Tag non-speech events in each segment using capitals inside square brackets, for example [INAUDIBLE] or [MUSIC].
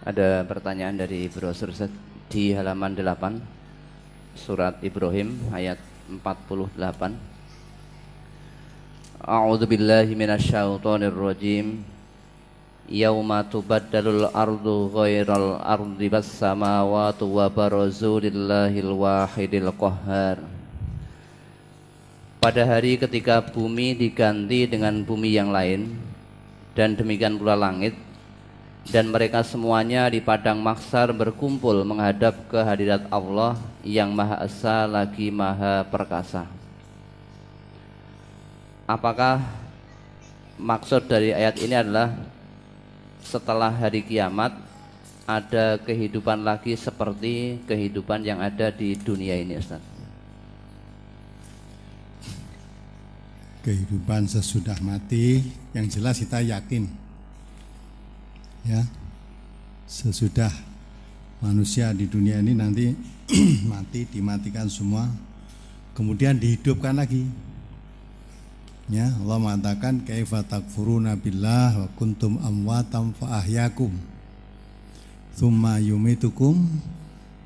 Ada pertanyaan dari brosur di halaman 8 surat Ibrahim ayat 48. A'udzu billahi minasyaitonir rajim. Yauma tubaddalul ardu ghairal ardi bas samawati wa barazu lillahil wahidil qahhar. Pada hari ketika bumi diganti dengan bumi yang lain dan demikian pula langit dan mereka semuanya di padang maksar berkumpul menghadap kehadirat Allah yang Maha Esa lagi Maha Perkasa. Apakah maksud dari ayat ini adalah setelah hari kiamat ada kehidupan lagi seperti kehidupan yang ada di dunia ini Ustaz? Kehidupan sesudah mati yang jelas kita yakin ya. Sesudah manusia di dunia ini nanti [CLEARS THROAT] mati dimatikan semua kemudian dihidupkan lagi. Ya Allah mengatakan kaifa takfuruna billah wa kuntum amwatam fa ahyakum thumma yumitukum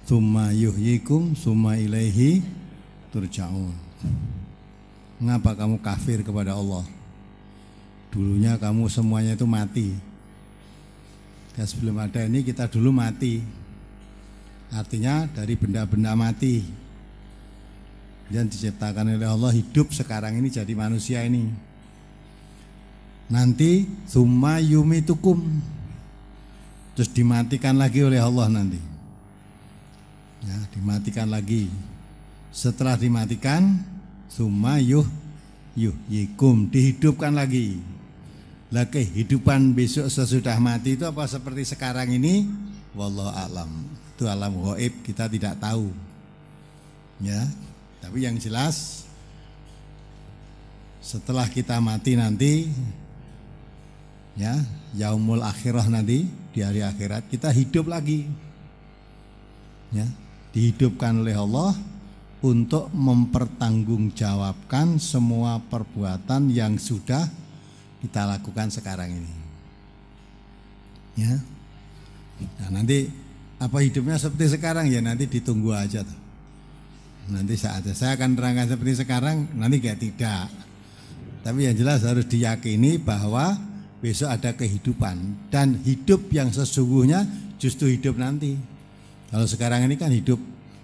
thumma yuhyikum thumma ilaihi turja'un. Mengapa kamu kafir kepada Allah? Dulunya kamu semuanya itu mati dan sebelum ada ini kita dulu mati. Artinya dari benda-benda mati. Dan diciptakan oleh Allah hidup sekarang ini jadi manusia ini. Nanti summa yumitukum. Terus dimatikan lagi oleh Allah nanti. Ya, dimatikan lagi. Setelah dimatikan, summa yuh yuh yikum dihidupkan lagi lah kehidupan besok sesudah mati itu apa seperti sekarang ini? Wallahu alam. Itu alam gaib kita tidak tahu. Ya. Tapi yang jelas setelah kita mati nanti ya, yaumul akhirah nanti di hari akhirat kita hidup lagi. Ya, dihidupkan oleh Allah untuk mempertanggungjawabkan semua perbuatan yang sudah kita lakukan sekarang ini. Ya. Nah, nanti apa hidupnya seperti sekarang ya nanti ditunggu aja tuh. Nanti saatnya saya akan terangkan seperti sekarang, nanti kayak tidak. Tapi yang jelas harus diyakini bahwa besok ada kehidupan dan hidup yang sesungguhnya justru hidup nanti. Kalau sekarang ini kan hidup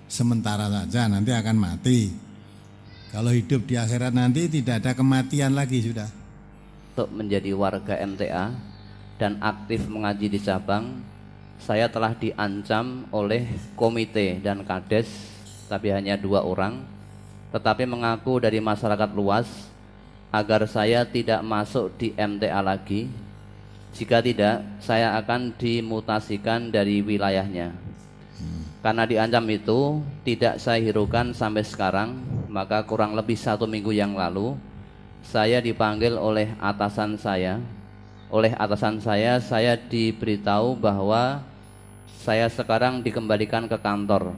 sementara saja, nanti akan mati. Kalau hidup di akhirat nanti tidak ada kematian lagi sudah untuk menjadi warga MTA dan aktif mengaji di cabang, saya telah diancam oleh komite dan kades, tapi hanya dua orang, tetapi mengaku dari masyarakat luas agar saya tidak masuk di MTA lagi. Jika tidak, saya akan dimutasikan dari wilayahnya. Karena diancam itu tidak saya hiraukan sampai sekarang, maka kurang lebih satu minggu yang lalu saya dipanggil oleh atasan saya. Oleh atasan saya, saya diberitahu bahwa saya sekarang dikembalikan ke kantor.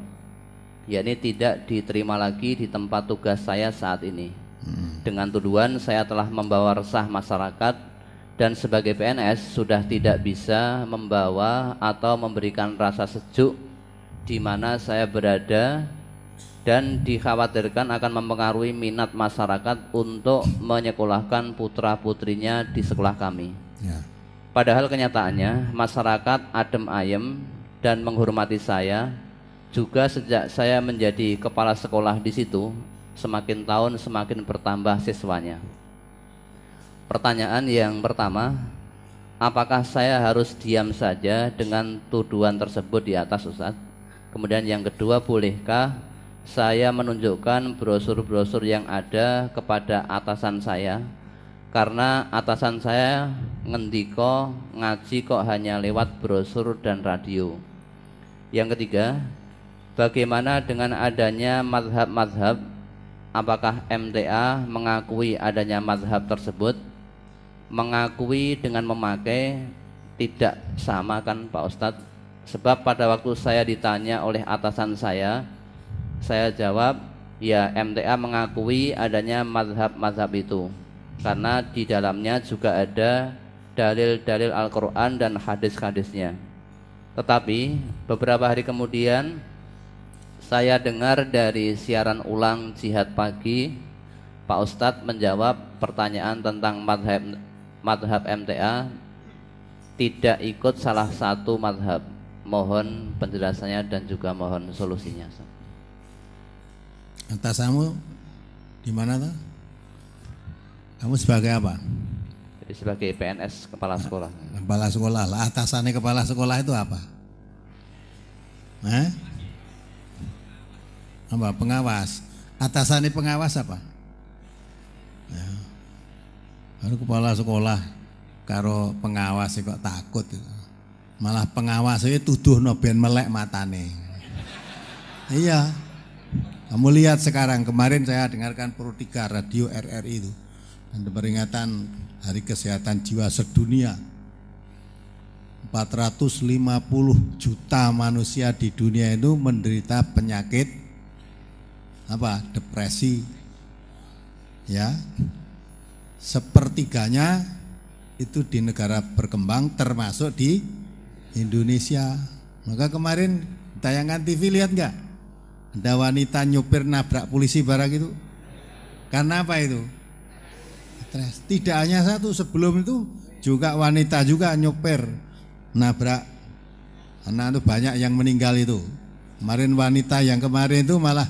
yakni tidak diterima lagi di tempat tugas saya saat ini. Hmm. Dengan tuduhan saya telah membawa resah masyarakat dan sebagai PNS sudah tidak bisa membawa atau memberikan rasa sejuk di mana saya berada dan dikhawatirkan akan mempengaruhi minat masyarakat untuk menyekolahkan putra putrinya di sekolah kami. Ya. Padahal kenyataannya masyarakat adem ayem dan menghormati saya juga sejak saya menjadi kepala sekolah di situ semakin tahun semakin bertambah siswanya. Pertanyaan yang pertama, apakah saya harus diam saja dengan tuduhan tersebut di atas Ustaz? Kemudian yang kedua, bolehkah saya menunjukkan brosur-brosur yang ada kepada atasan saya karena atasan saya ngendiko ngaji kok hanya lewat brosur dan radio. Yang ketiga, bagaimana dengan adanya madhab-madhab? Apakah MTA mengakui adanya madhab tersebut? Mengakui dengan memakai tidak sama kan Pak Ustadz? Sebab pada waktu saya ditanya oleh atasan saya, saya jawab, ya MTA mengakui adanya mazhab-mazhab itu. Karena di dalamnya juga ada dalil-dalil Al-Quran dan hadis-hadisnya. Tetapi beberapa hari kemudian saya dengar dari siaran ulang jihad pagi Pak Ustadz menjawab pertanyaan tentang madhab, madhab MTA tidak ikut salah satu madhab mohon penjelasannya dan juga mohon solusinya atasamu di mana tuh kamu sebagai apa jadi sebagai PNS kepala sekolah. Kepala sekolah lah. Atasannya kepala sekolah itu apa? Eh? Apa? Pengawas. Atasannya pengawas apa? Ya. Baru kepala sekolah karo pengawas kok takut Malah pengawas itu tuduh noben melek matane. Iya. Kamu lihat sekarang kemarin saya dengarkan Pro 3 radio RRI itu dan peringatan Hari Kesehatan Jiwa Sedunia. 450 juta manusia di dunia itu menderita penyakit apa? Depresi. Ya. Sepertiganya itu di negara berkembang termasuk di Indonesia. Maka kemarin tayangan TV lihat nggak? Ada wanita nyupir nabrak polisi barang itu. Karena apa itu? Tidak hanya satu, sebelum itu juga wanita juga nyopir nabrak anak itu banyak yang meninggal itu. Kemarin wanita yang kemarin itu malah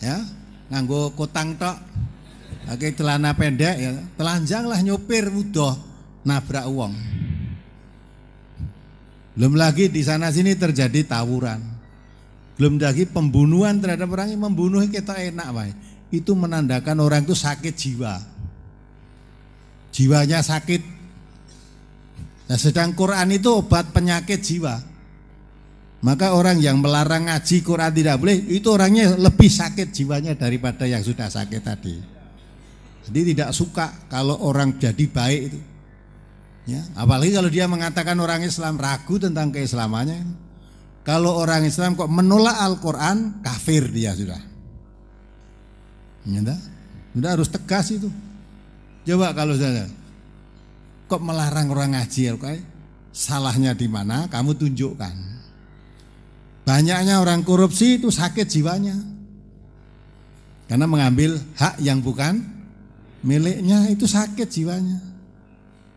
ya nganggo kotang tok pakai celana pendek ya telanjang lah nyopir udah nabrak uang belum lagi di sana sini terjadi tawuran belum lagi pembunuhan terhadap orang yang membunuh kita enak baik itu menandakan orang itu sakit jiwa. Jiwanya sakit. Nah, sedang Quran itu obat penyakit jiwa. Maka orang yang melarang ngaji Quran tidak boleh, itu orangnya lebih sakit jiwanya daripada yang sudah sakit tadi. Jadi tidak suka kalau orang jadi baik itu. Ya, apalagi kalau dia mengatakan orang Islam ragu tentang keislamannya. Kalau orang Islam kok menolak Al-Quran, kafir dia sudah. Ya, Udah harus tegas itu. Coba kalau saya kok melarang orang ngaji, okay? salahnya di mana? Kamu tunjukkan. Banyaknya orang korupsi itu sakit jiwanya. Karena mengambil hak yang bukan miliknya itu sakit jiwanya.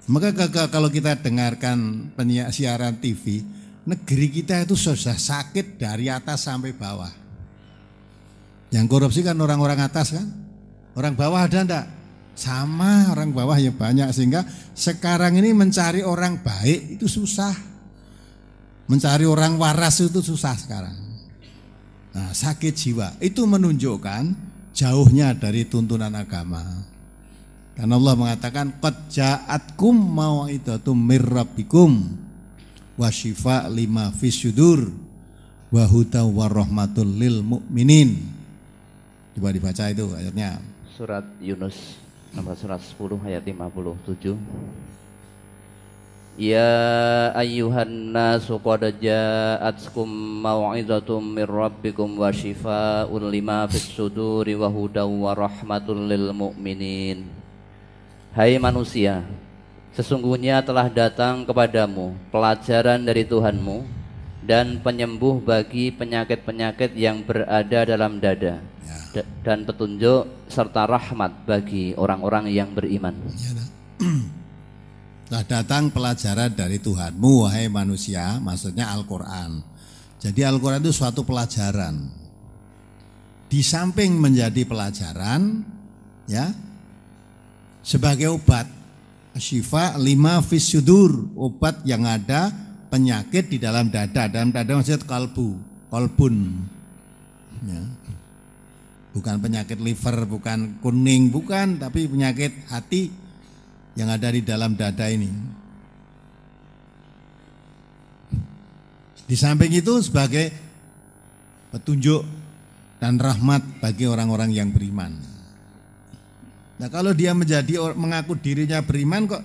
Maka kalau kita dengarkan siaran TV, negeri kita itu sudah sakit dari atas sampai bawah. Yang korupsi kan orang-orang atas kan? Orang bawah ada enggak? Sama orang bawah ya banyak sehingga sekarang ini mencari orang baik itu susah. Mencari orang waras itu susah sekarang. Nah, sakit jiwa itu menunjukkan jauhnya dari tuntunan agama. Karena Allah mengatakan qad ja'atkum mau'idatum mir rabbikum wa syifa lima fisyudur wa huda warahmatul lil mu'minin. Coba dibaca itu ayatnya. Surat Yunus nomor surat 10 ayat 57. Ya ayyuhan nasu qad ja'atkum mau'izatum mir rabbikum wa shifaa'un lima fis suduri wa hudaw wa rahmatul lil mu'minin. Hai manusia, sesungguhnya telah datang kepadamu pelajaran dari Tuhanmu dan penyembuh bagi penyakit-penyakit yang berada dalam dada dan petunjuk serta rahmat bagi orang-orang yang beriman. Ya, [CLEARS THROAT] Telah datang pelajaran dari Tuhanmu wahai manusia, maksudnya Al-Qur'an. Jadi Al-Qur'an itu suatu pelajaran. Di samping menjadi pelajaran ya sebagai obat syifa lima fisyudur, obat yang ada penyakit di dalam dada. Dalam dada maksudnya kalbu, kolbun. Ya bukan penyakit liver, bukan kuning, bukan, tapi penyakit hati yang ada di dalam dada ini. Di samping itu sebagai petunjuk dan rahmat bagi orang-orang yang beriman. Nah kalau dia menjadi mengaku dirinya beriman kok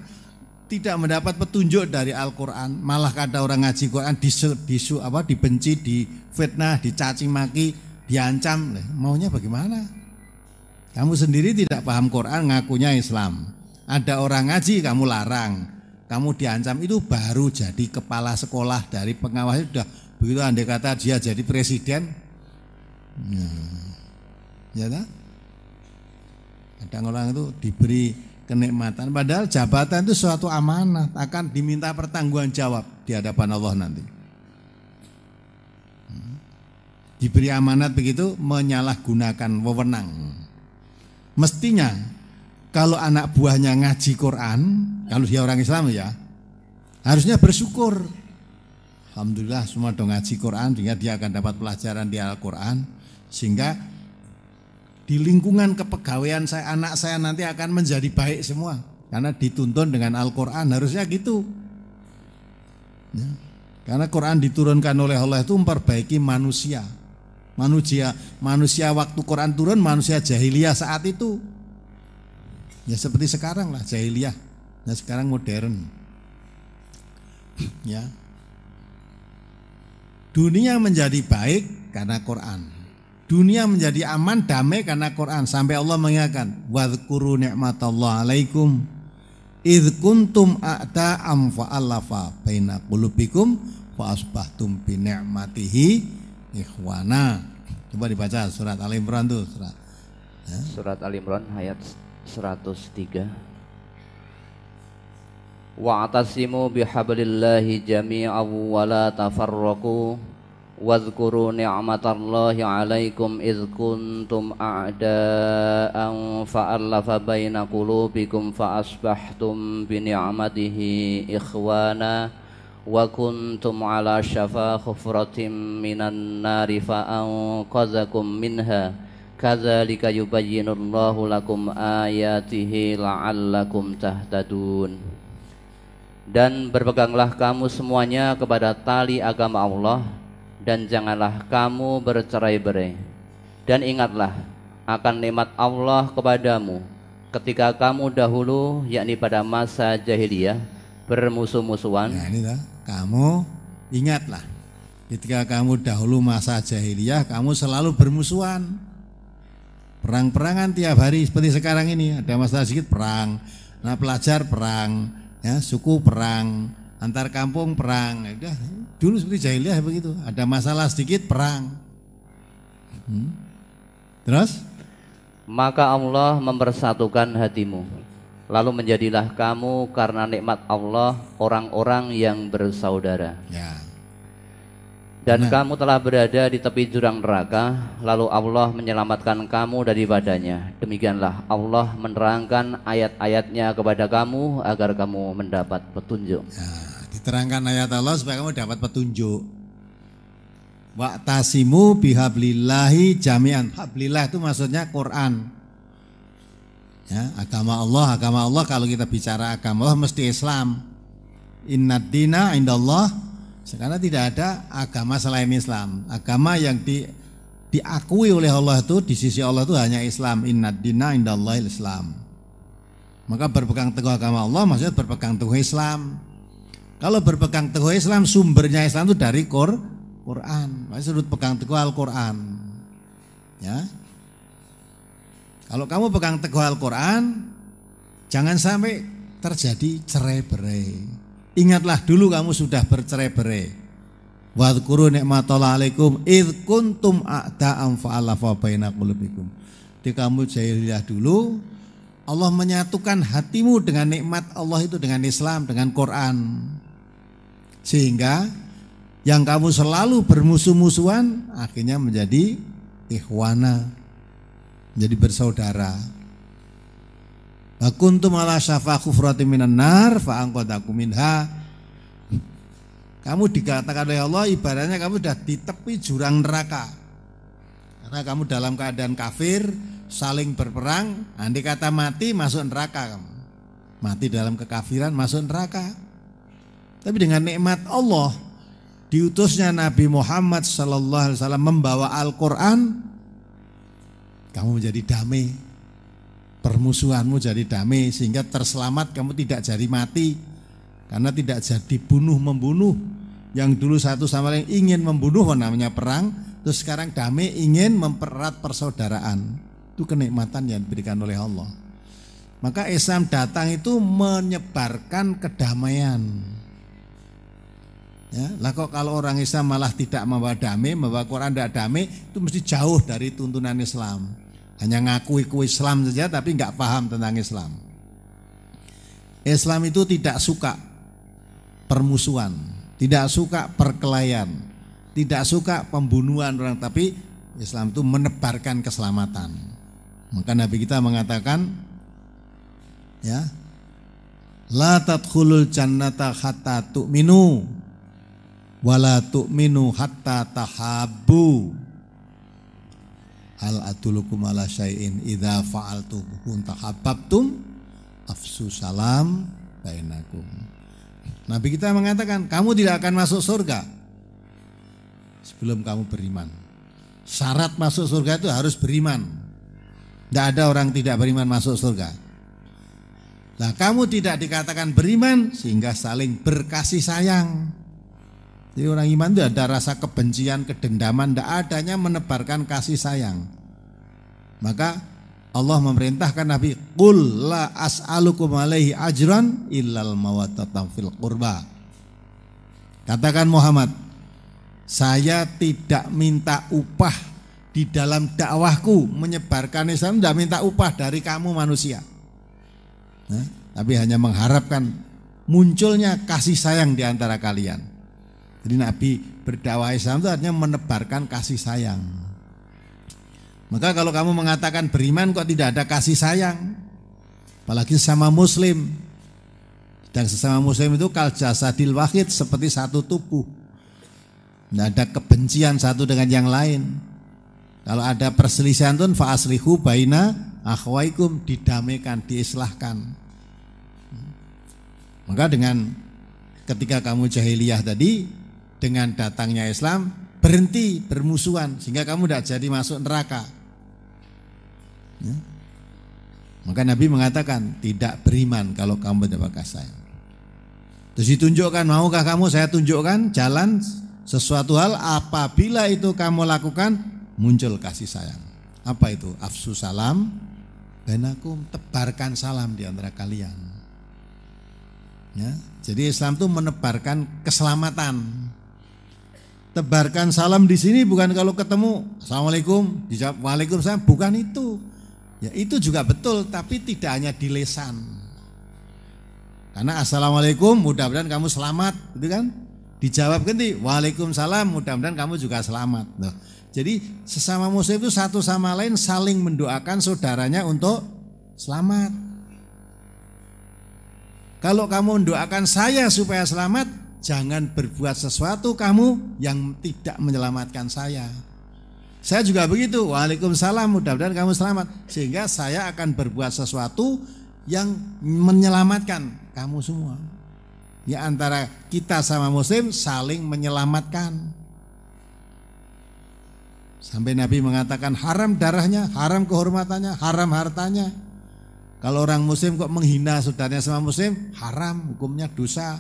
tidak mendapat petunjuk dari Al-Quran, malah kata orang ngaji Quran disu, disu apa dibenci, difitnah, dicaci maki, diancam, maunya bagaimana? Kamu sendiri tidak paham Quran, ngakunya Islam. Ada orang ngaji, kamu larang. kamu diancam itu baru jadi kepala sekolah dari pengawas sudah begitu andai kata dia jadi presiden ya, ya tak? Kadang orang itu diberi kenikmatan. Padahal jabatan itu suatu amanah akan diminta pertanggungan jawab di hadapan Allah nanti. Diberi amanat begitu menyalahgunakan wewenang. Mestinya kalau anak buahnya ngaji Quran, kalau dia orang Islam ya, harusnya bersyukur. Alhamdulillah semua dong ngaji Quran sehingga dia akan dapat pelajaran di Al-Quran sehingga di lingkungan kepegawaian saya anak saya nanti akan menjadi baik semua karena dituntun dengan Al-Quran harusnya gitu. Ya. Karena Quran diturunkan oleh Allah itu memperbaiki manusia. Manusia manusia waktu Quran turun manusia jahiliyah saat itu Ya seperti sekarang lah jahiliyah. Nah sekarang modern. ya. Dunia menjadi baik karena Quran. Dunia menjadi aman damai karena Quran sampai Allah mengingatkan wadhkuru ni'matallah alaikum id kuntum a'da'am fa'alafa baina qulubikum fa asbahtum bi ni'matihi ikhwana. Coba dibaca surat Al Imran tuh surat. Ya. Surat Al Imran ayat 103 Wa'tasimu bihablillahi jami'an wa la tafarraqu Wadhkuru ni'matallahi alaikum idh kuntum a'da'an fa'allafa baina qulubikum fa'asbahtum bi ni'matihi ikhwana wa kuntum ala syafa khufratin minan nari fa'anqadhakum minha. Kadzalika yubayyinullahu lakum ayatihi la'allakum tahtadun. Dan berpeganglah kamu semuanya kepada tali agama Allah dan janganlah kamu bercerai-berai dan ingatlah akan nikmat Allah kepadamu ketika kamu dahulu yakni pada masa jahiliyah bermusuh-musuhan. Nah ini lah. Kamu ingatlah. Ketika kamu dahulu masa jahiliyah kamu selalu bermusuhan. Perang-perangan tiap hari seperti sekarang ini. Ada masalah sedikit perang, nah pelajar perang, ya suku perang, antar kampung perang. Ya, udah dulu seperti jahiliyah begitu, ada masalah sedikit perang. Hmm. Terus? Maka Allah mempersatukan hatimu. Lalu menjadilah kamu karena nikmat Allah orang-orang yang bersaudara. Ya. Dan nah. kamu telah berada di tepi jurang neraka, lalu Allah menyelamatkan kamu daripadanya. Demikianlah Allah menerangkan ayat-ayatnya kepada kamu agar kamu mendapat petunjuk. Ya, diterangkan ayat Allah supaya kamu dapat petunjuk. Waktasimu bihablillahi jami'an. Hablillah itu maksudnya Quran. Ya, agama Allah, agama Allah kalau kita bicara agama Allah mesti Islam. Inna dina indallah karena tidak ada agama selain Islam. Agama yang di, diakui oleh Allah itu di sisi Allah itu hanya Islam. Inna dina indallahil Islam. Maka berpegang teguh agama Allah maksudnya berpegang teguh Islam. Kalau berpegang teguh Islam sumbernya Islam itu dari Qur, Quran. Maksudnya sudut pegang teguh Al-Quran. Ya. Kalau kamu pegang teguh Al-Quran, jangan sampai terjadi cerai-berai. Ingatlah dulu kamu sudah bercerai-berai. Wadhkuru nikmatallahi alaikum id kuntum a'da'am fa'alafa baina qulubikum. Di kamu jahiliyah dulu Allah menyatukan hatimu dengan nikmat Allah itu dengan Islam, dengan Quran. Sehingga yang kamu selalu bermusuh-musuhan akhirnya menjadi ikhwana, menjadi bersaudara. Wa kuntum ala syafa khufrati minan nar fa minha. Kamu dikatakan oleh Allah ibaratnya kamu sudah di tepi jurang neraka. Karena kamu dalam keadaan kafir, saling berperang, andai kata mati masuk neraka kamu. Mati dalam kekafiran masuk neraka. Tapi dengan nikmat Allah, diutusnya Nabi Muhammad sallallahu alaihi wasallam membawa Al-Qur'an, kamu menjadi damai. Permusuhanmu jadi damai sehingga terselamat kamu tidak jadi mati. Karena tidak jadi bunuh membunuh. Yang dulu satu sama lain ingin membunuh namanya perang. Terus sekarang damai ingin mempererat persaudaraan. Itu kenikmatan yang diberikan oleh Allah. Maka Islam datang itu menyebarkan kedamaian. Ya, lah kok kalau orang Islam malah tidak membawa damai, membawa Quran tidak damai, itu mesti jauh dari tuntunan Islam. Hanya ngakui-ku Islam saja tapi nggak paham tentang Islam. Islam itu tidak suka permusuhan, tidak suka perkelahian, tidak suka pembunuhan orang, tapi Islam itu menebarkan keselamatan. Maka Nabi kita mengatakan ya La tadkhulul jannata hatta tu'minu wala tu'minu hatta tahabbu Hal atulukum ala syai'in idza fa'altum tahabbtum afsu salam bainakum. Nabi kita mengatakan, kamu tidak akan masuk surga sebelum kamu beriman. Syarat masuk surga itu harus beriman. Tidak ada orang tidak beriman masuk surga. Nah kamu tidak dikatakan beriman sehingga saling berkasih sayang. Jadi orang iman itu ada rasa kebencian, kedendaman, tidak adanya menebarkan kasih sayang. Maka Allah memerintahkan Nabi, "Qul la as'alukum alaihi ajran illal mawaddatan fil qurba." Katakan Muhammad, saya tidak minta upah di dalam dakwahku menyebarkan Islam tidak minta upah dari kamu manusia. Nah, tapi hanya mengharapkan munculnya kasih sayang di antara kalian. Jadi Nabi berdakwah Islam itu artinya menebarkan kasih sayang. Maka kalau kamu mengatakan beriman kok tidak ada kasih sayang, apalagi sama muslim. Dan sesama muslim itu kal jasadil wahid seperti satu tubuh. Tidak ada kebencian satu dengan yang lain. Kalau ada perselisihan tuh fa aslihu baina akhwaikum didamaikan, diislahkan. Maka dengan ketika kamu jahiliyah tadi dengan datangnya Islam berhenti bermusuhan sehingga kamu tidak jadi masuk neraka. Ya. Maka Nabi mengatakan tidak beriman kalau kamu tidak kasih sayang. Terus ditunjukkan maukah kamu saya tunjukkan jalan sesuatu hal apabila itu kamu lakukan muncul kasih sayang. Apa itu? Afsu salam dan aku tebarkan salam di antara kalian. Ya, jadi Islam itu menebarkan keselamatan tebarkan salam di sini bukan kalau ketemu. Assalamualaikum. Dijawab waalaikumsalam. Bukan itu. Ya itu juga betul tapi tidak hanya di lesan. Karena assalamualaikum mudah-mudahan kamu selamat. Gitu kan? Dijawab ganti waalaikumsalam mudah-mudahan kamu juga selamat. Loh. jadi sesama muslim itu satu sama lain saling mendoakan saudaranya untuk selamat. Kalau kamu mendoakan saya supaya selamat jangan berbuat sesuatu kamu yang tidak menyelamatkan saya. Saya juga begitu. Waalaikumsalam. Mudah-mudahan kamu selamat. Sehingga saya akan berbuat sesuatu yang menyelamatkan kamu semua. Ya antara kita sama muslim saling menyelamatkan. Sampai Nabi mengatakan haram darahnya, haram kehormatannya, haram hartanya. Kalau orang muslim kok menghina saudaranya sama muslim, haram hukumnya dosa.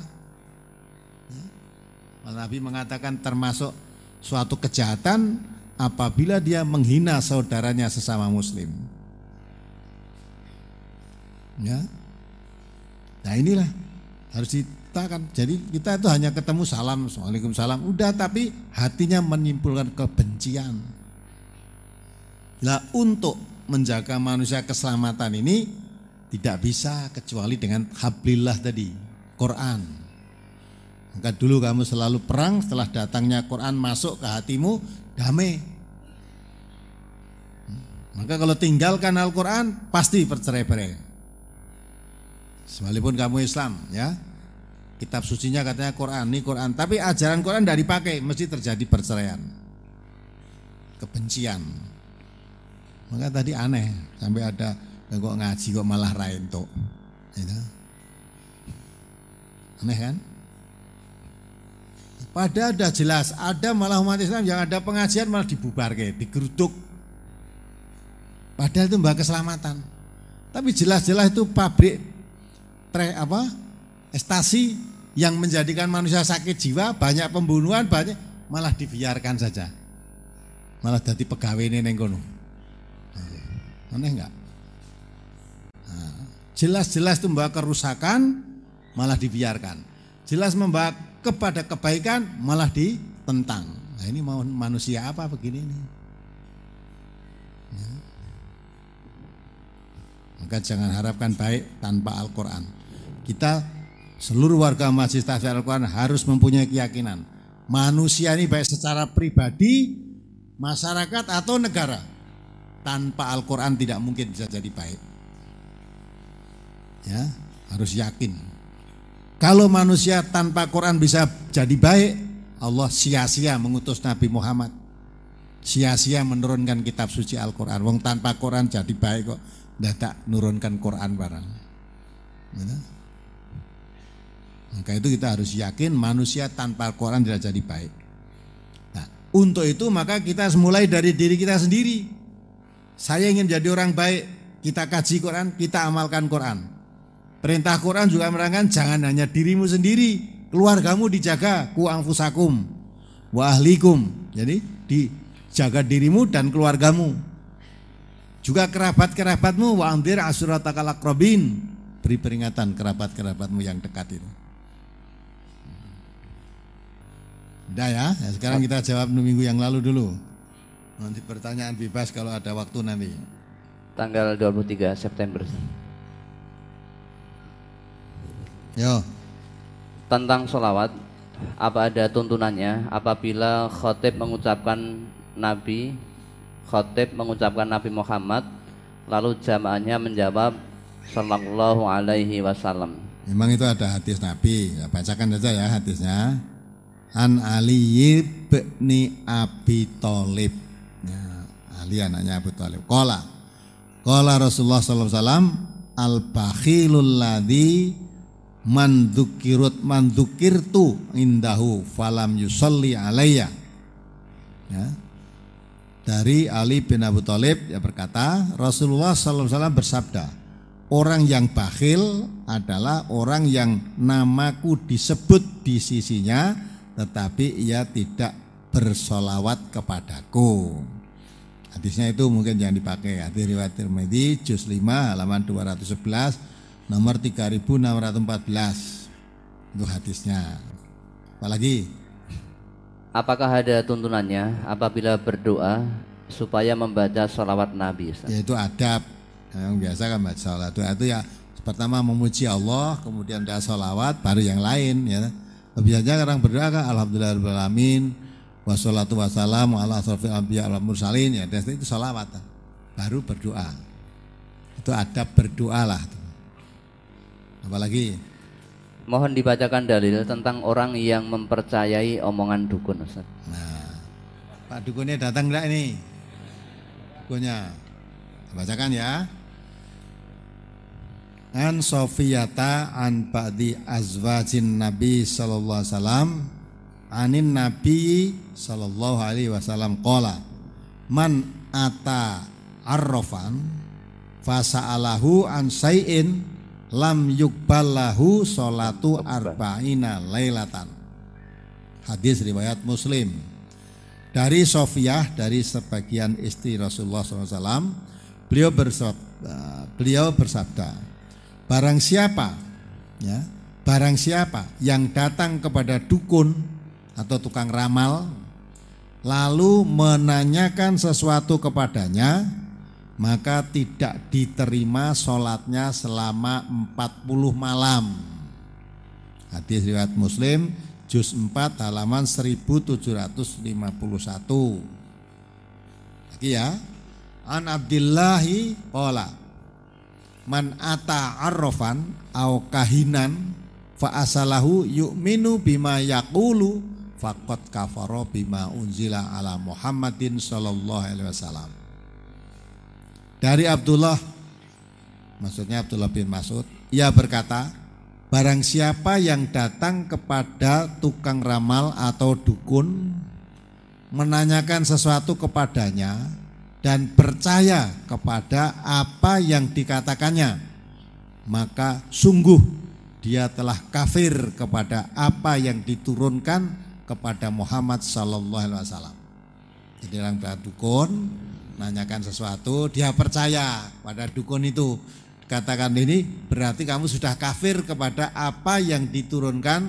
Nabi mengatakan termasuk suatu kejahatan apabila dia menghina saudaranya sesama muslim. Ya. Nah inilah harus ditakan. Jadi kita itu hanya ketemu salam, Waalaikumsalam, udah tapi hatinya menyimpulkan kebencian. Nah untuk menjaga manusia keselamatan ini tidak bisa kecuali dengan hablillah tadi, Quran. Maka dulu kamu selalu perang, setelah datangnya Quran masuk ke hatimu, damai. Maka kalau tinggalkan Al-Quran, pasti bercerai-berai. Sekalipun kamu Islam, ya. Kitab sucinya katanya Quran, ini Quran. Tapi ajaran Quran tidak dipakai, mesti terjadi perceraian. Kebencian. Maka tadi aneh, sampai ada kok ngaji kok malah rain tuh. Gitu. Aneh kan? Padahal sudah jelas, ada malah umat Islam yang ada pengajian malah dibubarkan, digeruduk. Padahal itu mbak keselamatan. Tapi jelas-jelas itu pabrik pre apa? Estasi yang menjadikan manusia sakit jiwa, banyak pembunuhan, banyak malah dibiarkan saja. Malah jadi pegawai ini nengkono. Aneh enggak? Nah, Jelas-jelas itu membawa kerusakan malah dibiarkan. Jelas membawa kepada kebaikan malah ditentang. Nah ini mau manusia apa begini ini? Ya. Maka jangan harapkan baik tanpa Al-Quran. Kita seluruh warga masjid tafsir Al-Quran harus mempunyai keyakinan. Manusia ini baik secara pribadi, masyarakat atau negara. Tanpa Al-Quran tidak mungkin bisa jadi baik ya harus yakin kalau manusia tanpa Quran bisa jadi baik Allah sia-sia mengutus Nabi Muhammad. Sia-sia menurunkan kitab suci Al-Quran. Wong tanpa Quran jadi baik kok tidak nurunkan Quran barang. Ya. maka itu kita harus yakin manusia tanpa Quran tidak jadi baik. Nah, untuk itu maka kita mulai dari diri kita sendiri. Saya ingin jadi orang baik kita kaji Quran, kita amalkan Quran. Perintah Quran juga menerangkan jangan hanya dirimu sendiri, keluargamu dijaga, ku angfusakum wa ahlikum. Jadi dijaga dirimu dan keluargamu. Juga kerabat-kerabatmu wa andir asuratakal akrobin. Beri peringatan kerabat-kerabatmu yang dekat itu. Udah ya, ya sekarang kita jawab minggu yang lalu dulu. Nanti pertanyaan bebas kalau ada waktu nanti. Tanggal 23 September. Yo. Tentang sholawat, apa ada tuntunannya apabila khotib mengucapkan Nabi, khotib mengucapkan Nabi Muhammad, lalu jamaahnya menjawab Sallallahu Alaihi Wasallam. Memang itu ada hadis Nabi, ya, bacakan saja ya hadisnya. An Ali bin Abi Thalib. Ya, Ali anaknya Abu Thalib. Kola. Kola Rasulullah sallallahu alaihi wasallam al bakhilul ladzi mandukirut mandukirtu indahu falam yusalli alayya ya. dari Ali bin Abu Thalib ya berkata Rasulullah SAW bersabda orang yang bakhil adalah orang yang namaku disebut di sisinya tetapi ia tidak bersolawat kepadaku. Hadisnya itu mungkin yang dipakai hadis riwayat Tirmidzi juz 5 halaman 211 nomor 3614 itu hadisnya. Apalagi? Apakah ada tuntunannya apabila berdoa supaya membaca sholawat Nabi Ustaz? ya itu adab. Yang biasa kan baca sholawat. Itu ya pertama memuji Allah kemudian ada sholawat baru yang lain ya. Biasanya orang berdoa kan Alhamdulillahirrahmanirrahim wassalatu wassalamu ala asrafil anbiya wal mursalin. Ya itu sholawat. Baru berdoa. Itu adab berdoa lah Apalagi? Mohon dibacakan dalil tentang orang yang mempercayai omongan dukun Ustaz. Nah, Pak dukunnya datang enggak ini? Dukunnya. Bacakan ya. An Sofiyata an ba'di azwajin Nabi sallallahu alaihi wasallam anin Nabi sallallahu alaihi wasallam qala man ata arrofan fasa'alahu an say'in lam yukballahu solatu arba'ina lailatan. Hadis riwayat Muslim. Dari Sofiyah, dari sebagian istri Rasulullah SAW, beliau bersabda, beliau bersabda, barang siapa, ya, barang siapa yang datang kepada dukun atau tukang ramal, lalu menanyakan sesuatu kepadanya, maka tidak diterima sholatnya selama 40 malam. Hadis riwayat Muslim juz 4 halaman 1751. Lagi ya. An Abdillahi qala Man ata arrofan au kahinan fa asalahu yu'minu bima yaqulu faqad kafara bima unzila ala Muhammadin sallallahu alaihi wasallam. Dari Abdullah, maksudnya Abdullah bin Mas'ud, ia berkata, barang siapa yang datang kepada tukang ramal atau dukun, menanyakan sesuatu kepadanya, dan percaya kepada apa yang dikatakannya, maka sungguh dia telah kafir kepada apa yang diturunkan kepada Muhammad Sallallahu Alaihi Wasallam. Jadi orang dukun nanyakan sesuatu, dia percaya pada dukun itu. katakan ini berarti kamu sudah kafir kepada apa yang diturunkan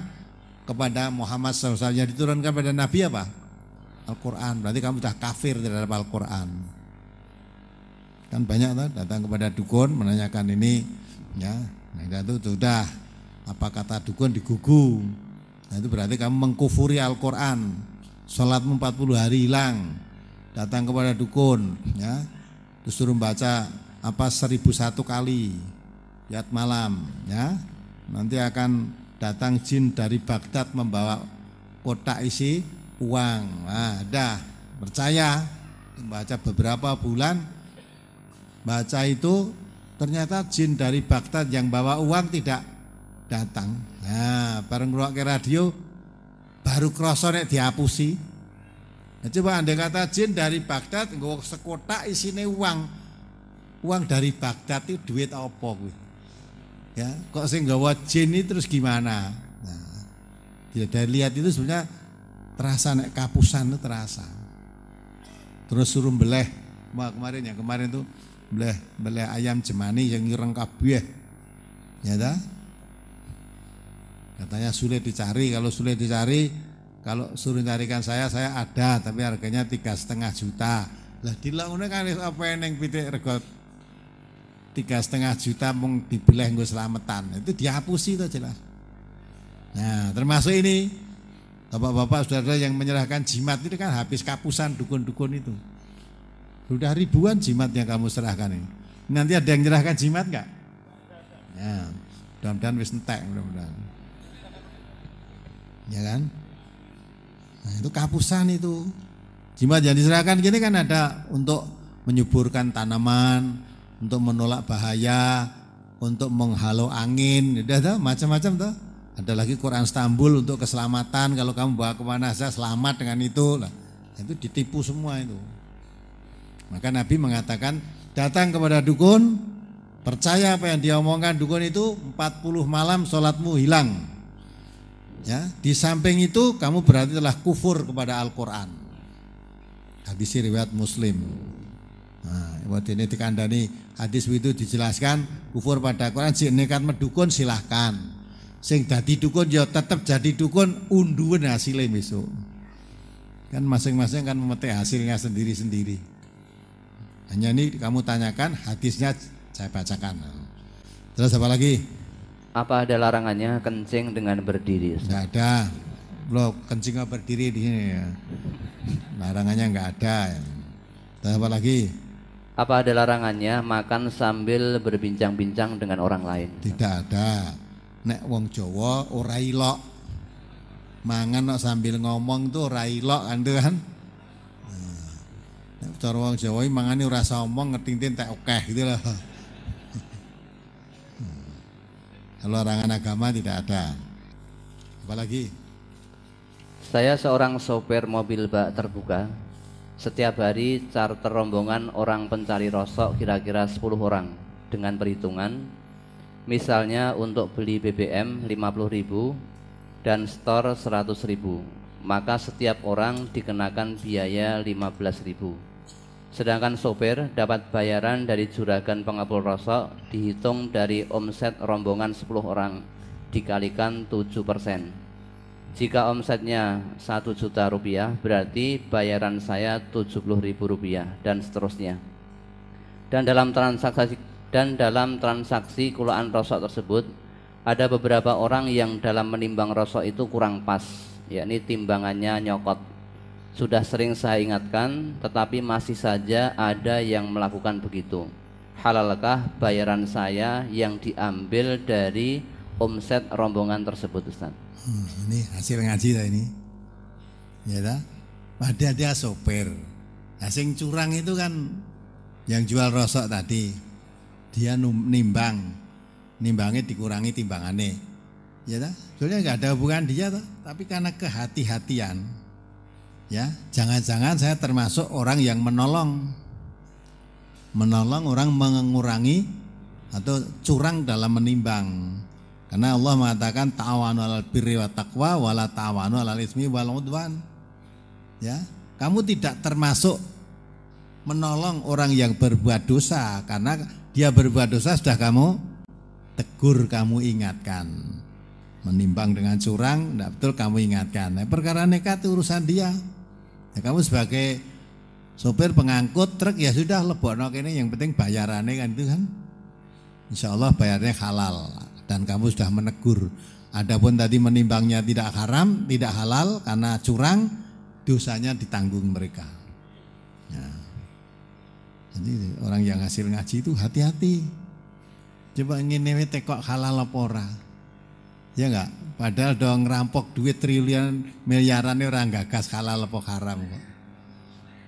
kepada Muhammad SAW yang diturunkan kepada Nabi apa? Al-Quran. Berarti kamu sudah kafir terhadap Al-Quran. Kan banyak tuh datang kepada dukun menanyakan ini ya. Nah itu sudah. Apa kata dukun digugu nah itu berarti kamu mengkufuri Al-Quran. Sholatmu 40 hari hilang datang kepada dukun ya. Terus baca apa seribu satu kali yat malam ya. Nanti akan datang jin dari Baghdad membawa kotak isi uang. Nah dah. Percaya. Baca beberapa bulan baca itu ternyata jin dari Baghdad yang bawa uang tidak datang. Nah, bareng ke radio baru kroso nek dihapusi. Nah, coba anda kata jin dari Baghdad nggak sekotak isinya uang. Uang dari Baghdad itu duit apa gue? Ya, kok sih nggak jin ini terus gimana? Nah, dari lihat itu sebenarnya terasa nek kapusan itu terasa. Terus suruh beleh, kemarin ya kemarin tuh beleh beleh ayam jemani yang ireng kabeh. Ya dah. Katanya sulit dicari, kalau sulit dicari, kalau suruh carikan saya, saya ada, tapi harganya tiga setengah juta. Lah dilakukan kan apa yang pitik rego tiga setengah juta mung dibelah gue selamatan itu dihapusi itu jelas. Nah termasuk ini bapak-bapak saudara yang menyerahkan jimat itu kan habis kapusan dukun-dukun itu. Sudah ribuan jimat yang kamu serahkan ini. Nanti ada yang menyerahkan jimat enggak? Ya, mudah-mudahan wis entek mudah-mudahan. Ya kan? Nah, itu kapusan itu. Jimat yang diserahkan gini kan ada untuk menyuburkan tanaman, untuk menolak bahaya, untuk menghalau angin, udah macam-macam tuh. Ada lagi Quran Istanbul untuk keselamatan, kalau kamu bawa ke mana saja selamat dengan itu. Lah, itu ditipu semua itu. Maka Nabi mengatakan datang kepada dukun, percaya apa yang dia omongkan dukun itu 40 malam sholatmu hilang. Ya, di samping itu kamu berarti telah kufur kepada Al-Quran. Hadis riwayat Muslim. Nah, waktu ini dikandani hadis itu dijelaskan kufur pada Al-Quran si nekat medukun silahkan. Sing dadi dukun ya tetap jadi dukun unduan hasilnya besok. Kan masing-masing kan memetik hasilnya sendiri-sendiri. Hanya ini kamu tanyakan, hadisnya saya bacakan. Terus apa lagi? Apa ada larangannya kencing dengan berdiri? Tidak ada. Lo kencing berdiri di sini ya. Larangannya enggak ada. Terus apa lagi? Apa ada larangannya makan sambil berbincang-bincang dengan orang lain? Tidak ada. Nek wong Jawa ora ilok. Mangan sambil ngomong tuh ora ilok kan kan? Cara wong Jawa mangane ora omong ngetintin tak okeh gitu loh. Kalau larangan agama tidak ada. Apalagi? Saya seorang sopir mobil bak terbuka. Setiap hari charter rombongan orang pencari rosok kira-kira 10 orang dengan perhitungan misalnya untuk beli BBM 50.000 dan store 100.000 maka setiap orang dikenakan biaya 15.000 Sedangkan sopir dapat bayaran dari juragan pengepul rosok dihitung dari omset rombongan 10 orang dikalikan 7 persen. Jika omsetnya 1 juta rupiah berarti bayaran saya 70 ribu rupiah dan seterusnya. Dan dalam transaksi dan dalam transaksi kulaan rosok tersebut ada beberapa orang yang dalam menimbang rosok itu kurang pas, yakni timbangannya nyokot sudah sering saya ingatkan, tetapi masih saja ada yang melakukan begitu. Halalkah bayaran saya yang diambil dari omset rombongan tersebut, Ustaz? Hmm, ini hasil ngaji lah ini. Ya dah. Ada dia sopir. Nah, sing curang itu kan yang jual rosok tadi. Dia nimbang. Nimbangnya dikurangi timbangannya. Ya dah. Soalnya nggak ada hubungan dia tapi karena kehati-hatian Ya, jangan-jangan saya termasuk orang yang menolong menolong orang mengurangi atau curang dalam menimbang. Karena Allah mengatakan ta'awanu 'alal birri wa taqwa wala ta'awanu 'alal ismi wal udwan. Ya, kamu tidak termasuk menolong orang yang berbuat dosa karena dia berbuat dosa sudah kamu tegur, kamu ingatkan. Menimbang dengan curang, tidak betul kamu ingatkan. Nah, perkara nekat urusan dia. Nah, kamu sebagai sopir pengangkut truk ya sudah lebokno ini yang penting bayarannya kan itu kan. Insya Allah bayarnya halal dan kamu sudah menegur. Adapun tadi menimbangnya tidak haram, tidak halal karena curang, dosanya ditanggung mereka. Ya. Jadi orang yang hasil ngaji itu hati-hati. Coba ingin tekok halal lepora. Ya enggak? Padahal dong ngerampok duit triliun miliaran orang gagas halal apa haram kok.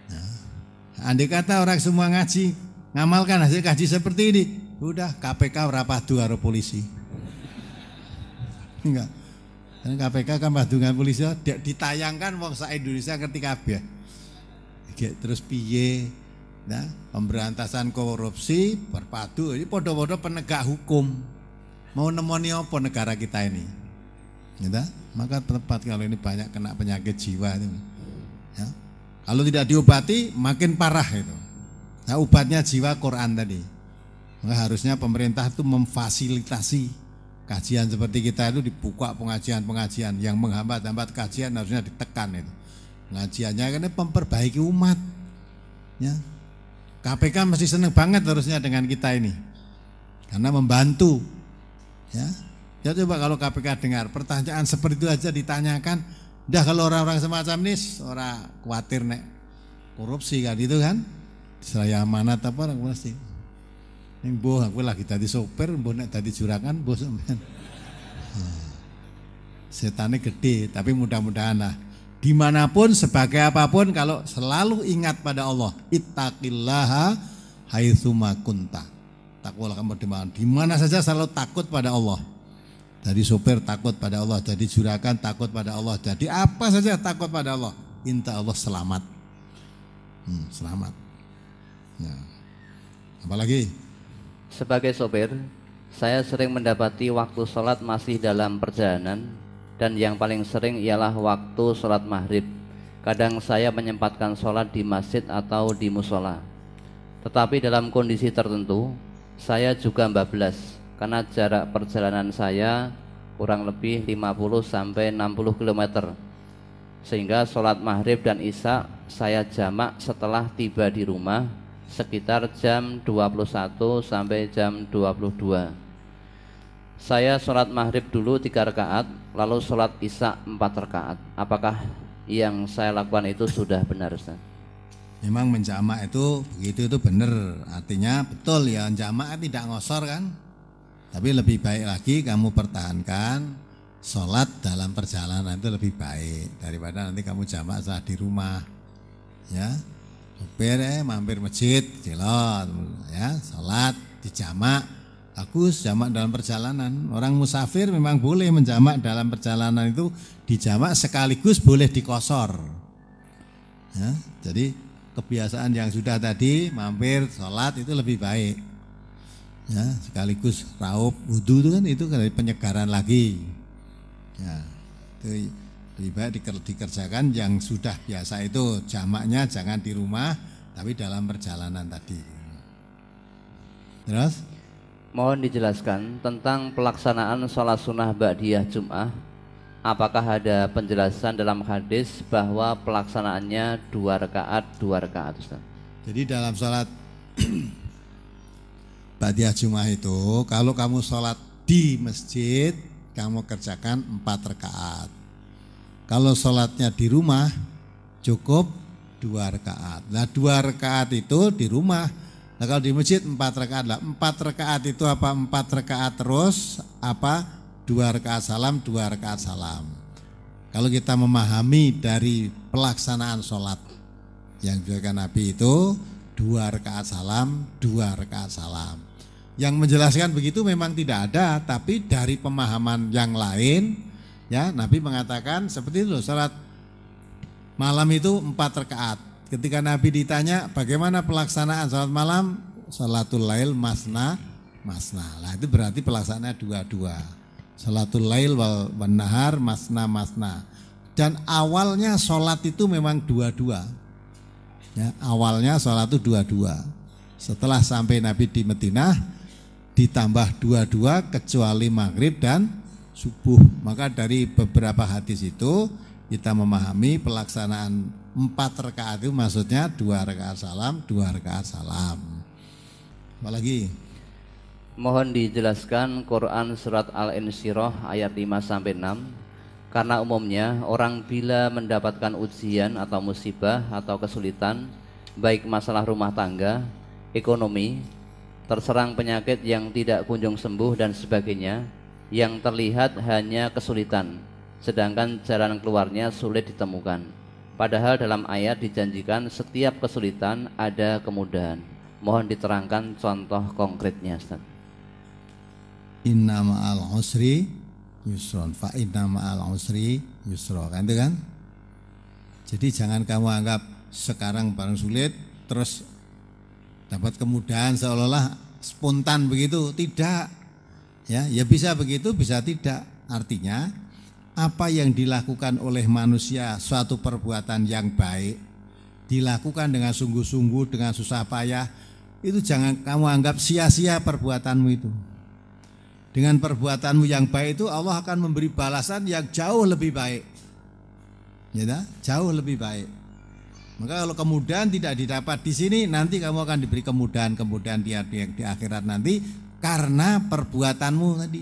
Nah, andai kata orang semua ngaji, ngamalkan hasil kaji seperti ini, udah KPK berapa dua polisi. [LAUGHS] Enggak. Dan KPK kan dengan polisi ditayangkan wong sa Indonesia ngerti kabeh. Terus piye? Nah, pemberantasan korupsi berpadu ini podo-podo penegak hukum. Mau nemoni apa negara kita ini? Gitu? Maka tepat kalau ini banyak kena penyakit jiwa itu. Ya. Kalau tidak diobati makin parah itu. Nah, obatnya jiwa Quran tadi. Maka harusnya pemerintah itu memfasilitasi kajian seperti kita itu dibuka pengajian-pengajian yang menghambat-hambat kajian harusnya ditekan itu. Pengajiannya kan memperbaiki umat. Ya. KPK masih senang banget harusnya dengan kita ini. Karena membantu. Ya. Ya coba kalau KPK dengar pertanyaan seperti itu aja ditanyakan, dah kalau orang-orang semacam ini orang khawatir nek korupsi kan itu kan. Saya amanat apa orang pasti. Ini boh aku lagi tadi sopir, boh nek tadi juragan, boh sampean. Hmm. Setannya gede, tapi mudah-mudahan lah. Di mana pun, sebagai apa pun, kalau selalu ingat pada Allah, ittaqillaha haitsuma kunta. Takwalah kamu di mana? Di mana saja selalu takut pada Allah. Dari sopir takut pada Allah, jadi juragan takut pada Allah, jadi apa saja takut pada Allah. Inta Allah selamat. Hmm, selamat. Ya. Apalagi? Sebagai sopir, saya sering mendapati waktu sholat masih dalam perjalanan dan yang paling sering ialah waktu sholat maghrib. Kadang saya menyempatkan sholat di masjid atau di musola. Tetapi dalam kondisi tertentu, saya juga bablas karena jarak perjalanan saya kurang lebih 50 sampai 60 km. Sehingga sholat maghrib dan isya saya jamak setelah tiba di rumah sekitar jam 21 sampai jam 22 saya sholat maghrib dulu tiga rakaat lalu sholat isya empat rakaat apakah yang saya lakukan itu sudah benar Ustaz? Memang menjamak itu begitu itu benar artinya betul ya menjamak tidak ngosor kan tapi lebih baik lagi kamu pertahankan sholat dalam perjalanan itu lebih baik daripada nanti kamu jamak saat di rumah. Ya sopir eh, mampir masjid jelot ya salat dijamak. Bagus jamak dalam perjalanan. Orang musafir memang boleh menjamak dalam perjalanan itu dijamak sekaligus boleh dikosor. Ya jadi kebiasaan yang sudah tadi mampir sholat itu lebih baik ya sekaligus raup wudhu itu kan itu kan penyegaran lagi ya itu lebih baik dikerjakan yang sudah biasa itu jamaknya jangan di rumah tapi dalam perjalanan tadi. Terus? Mohon dijelaskan tentang pelaksanaan sholat sunnah ba'diyah Jum'ah Apakah ada penjelasan dalam hadis bahwa pelaksanaannya dua rakaat dua rakaat Ustaz? Jadi dalam sholat [CLEARS THROAT] Ba'diyah Jum'ah itu kalau kamu sholat di masjid kamu kerjakan empat rakaat kalau sholatnya di rumah cukup dua rakaat. Nah dua rakaat itu di rumah. Nah kalau di masjid empat rakaat lah. Empat rakaat itu apa? Empat rakaat terus apa? Dua rakaat salam, dua rakaat salam. Kalau kita memahami dari pelaksanaan sholat yang juga Nabi itu dua rakaat salam, dua rakaat salam. Yang menjelaskan begitu memang tidak ada, tapi dari pemahaman yang lain Ya, Nabi mengatakan seperti itu salat malam itu empat rakaat. Ketika Nabi ditanya bagaimana pelaksanaan salat malam, salatul lail masna masna. Lah itu berarti pelaksanaannya dua-dua. Salatul lail wal nahar masna masna. Dan awalnya sholat itu memang dua-dua. Ya, awalnya sholat itu dua-dua. Setelah sampai Nabi di Madinah ditambah dua-dua kecuali maghrib dan subuh. Maka dari beberapa hadis itu kita memahami pelaksanaan empat rakaat itu maksudnya dua rakaat salam, dua rakaat salam. Apalagi? Mohon dijelaskan Quran surat Al-Insyirah ayat 5 sampai 6 karena umumnya orang bila mendapatkan ujian atau musibah atau kesulitan, baik masalah rumah tangga, ekonomi, terserang penyakit yang tidak kunjung sembuh dan sebagainya, yang terlihat hanya kesulitan, sedangkan jalan keluarnya sulit ditemukan. Padahal dalam ayat dijanjikan setiap kesulitan ada kemudahan. Mohon diterangkan contoh konkretnya, Ustaz. Inna ma'al usri yusron fa inna ma'al usri yusro kan itu kan jadi jangan kamu anggap sekarang barang sulit terus dapat kemudahan seolah-olah spontan begitu. Tidak. Ya ya bisa begitu bisa tidak. Artinya apa yang dilakukan oleh manusia suatu perbuatan yang baik dilakukan dengan sungguh-sungguh dengan susah payah itu jangan kamu anggap sia-sia perbuatanmu itu. Dengan perbuatanmu yang baik itu Allah akan memberi balasan yang jauh lebih baik. Ya, jauh lebih baik. Maka kalau kemudahan tidak didapat di sini, nanti kamu akan diberi kemudahan-kemudahan di, di, di akhirat nanti karena perbuatanmu tadi.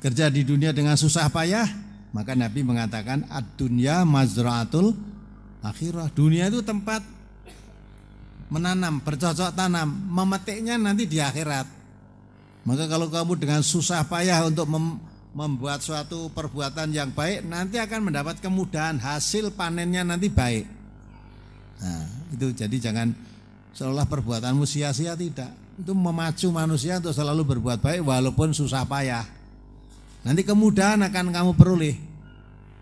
Kerja di dunia dengan susah payah, maka Nabi mengatakan ad-dunya mazra'atul akhirah. Dunia itu tempat menanam, bercocok tanam, memetiknya nanti di akhirat. Maka kalau kamu dengan susah payah untuk mem membuat suatu perbuatan yang baik, nanti akan mendapat kemudahan hasil panennya nanti baik. Nah, itu jadi jangan seolah perbuatanmu sia-sia tidak. Itu memacu manusia untuk selalu berbuat baik walaupun susah payah. Nanti kemudahan akan kamu peroleh.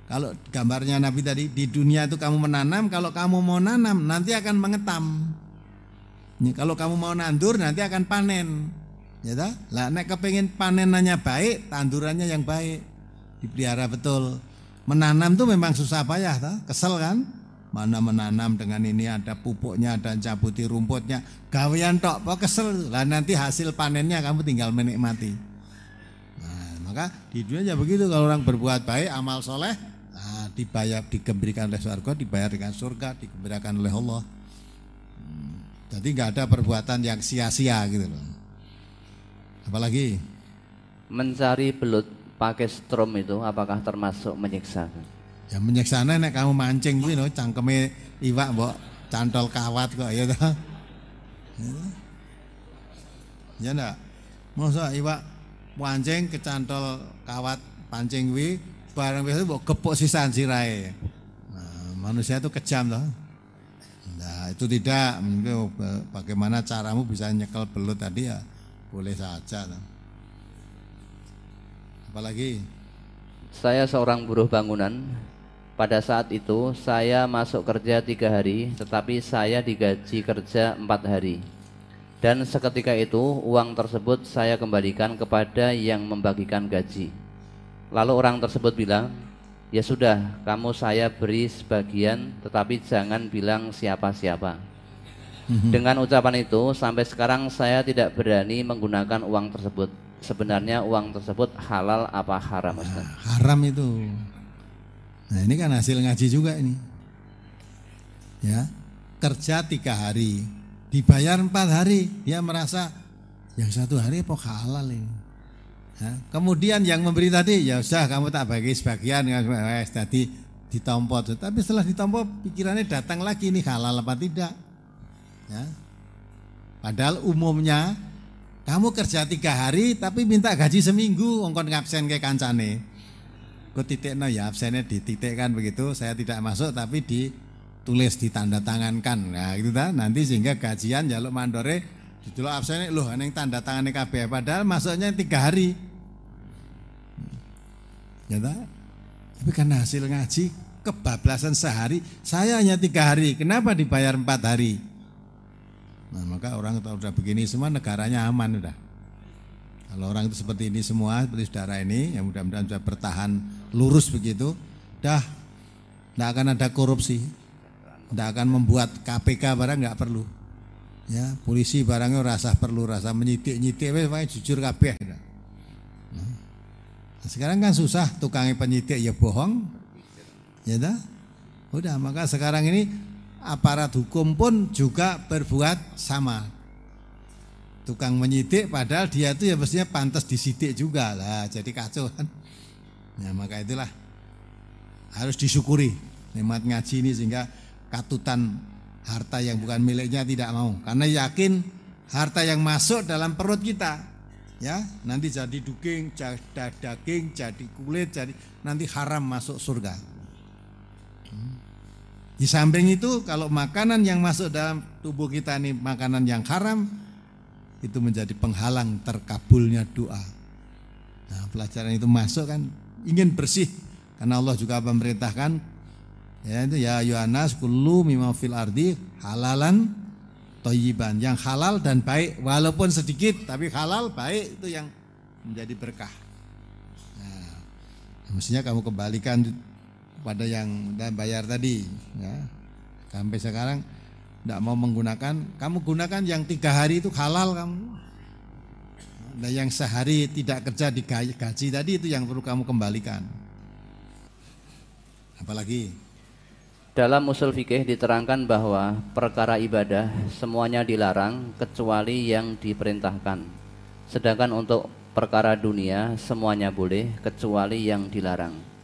Kalau gambarnya Nabi tadi di dunia itu kamu menanam, kalau kamu mau nanam nanti akan mengetam. Kalau kamu mau nandur nanti akan panen. Ya dah, lah nek kepengin panenannya baik, tandurannya yang baik. Dipelihara betul. Menanam tuh memang susah payah ta? Kesel kan? Mana menanam dengan ini ada pupuknya dan cabuti rumputnya. Gawean tok, kok kesel. Lah nanti hasil panennya kamu tinggal menikmati. Nah, maka di dunia ya begitu kalau orang berbuat baik, amal soleh, nah, dibayar, dikembalikan oleh surga, dibayar dengan surga, dikembalikan oleh Allah. Hmm, jadi nggak ada perbuatan yang sia-sia gitu loh. Apalagi? Mencari belut pakai strom itu apakah termasuk menyiksa? Ya menyiksa nek kamu mancing kuwi no cangkeme iwak mbok cantol kawat kok ya toh. Ya ndak? Masa iwak mancing kecantol kawat pancing kuwi barang biasa mbok gepuk sisan sirahe. Nah, manusia itu kejam loh. Nah, itu tidak. Bagaimana caramu bisa nyekel belut tadi ya boleh saja. Apalagi? Saya seorang buruh bangunan. Pada saat itu saya masuk kerja tiga hari, tetapi saya digaji kerja empat hari. Dan seketika itu uang tersebut saya kembalikan kepada yang membagikan gaji. Lalu orang tersebut bilang, ya sudah, kamu saya beri sebagian, tetapi jangan bilang siapa-siapa. Mhm. Dengan ucapan itu sampai sekarang saya tidak berani menggunakan uang tersebut. Sebenarnya uang tersebut halal apa haram Ustaz? Nah, haram itu. Nah ini kan hasil ngaji juga ini. Ya kerja tiga hari dibayar empat hari dia merasa yang satu hari kok halal ini. Ya, kemudian yang memberi tadi ya usah kamu tak bagi sebagian eh, tadi ditompot tapi setelah ditompot pikirannya datang lagi ini halal apa tidak Ya. Padahal umumnya kamu kerja tiga hari tapi minta gaji seminggu ongkon ngabsen kayak kancane. Kau titik no ya absennya dititikkan begitu. Saya tidak masuk tapi ditulis ditanda tangankan. Nah gitu kan nanti sehingga gajian jaluk mandore dulu absennya loh yang tanda tangannya KB padahal masuknya tiga hari. Ya tak? Tapi karena hasil ngaji kebablasan sehari, saya hanya tiga hari. Kenapa dibayar empat hari? Nah, maka orang kalau sudah begini semua negaranya aman sudah. Kalau orang itu seperti ini semua, seperti saudara ini, yang mudah-mudahan sudah bertahan lurus begitu, dah tidak akan ada korupsi, tidak akan membuat KPK barang nggak perlu. Ya, polisi barangnya rasa perlu rasa menyidik-nyidik wis jujur kabeh. Nah, sekarang kan susah tukangnya penyidik ya bohong. Ya dah. Udah, maka sekarang ini aparat hukum pun juga berbuat sama. Tukang menyidik padahal dia itu ya mestinya pantas disidik juga lah, jadi kacau kan. Ya maka itulah harus disyukuri nikmat ngaji ini sehingga katutan harta yang bukan miliknya tidak mau karena yakin harta yang masuk dalam perut kita ya nanti jadi daging jadi daging jadi kulit jadi nanti haram masuk surga. Di samping itu kalau makanan yang masuk dalam tubuh kita ini makanan yang haram itu menjadi penghalang terkabulnya doa. Nah pelajaran itu masuk kan ingin bersih. Karena Allah juga memerintahkan Ya itu ya Yohanes kullu mimma fil ardi halalan toyiban yang halal dan baik walaupun sedikit tapi halal baik itu yang menjadi berkah. Nah, mestinya kamu kembalikan pada yang dan bayar tadi ya. Sampai sekarang tidak mau menggunakan, kamu gunakan yang tiga hari itu halal kamu. Nah yang sehari tidak kerja di gaji tadi itu yang perlu kamu kembalikan. Apalagi dalam usul fikih diterangkan bahwa perkara ibadah semuanya dilarang kecuali yang diperintahkan. Sedangkan untuk perkara dunia semuanya boleh kecuali yang dilarang.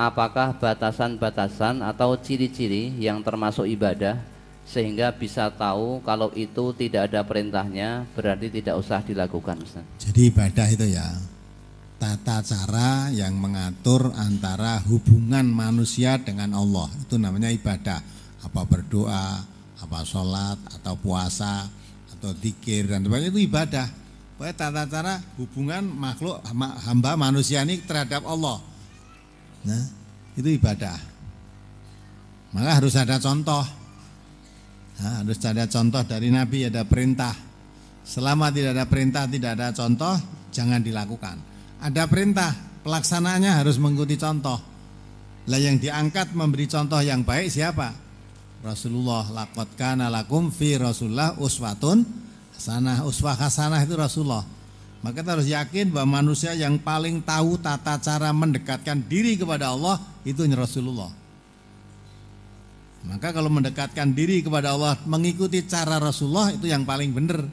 Apakah batasan-batasan atau ciri-ciri yang termasuk ibadah sehingga bisa tahu kalau itu tidak ada perintahnya berarti tidak usah dilakukan Ustaz. Jadi ibadah itu ya tata cara yang mengatur antara hubungan manusia dengan Allah. Itu namanya ibadah. Apa berdoa apa sholat atau puasa atau dikir dan sebagainya. Itu ibadah. Pokoknya tata cara hubungan makhluk hamba manusia ini terhadap Allah nah itu ibadah maka harus ada contoh nah, harus ada contoh dari Nabi ada perintah selama tidak ada perintah tidak ada contoh jangan dilakukan ada perintah, pelaksanaannya harus mengikuti contoh. Lah yang diangkat memberi contoh yang baik siapa? Rasulullah laqad kana lakum fi Rasulullah uswatun hasanah. Uswah hasanah itu Rasulullah. Maka kita harus yakin bahwa manusia yang paling tahu tata cara mendekatkan diri kepada Allah itu Rasulullah. Maka kalau mendekatkan diri kepada Allah mengikuti cara Rasulullah itu yang paling benar.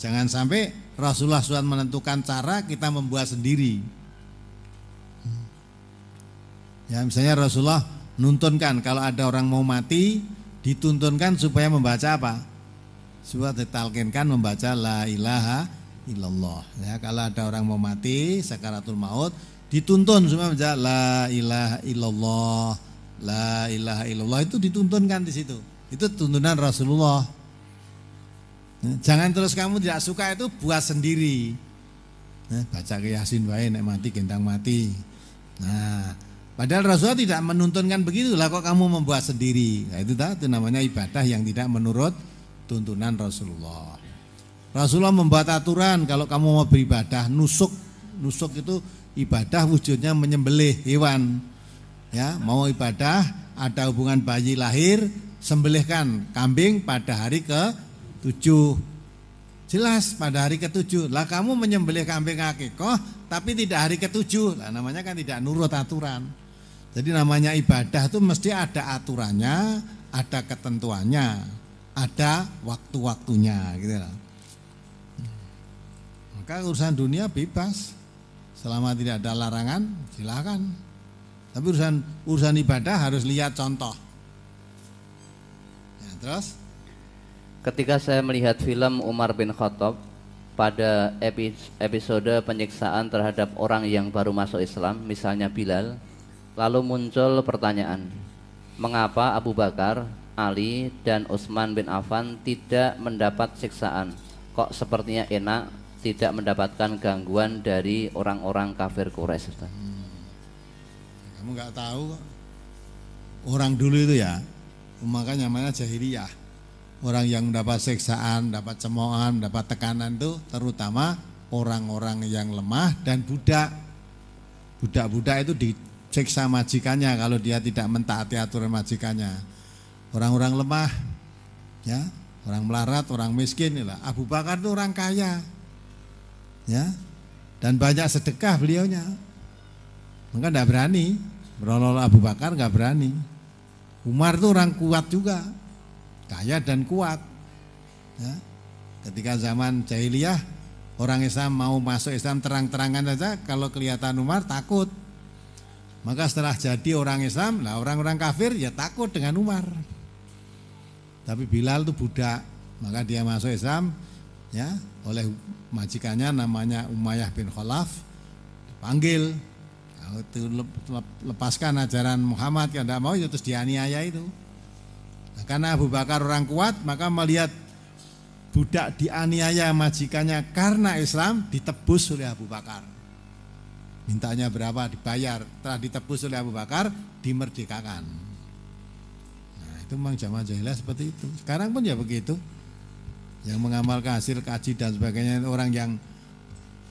Jangan sampai Rasulullah sudah menentukan cara kita membuat sendiri. Ya misalnya Rasulullah nuntunkan kalau ada orang mau mati dituntunkan supaya membaca apa? Supaya ditalkinkan membaca la ilaha illallah. Ya kalau ada orang mau mati sakaratul maut dituntun supaya membaca la ilaha illallah. La ilaha illallah itu dituntunkan di situ. Itu tuntunan Rasulullah. Jangan terus kamu tidak suka itu buat sendiri. Nah, baca ke Yasin wae nek mati gendang mati. Nah, padahal Rasulullah tidak menuntunkan begitu lah kok kamu membuat sendiri. Nah, itu itu namanya ibadah yang tidak menurut tuntunan Rasulullah. Rasulullah membuat aturan kalau kamu mau beribadah nusuk nusuk itu ibadah wujudnya menyembelih hewan. Ya, mau ibadah ada hubungan bayi lahir sembelihkan kambing pada hari ke tujuh. Jelas pada hari ketujuh. Lah kamu menyembelih kambing akikoh tapi tidak hari ketujuh. Lah namanya kan tidak nurut aturan. Jadi namanya ibadah itu mesti ada aturannya, ada ketentuannya, ada waktu-waktunya gitu lah. Maka urusan dunia bebas. Selama tidak ada larangan, silakan. Tapi urusan urusan ibadah harus lihat contoh. Ya, terus Ketika saya melihat film Umar bin Khattab pada episode penyiksaan terhadap orang yang baru masuk Islam, misalnya Bilal, lalu muncul pertanyaan, mengapa Abu Bakar, Ali, dan Utsman bin Affan tidak mendapat siksaan? Kok sepertinya enak tidak mendapatkan gangguan dari orang-orang kafir Quraisy? Hmm. Kamu nggak tahu orang dulu itu ya, makanya namanya jahiliyah orang yang mendapat seksaan, dapat cemoohan, dapat tekanan itu terutama orang-orang yang lemah dan budak. Budak-budak itu disiksa majikannya kalau dia tidak mentaati aturan majikannya. Orang-orang lemah, ya orang melarat, orang miskin. Abu Bakar itu orang kaya. Ya. Dan banyak sedekah beliaunya. Maka tidak berani. Berolol Abu Bakar nggak berani. Umar itu orang kuat juga. Kaya dan kuat. Ya. Ketika zaman jahiliyah orang Islam mau masuk Islam terang-terangan saja kalau kelihatan Umar takut. Maka setelah jadi orang Islam, lah orang-orang kafir ya takut dengan Umar. Tapi Bilal itu budak, maka dia masuk Islam ya oleh majikannya namanya Umayyah bin Khalaf dipanggil itu lepaskan ajaran Muhammad yang tidak mau ya terus dianiaya itu. Nah, karena Abu Bakar orang kuat maka melihat budak dianiaya majikannya karena Islam ditebus oleh Abu Bakar. Mintanya berapa dibayar, telah ditebus oleh Abu Bakar, dimerdekakan. Nah, itu memang zaman jahiliyah seperti itu. Sekarang pun ya begitu. Yang mengamalkan hasil kaji dan sebagainya orang yang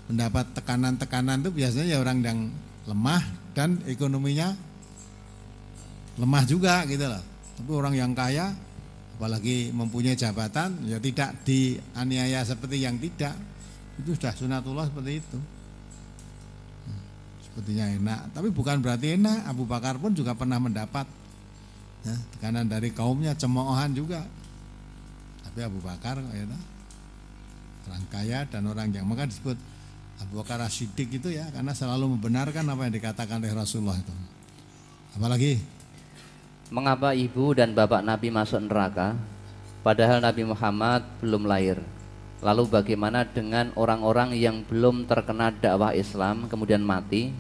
mendapat tekanan-tekanan itu biasanya ya orang yang lemah dan ekonominya lemah juga gitu loh. Tapi orang yang kaya apalagi mempunyai jabatan ya tidak dianiaya seperti yang tidak. Itu sudah sunatullah seperti itu sepertinya enak. Tapi bukan berarti enak. Abu Bakar pun juga pernah mendapat ya, tekanan dari kaumnya, cemoohan juga. Tapi Abu Bakar ya, orang kaya dan orang yang maka disebut Abu Bakar Ashidik itu ya karena selalu membenarkan apa yang dikatakan oleh Rasulullah itu. Apalagi mengapa ibu dan bapak Nabi masuk neraka padahal Nabi Muhammad belum lahir? Lalu bagaimana dengan orang-orang yang belum terkena dakwah Islam kemudian mati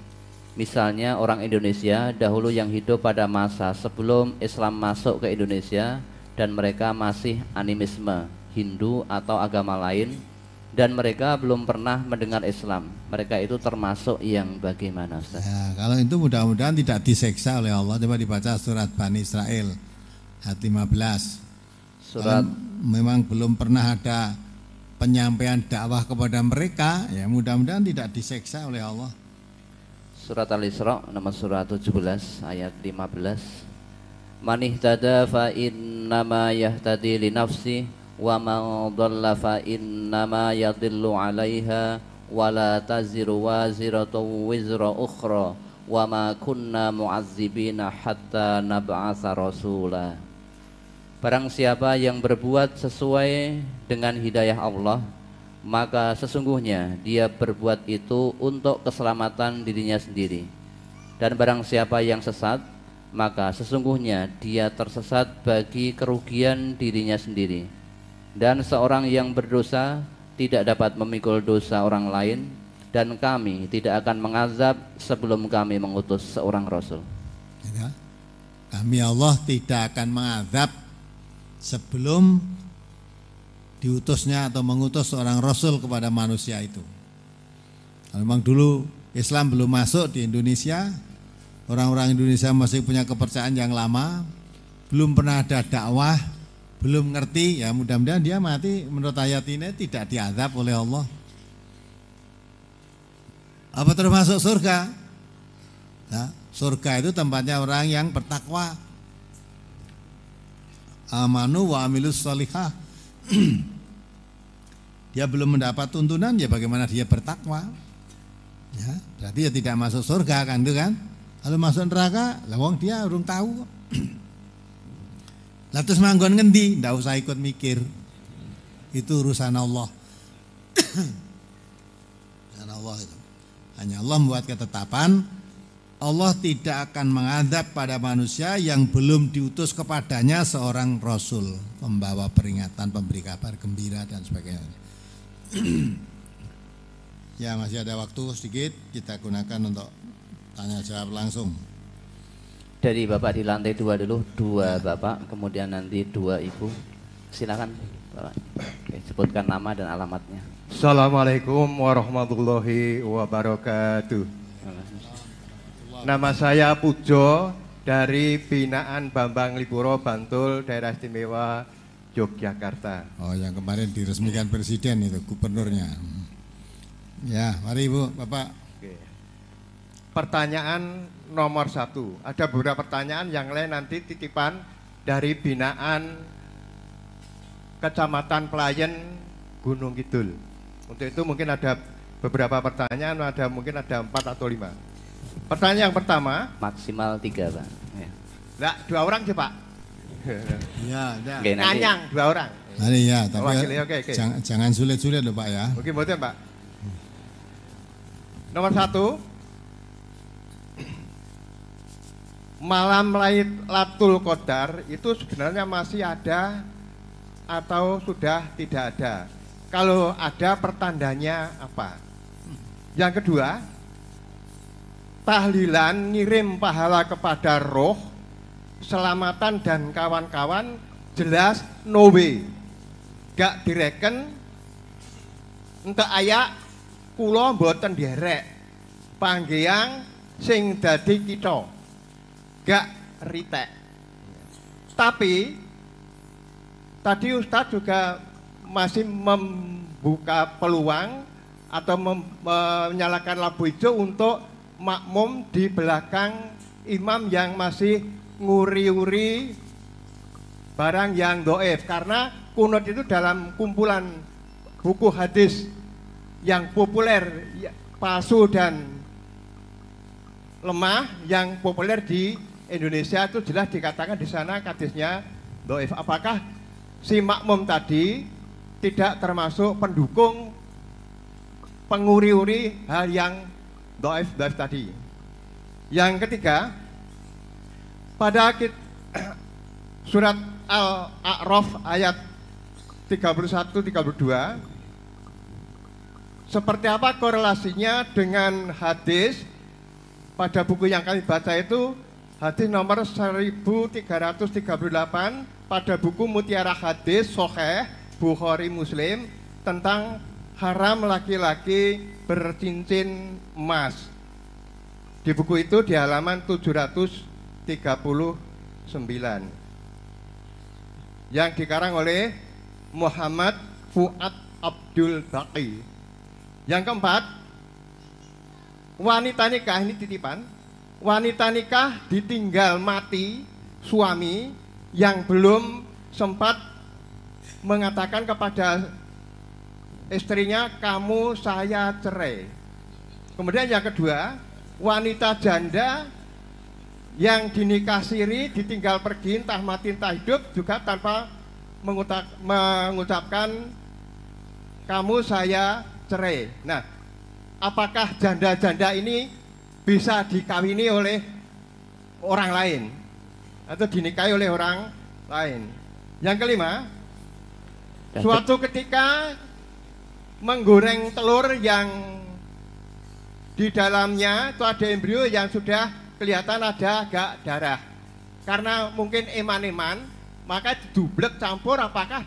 Misalnya orang Indonesia dahulu yang hidup pada masa sebelum Islam masuk ke Indonesia dan mereka masih animisme Hindu atau agama lain dan mereka belum pernah mendengar Islam. Mereka itu termasuk yang bagaimana Ustaz? Ya, kalau itu mudah-mudahan tidak diseksa oleh Allah. Coba dibaca surat Bani Israel ayat 15. Surat kalau memang belum pernah ada penyampaian dakwah kepada mereka, ya mudah-mudahan tidak diseksa oleh Allah. Surat Al-Isra nomor surat 17 ayat 15. Man ihtada fa innama yahtadi li nafsi wa man dhalla fa innama yadhillu 'alaiha wa la taziru waziratu wizra ukhra wa ma kunna mu'azzibina hatta nab'atha rasula. Barang siapa yang berbuat sesuai dengan hidayah Allah maka sesungguhnya dia berbuat itu untuk keselamatan dirinya sendiri. Dan barang siapa yang sesat, maka sesungguhnya dia tersesat bagi kerugian dirinya sendiri. Dan seorang yang berdosa tidak dapat memikul dosa orang lain dan kami tidak akan mengazab sebelum kami mengutus seorang rasul. Ya, kami Allah tidak akan mengazab sebelum diutusnya atau mengutus seorang rasul kepada manusia itu. Memang dulu Islam belum masuk di Indonesia, orang-orang Indonesia masih punya kepercayaan yang lama, belum pernah ada dakwah, belum ngerti, ya mudah-mudahan dia mati menurut ayat ini tidak diazab oleh Allah. Apa termasuk surga? Nah, surga itu tempatnya orang yang bertakwa. Amanu wa amilus salihah. [CLEARS THROAT] dia belum mendapat tuntunan ya bagaimana dia bertakwa ya berarti ya tidak masuk surga kan itu kan kalau masuk neraka lawang dia urung tahu lah terus manggon ngendi? Ndak usah ikut mikir. Itu urusan Allah. Urusan Allah itu. Hanya Allah membuat ketetapan. Allah tidak akan mengadab pada manusia yang belum diutus kepadanya seorang rasul. Pembawa peringatan, pemberi kabar gembira dan sebagainya. ya masih ada waktu sedikit. Kita gunakan untuk tanya jawab langsung. Dari bapak di lantai dua dulu, dua bapak, kemudian nanti dua ibu. Silakan bapak. Oke, sebutkan nama dan alamatnya. Assalamualaikum warahmatullahi wabarakatuh. Nama saya Pujo dari binaan Bambang Liburo Bantul Daerah Istimewa Yogyakarta. Oh, yang kemarin diresmikan presiden itu gubernurnya. Ya, mari Ibu, Bapak. Oke. Pertanyaan nomor satu. Ada beberapa pertanyaan yang lain nanti titipan dari binaan Kecamatan Pelayan, Gunung Kidul. Untuk itu mungkin ada beberapa pertanyaan, ada mungkin ada empat atau lima. Pertanyaan yang pertama, Maksimal tiga pak. Ya. Nah, dua orang sih Pak. [LAUGHS] Ya, ya. Oke, nanti Nganyang dua orang. Nanti ya, tapi Wakili, oke, oke. Jangan, jangan sulit-sulit loh Pak ya. Mungkin betul Pak. Nomor satu, malam Lailatul Qadar itu sebenarnya masih ada atau sudah tidak ada. Kalau ada pertandanya apa? Yang kedua, tahlilan ngirim pahala kepada roh, selamatan dan kawan-kawan jelas no way. Gak direken entek ayak kula mboten derek. Panggeyang sing dadi kita. Gak ritek. Tapi tadi Ustadz juga masih membuka peluang atau mem- menyalakan lampu hijau untuk makmum di belakang imam yang masih nguri-uri barang yang doif karena kunut itu dalam kumpulan buku hadis yang populer ya, palsu dan lemah yang populer di Indonesia itu jelas dikatakan di sana hadisnya doif. Apakah si makmum tadi tidak termasuk pendukung penguri-uri hal yang doif doif tadi? Yang ketiga pada [CLEARS THROAT] surat Al-A'raf ayat 31 32 seperti apa korelasinya dengan hadis? Pada buku yang kami baca itu hadis nomor 1338 pada buku Mutiara Hadis Soheh Bukhari Muslim tentang haram laki-laki bercincin emas. Di buku itu di halaman 739 yang dikarang oleh Muhammad Fuad Abdul Baqi. Yang keempat, wanita nikah ini titipan. Wanita nikah ditinggal mati suami yang belum sempat mengatakan kepada istrinya kamu saya cerai. Kemudian yang kedua, wanita janda yang dinikah siri ditinggal pergi entah mati entah hidup juga tanpa mengutak- mengucapkan kamu saya cerai. Nah, apakah janda-janda ini bisa dikawini oleh orang lain atau dinikahi oleh orang lain? Yang kelima, suatu ketika menggoreng telur yang di dalamnya itu ada embrio yang sudah kelihatan ada agak darah. Karena mungkin eman-eman, maka dublek campur apakah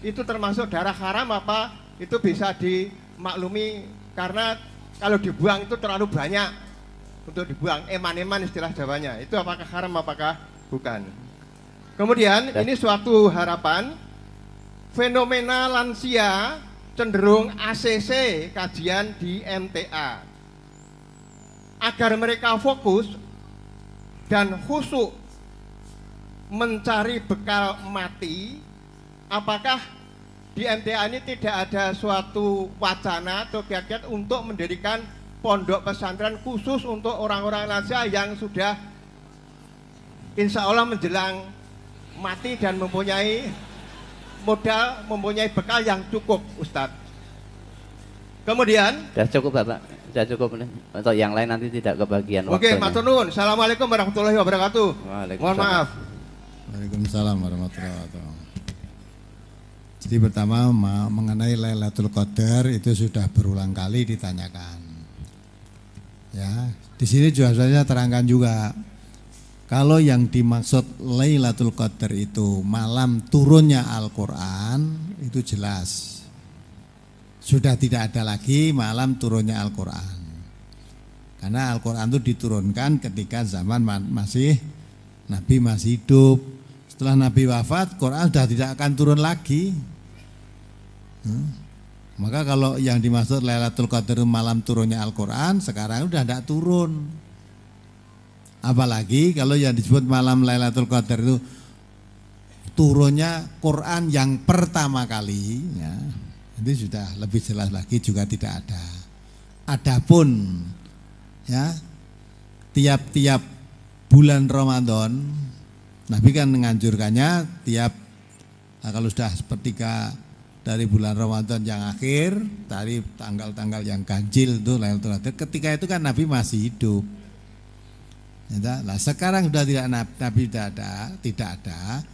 itu termasuk darah haram apa itu bisa dimaklumi karena kalau dibuang itu terlalu banyak untuk dibuang eman-eman istilah Jawanya. Itu apakah haram apakah bukan? Kemudian ini suatu harapan fenomena lansia cenderung ACC kajian di MTA agar mereka fokus dan khusyuk mencari bekal mati apakah di MTA ini tidak ada suatu wacana atau kiat-kiat untuk mendirikan pondok pesantren khusus untuk orang-orang lansia yang sudah insya Allah menjelang mati dan mempunyai modal, mempunyai bekal yang cukup Ustadz. Kemudian Sudah cukup Bapak, sudah cukup nih. Untuk yang lain nanti tidak kebagian Oke, matur nuwun. Assalamualaikum warahmatullahi wabarakatuh. Waalaikumsalam. Mohon maaf. Waalaikumsalam warahmatullahi wabarakatuh. Jadi pertama ma- mengenai Lailatul Qadar itu sudah berulang kali ditanyakan. Ya, di sini juga saya terangkan juga kalau yang dimaksud Lailatul Qadar itu malam turunnya Al-Qur'an itu jelas. Sudah tidak ada lagi malam turunnya Al-Qur'an. Karena Al-Qur'an itu diturunkan ketika zaman ma- masih Nabi masih hidup. Setelah Nabi wafat, Quran sudah tidak akan turun lagi. Hmm. Maka kalau yang dimaksud Lailatul Qadar malam turunnya Al-Quran, sekarang sudah tidak turun. Apalagi kalau yang disebut malam Lailatul Qadar itu turunnya Quran yang pertama kali ya itu sudah lebih jelas lagi juga tidak ada adapun ya tiap-tiap bulan Ramadan Nabi kan menganjurkannya tiap nah kalau sudah sepertiga dari bulan Ramadan yang akhir dari tanggal-tanggal yang ganjil itu Lailatul Qadar ketika itu kan Nabi masih hidup. Nah sekarang sudah tidak Nabi tidak ada tidak ada.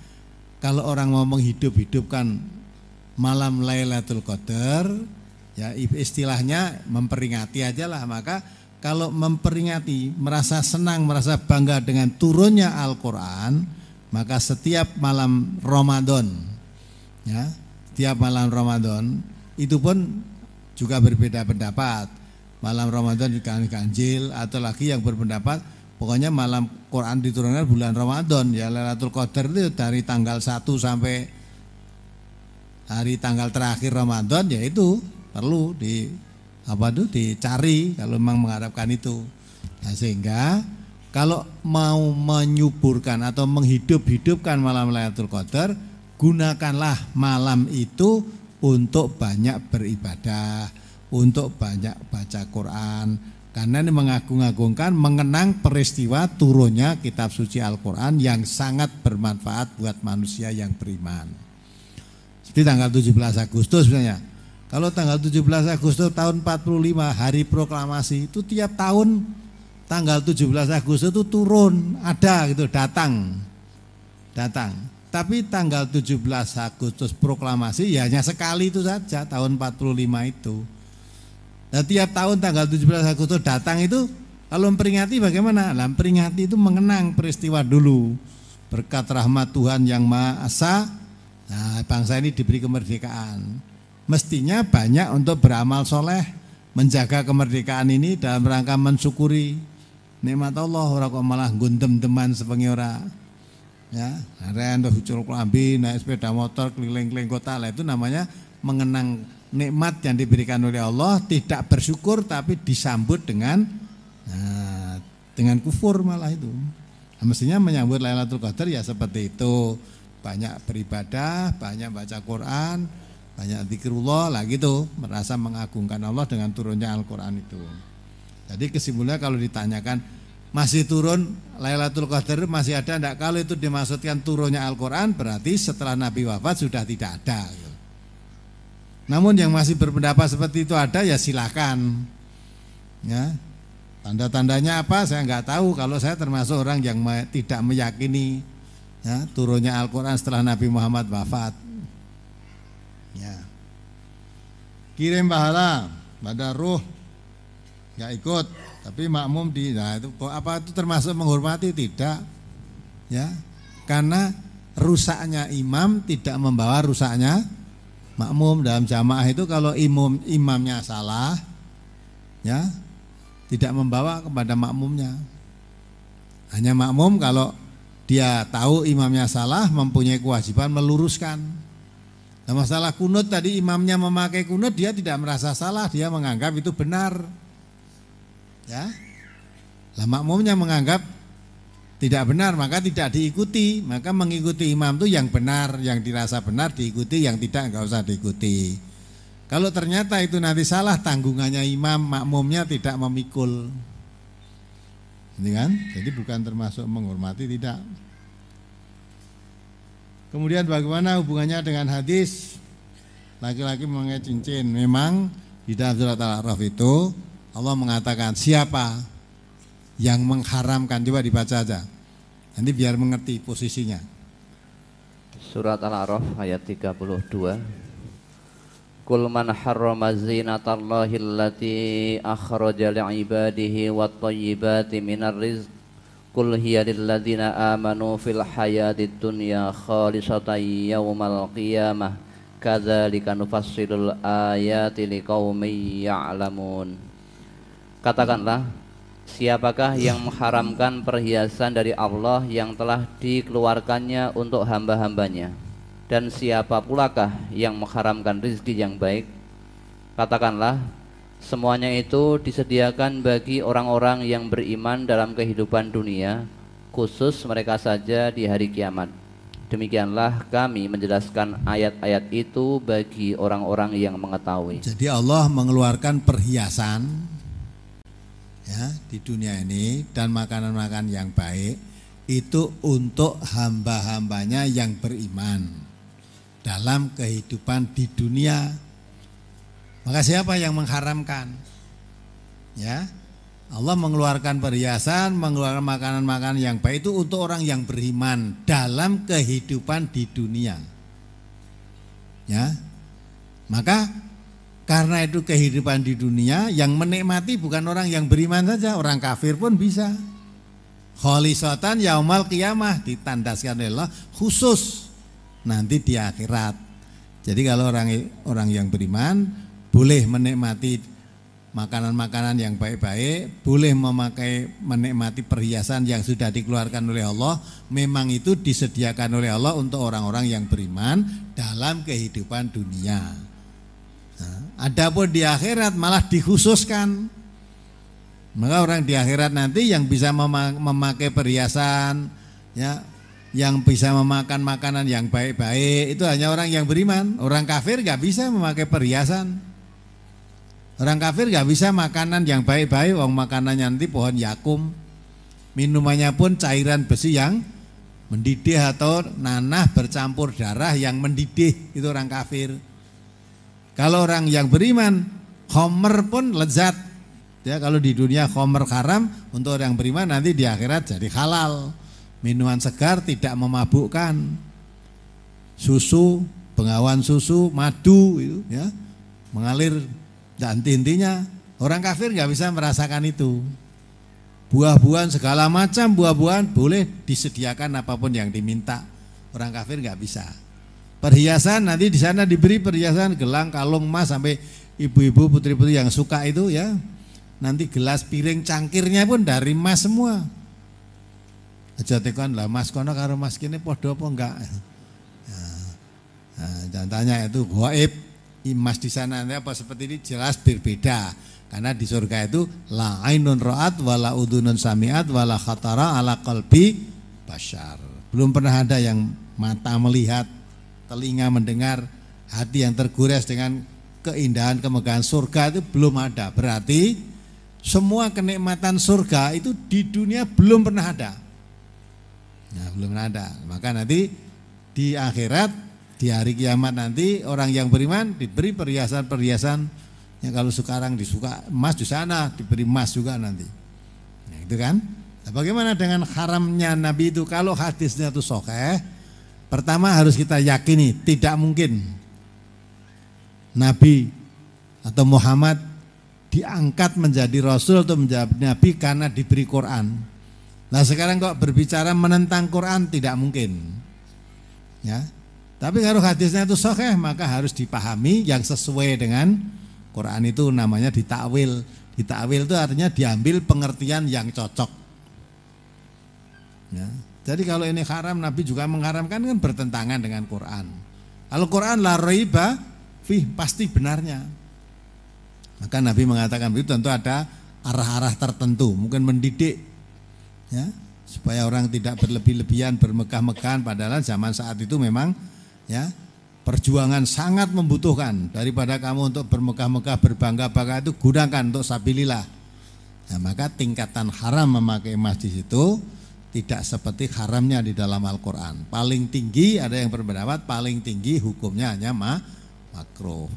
Kalau orang mau menghidup-hidupkan malam Lailatul Qadar ya istilahnya memperingati aja lah. Maka kalau memperingati merasa senang merasa bangga dengan turunnya Al-Qur'an maka setiap malam Ramadan ya setiap malam Ramadan itu pun juga berbeda pendapat malam Ramadan juga ganjil atau lagi yang berpendapat pokoknya malam Quran diturunkan bulan Ramadan ya Lailatul Qadar itu dari tanggal 1 sampai hari tanggal terakhir Ramadan ya itu perlu di apa tuh dicari kalau memang mengharapkan itu. Nah, sehingga kalau mau menyuburkan atau menghidup-hidupkan malam Lailatul Qadar, gunakanlah malam itu untuk banyak beribadah, untuk banyak baca Quran, karena ini mengagung-agungkan mengenang peristiwa turunnya kitab suci Al-Quran yang sangat bermanfaat buat manusia yang beriman. Seperti tanggal 17 Agustus sebenarnya kalau tanggal 17 Agustus tahun 45 hari proklamasi itu tiap tahun tanggal 17 Agustus itu turun, ada gitu, datang. Datang. Tapi tanggal 17 Agustus proklamasi ya hanya sekali itu saja tahun 45 itu. Nah, tiap tahun tanggal 17 Agustus datang itu kalau memperingati bagaimana? Nah, memperingati itu mengenang peristiwa dulu. Berkat rahmat Tuhan yang Maha Esa, nah bangsa ini diberi kemerdekaan mestinya banyak untuk beramal soleh menjaga kemerdekaan ini dalam rangka mensyukuri nikmat Allah ora kok malah guntem teman sepengi ora ya aren hucul kelambi naik sepeda motor keliling-keliling kota. Lah itu namanya mengenang nikmat yang diberikan oleh Allah tidak bersyukur tapi disambut dengan nah, dengan kufur malah itu. Nah, mestinya menyambut Lailatul Qadar ya seperti itu. Banyak beribadah banyak baca Quran banyak zikrullah lah gitu. Merasa mengagungkan Allah dengan turunnya Al-Quran itu. Jadi kesimpulannya kalau ditanyakan masih turun Lailatul Qadar masih ada enggak kalau itu dimaksudkan turunnya Al-Quran berarti setelah Nabi wafat sudah tidak ada. Namun yang masih berpendapat seperti itu ada ya silakan. Ya. Tanda-tandanya apa saya nggak tahu. Kalau saya termasuk orang yang tidak meyakini ya, turunnya Al-Quran setelah Nabi Muhammad wafat. Ya. Kirim pahala pada ruh nggak ikut, tapi makmum di nah itu apa itu termasuk menghormati tidak? Ya. Karena rusaknya imam tidak membawa rusaknya makmum dalam jamaah itu kalau imam imamnya salah ya tidak membawa kepada makmumnya. Hanya makmum kalau dia tahu imamnya salah mempunyai kewajiban meluruskan. Nah masalah kunut tadi imamnya memakai kunut dia tidak merasa salah, dia menganggap itu benar. Ya. Lah makmumnya menganggap tidak benar maka tidak diikuti, maka mengikuti imam itu yang benar, yang dirasa benar diikuti, yang tidak enggak usah diikuti. Kalau ternyata itu nanti salah tanggungannya imam, makmumnya tidak memikul. Ini kan? Jadi bukan termasuk menghormati tidak. Kemudian bagaimana hubungannya dengan hadis laki-laki memakai cincin? Memang di dalam surat Al-A'raf itu Allah mengatakan siapa yang mengharamkan coba dibaca aja. Nanti biar mengerti posisinya. Surat Al-A'raf ayat 32. Kul man harrama zinatallahi allati akhraja li'ibadihi wat thayyibati minar rizq Qul hiya lilladzina amanu fil hayatid dunya khalisatan yaumal qiyamah kadzalika nufassilul ayati liqaumin ya'lamun Katakanlah siapakah yang mengharamkan perhiasan dari Allah yang telah dikeluarkannya untuk hamba-hambanya dan siapa pulakah yang mengharamkan rizki yang baik Katakanlah Semuanya itu disediakan bagi orang-orang yang beriman dalam kehidupan dunia, khusus mereka saja di hari kiamat. Demikianlah kami menjelaskan ayat-ayat itu bagi orang-orang yang mengetahui. Jadi Allah mengeluarkan perhiasan ya di dunia ini dan makanan-makanan yang baik itu untuk hamba-hambanya yang beriman dalam kehidupan di dunia. Maka siapa yang mengharamkan? Ya, Allah mengeluarkan perhiasan, mengeluarkan makanan-makanan yang baik itu untuk orang yang beriman dalam kehidupan di dunia. Ya. Maka karena itu kehidupan di dunia yang menikmati bukan orang yang beriman saja, orang kafir pun bisa. Kholisatan yaumal kiamah ditandaskan oleh Allah khusus nanti di akhirat. Jadi kalau orang orang yang beriman boleh menikmati makanan-makanan yang baik-baik, boleh memakai menikmati perhiasan yang sudah dikeluarkan oleh Allah, memang itu disediakan oleh Allah untuk orang-orang yang beriman dalam kehidupan dunia. Adapun di akhirat malah dikhususkan. Maka orang di akhirat nanti yang bisa memakai perhiasan, ya, yang bisa memakan makanan yang baik-baik itu hanya orang yang beriman. Orang kafir nggak bisa memakai perhiasan. Orang kafir gak bisa makanan yang baik-baik, wong makanannya nanti pohon yakum. Minumannya pun cairan besi yang mendidih atau nanah bercampur darah yang mendidih, itu orang kafir. Kalau orang yang beriman, khomer pun lezat. Ya, kalau di dunia khomer haram, untuk orang beriman nanti di akhirat jadi halal. Minuman segar tidak memabukkan. Susu, pengawan susu, madu itu ya, mengalir dan intinya orang kafir nggak bisa merasakan itu. Buah-buahan segala macam buah-buahan boleh disediakan apa pun yang diminta. Orang kafir nggak bisa. Perhiasan nanti di sana diberi perhiasan gelang, kalung emas sampai ibu-ibu putri-putri yang suka itu ya. Nanti gelas piring cangkirnya pun dari emas semua. Aja tekan lah mas kono karo mas kini podo apa enggak? Nah, nah, jangan tanya itu goib emas di sana apa seperti ini jelas berbeda karena di surga itu la ainun ra'at wala udunun samiat wala khatara ala qalbi bashar. Belum pernah ada yang mata melihat, telinga mendengar, hati yang tergores dengan keindahan kemegahan surga itu belum ada. Berarti semua kenikmatan surga itu di dunia belum pernah ada. Nah, belum pernah ada. Maka nanti di akhirat di hari kiamat nanti orang yang beriman diberi perhiasan-perhiasan yang kalau sekarang disuka emas di sana diberi emas juga nanti. Nah, itu kan? Nah, bagaimana dengan haramnya Nabi itu kalau hadisnya itu sokeh? Pertama harus kita yakini tidak mungkin Nabi atau Muhammad diangkat menjadi Rasul atau menjadi Nabi karena diberi Quran. Nah sekarang kok berbicara menentang Quran tidak mungkin. Ya, tapi kalau hadisnya itu sahih maka harus dipahami yang sesuai dengan Quran itu namanya ditakwil. Ditakwil itu artinya diambil pengertian yang cocok. Ya. Jadi kalau ini haram Nabi juga mengharamkan kan bertentangan dengan Quran. Kalau Quran la raiba fih pasti benarnya. Maka Nabi mengatakan itu tentu ada arah-arah tertentu, mungkin mendidik ya, supaya orang tidak berlebih-lebihan bermegah-megahan padahal zaman saat itu memang ya perjuangan sangat membutuhkan daripada kamu untuk bermegah-megah berbangga-bangga itu gunakan untuk sabilillah nah, maka tingkatan haram memakai emas di situ tidak seperti haramnya di dalam Al-Quran paling tinggi ada yang berpendapat paling tinggi hukumnya hanya ma makruh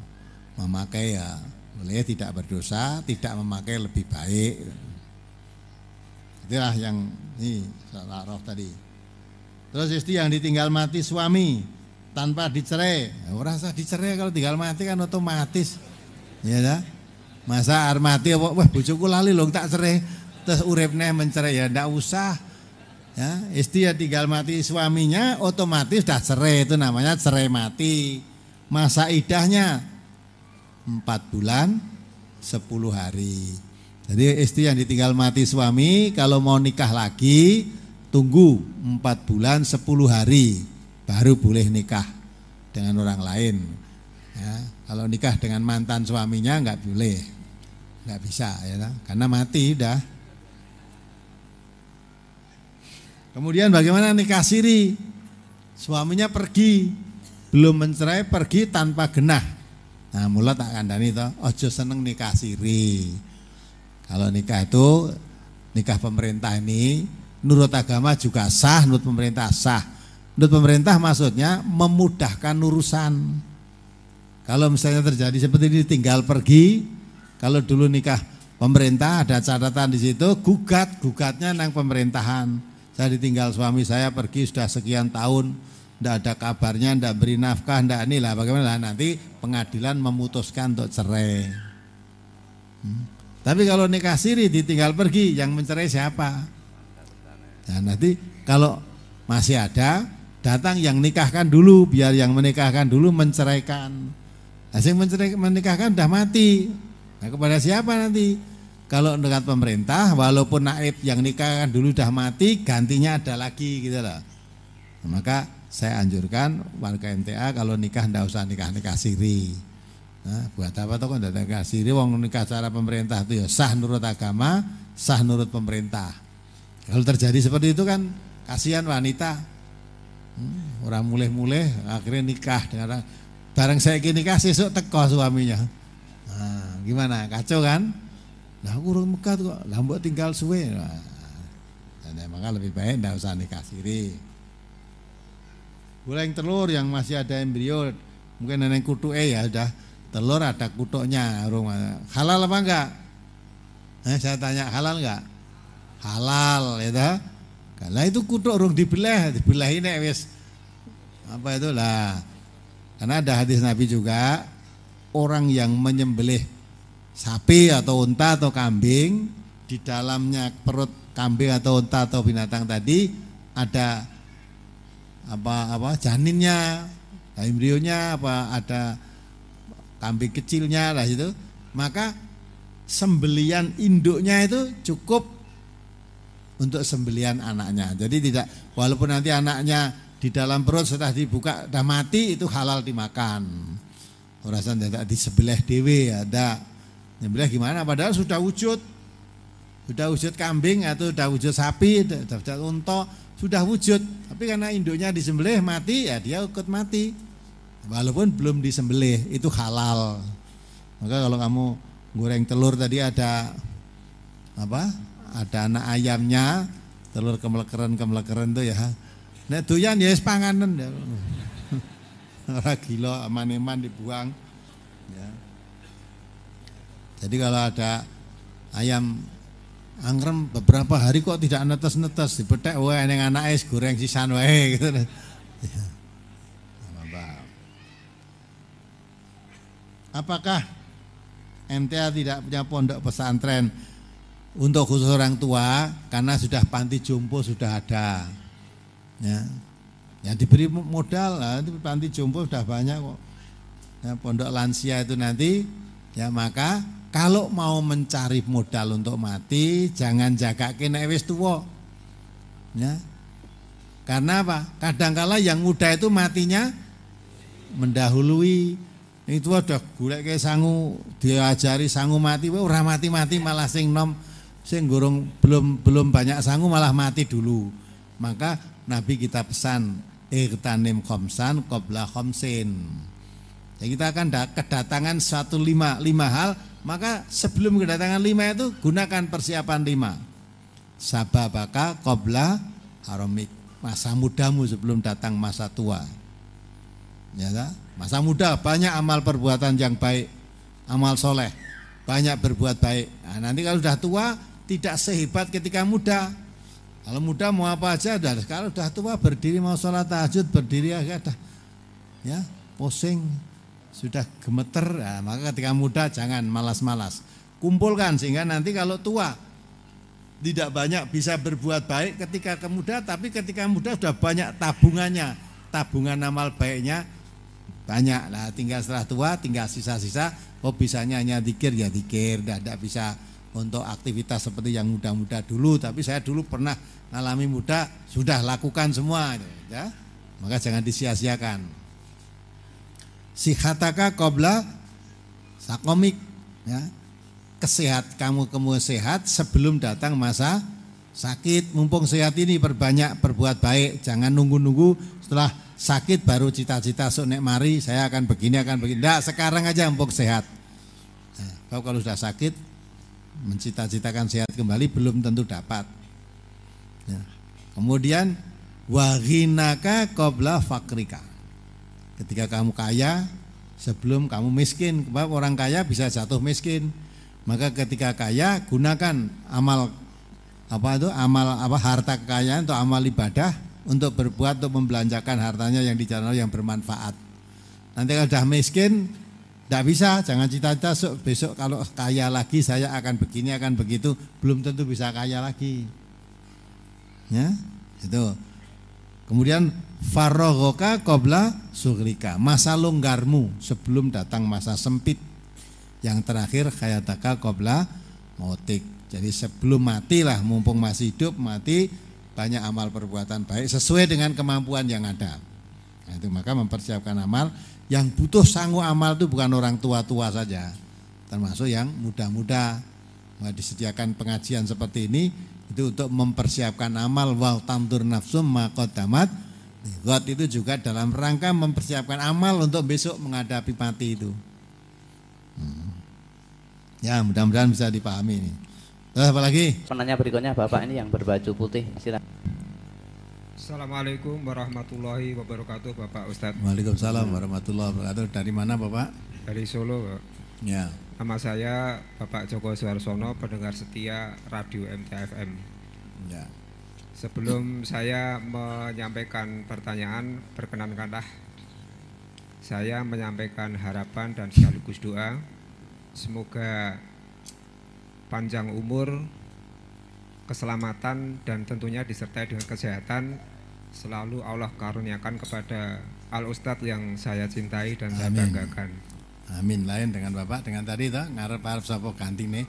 memakai ya boleh tidak berdosa tidak memakai lebih baik itulah yang ini salah roh tadi terus istri yang ditinggal mati suami tanpa dicerai. Ya, orang sah dicerai kalau tinggal mati kan otomatis. Ya dah. Masa ar mati apa wah bojoku lali loh tak cerai terus uripnya mencerai ya ndak usah. Ya, istri ya tinggal mati suaminya otomatis dah cerai itu namanya cerai mati. Masa idahnya empat bulan sepuluh hari. Jadi istri yang ditinggal mati suami kalau mau nikah lagi tunggu empat bulan sepuluh hari baru boleh nikah dengan orang lain. Ya, kalau nikah dengan mantan suaminya nggak boleh, nggak bisa ya, karena mati dah. Kemudian bagaimana nikah siri? suaminya pergi, belum mencerai pergi tanpa genah. Nah, mula tak kandani to, ojo seneng nikah siri. Kalau nikah itu nikah pemerintah ini nurut agama juga sah, nurut pemerintah sah. Nurut pemerintah maksudnya memudahkan urusan. Kalau misalnya terjadi seperti ini tinggal pergi, kalau dulu nikah pemerintah ada catatan di situ, gugat, gugatnya nang pemerintahan. Saya ditinggal suami saya pergi sudah sekian tahun, tidak ada kabarnya, tidak beri nafkah, tidak inilah bagaimana nanti pengadilan memutuskan untuk cerai. Hmm. Tapi kalau nikah siri ditinggal pergi, yang mencerai siapa? Nah, nanti kalau masih ada, datang yang nikahkan dulu, biar yang menikahkan dulu menceraikan. Nah, yang menikahkan sudah mati. Nah, kepada siapa nanti? Kalau dekat pemerintah, walaupun naib yang nikahkan dulu sudah mati, gantinya ada lagi gitu loh. Maka saya anjurkan warga MTA kalau nikah tidak usah nikah nikah siri. Nah, buat apa tuh kan nikah siri? Wong nikah secara pemerintah itu ya sah nurut agama, sah nurut pemerintah. Kalau terjadi seperti itu kan kasihan wanita. Hmm, orang mulai-mulai akhirnya nikah dengan bareng saya ini nikah sesuk teko suaminya. Nah, gimana? Kacau kan? Nah, urung Mekah tuh kok lambok tinggal suwe. Nah, dan maka lebih baik tidak usah nikah siri. Goreng telur yang masih ada embrio, mungkin nenek kutu eh ya sudah telur ada kutuknya rumah. Halal apa enggak? Eh, saya tanya halal enggak? Halal ya dah. Kalau itu kutuk urung dibelah, dibelah ini wis apa itu lah. Karena ada hadis Nabi juga orang yang menyembelih sapi atau unta atau kambing di dalamnya perut kambing atau unta atau binatang tadi ada apa apa janinnya, embrionya apa ada kambing kecilnya lah itu, maka sembelian induknya itu cukup untuk sembelian anaknya. Jadi tidak walaupun nanti anaknya di dalam perut setelah dibuka sudah mati itu halal dimakan. Orasan tidak di sebelah dewi ada nyembelih gimana padahal sudah wujud sudah wujud kambing atau sudah wujud sapi, sudah wujud unta, sudah wujud, tapi karena induknya disembelih mati, ya dia ikut mati. Walaupun belum disembelih, itu halal. Maka kalau kamu goreng telur tadi ada apa? Ada anak ayamnya, telur kemelekeran kemelekeran itu ya. Nek doyan ya panganan ya. [LAUGHS] Ora gila aman-aman dibuang. Ya. Jadi kalau ada ayam Angrem beberapa hari kok tidak netes-netes dipetek wae ning anake goreng sisan wae [LAUGHS] gitu. Ya. Apakah MTA tidak punya pondok pesantren untuk khusus orang tua karena sudah panti jompo sudah ada. Ya. Yang diberi modal lah, panti jompo sudah banyak kok. Ya, pondok lansia itu nanti ya maka kalau mau mencari modal untuk mati, jangan jaga kena wis tua. Ya. Karena apa? Kadangkala yang muda itu matinya mendahului. Itu ada gulek kayak sangu diajari sangu mati, wah ora mati-mati malah sing nom sing gorong belum belum banyak sangu malah mati dulu. Maka Nabi kita pesan irtanim khomsan qabla khomsin. Ya kita akan kedatangan satu lima, lima hal maka sebelum kedatangan lima itu gunakan persiapan lima. Sababaka kobla haromik. Masa mudamu sebelum datang masa tua. Ya, masa muda banyak amal perbuatan yang baik, amal soleh, banyak berbuat baik. Nah, nanti kalau sudah tua tidak sehebat ketika muda. Kalau muda mau apa aja, udah. Kalau sudah tua berdiri mau sholat tahajud berdiri aja, ya pusing sudah gemeter, ya, maka ketika muda jangan malas-malas. Kumpulkan sehingga nanti kalau tua tidak banyak bisa berbuat baik ketika kemuda, tapi ketika muda sudah banyak tabungannya, tabungan amal baiknya banyak. Nah, tinggal setelah tua, tinggal sisa-sisa. Oh bisanya hanya dikir ya dikir, tidak bisa untuk aktivitas seperti yang muda-muda dulu. Tapi saya dulu pernah ngalami muda, sudah lakukan semua, ya. Maka jangan disia-siakan sihataka kobla sakomik ya kesehat kamu kamu sehat sebelum datang masa sakit mumpung sehat ini perbanyak berbuat baik jangan nunggu-nunggu setelah sakit baru cita-cita sok nek mari saya akan begini akan begini. Enggak, sekarang aja empuk sehat. Nah, kau kalau sudah sakit mencita-citakan sehat kembali belum tentu dapat. Ya. Kemudian wahinaka qabla fakrika. Ketika kamu kaya sebelum kamu miskin, sebab orang kaya bisa jatuh miskin. Maka ketika kaya gunakan amal apa itu amal apa harta kekayaan atau amal ibadah untuk berbuat untuk membelanjakan hartanya yang di jalan yang bermanfaat. Nanti kalau sudah miskin tidak bisa, jangan cita-cita besok kalau kaya lagi saya akan begini akan begitu, belum tentu bisa kaya lagi. Ya, itu. Kemudian farrogoka kobla sugrika masa longgarmu sebelum datang masa sempit. Yang terakhir khayataka kobla motik. Jadi sebelum matilah mumpung masih hidup mati banyak amal perbuatan baik sesuai dengan kemampuan yang ada. Nah, itu maka mempersiapkan amal yang butuh sanggup amal itu bukan orang tua-tua saja, termasuk yang muda-muda. disediakan pengajian seperti ini itu untuk mempersiapkan amal wal tandur nafsum makodamat God itu juga dalam rangka mempersiapkan amal untuk besok menghadapi mati itu. Hmm. Ya mudah-mudahan bisa dipahami ini. Terus apa lagi? Penanya berikutnya Bapak ini yang berbaju putih. Silakan. Assalamualaikum warahmatullahi wabarakatuh Bapak Ustadz Waalaikumsalam warahmatullahi wabarakatuh Dari mana Bapak? Dari Solo Pak Ya Nama saya Bapak Joko Suarsono, pendengar setia Radio MTFM. Ya. Sebelum saya menyampaikan pertanyaan, perkenankanlah saya menyampaikan harapan dan sekaligus doa. Semoga panjang umur, keselamatan dan tentunya disertai dengan kesehatan selalu Allah karuniakan kepada Al Ustadz yang saya cintai dan Amin. saya banggakan. Amin lain dengan Bapak dengan tadi toh ngarep arep sapa ganti nih.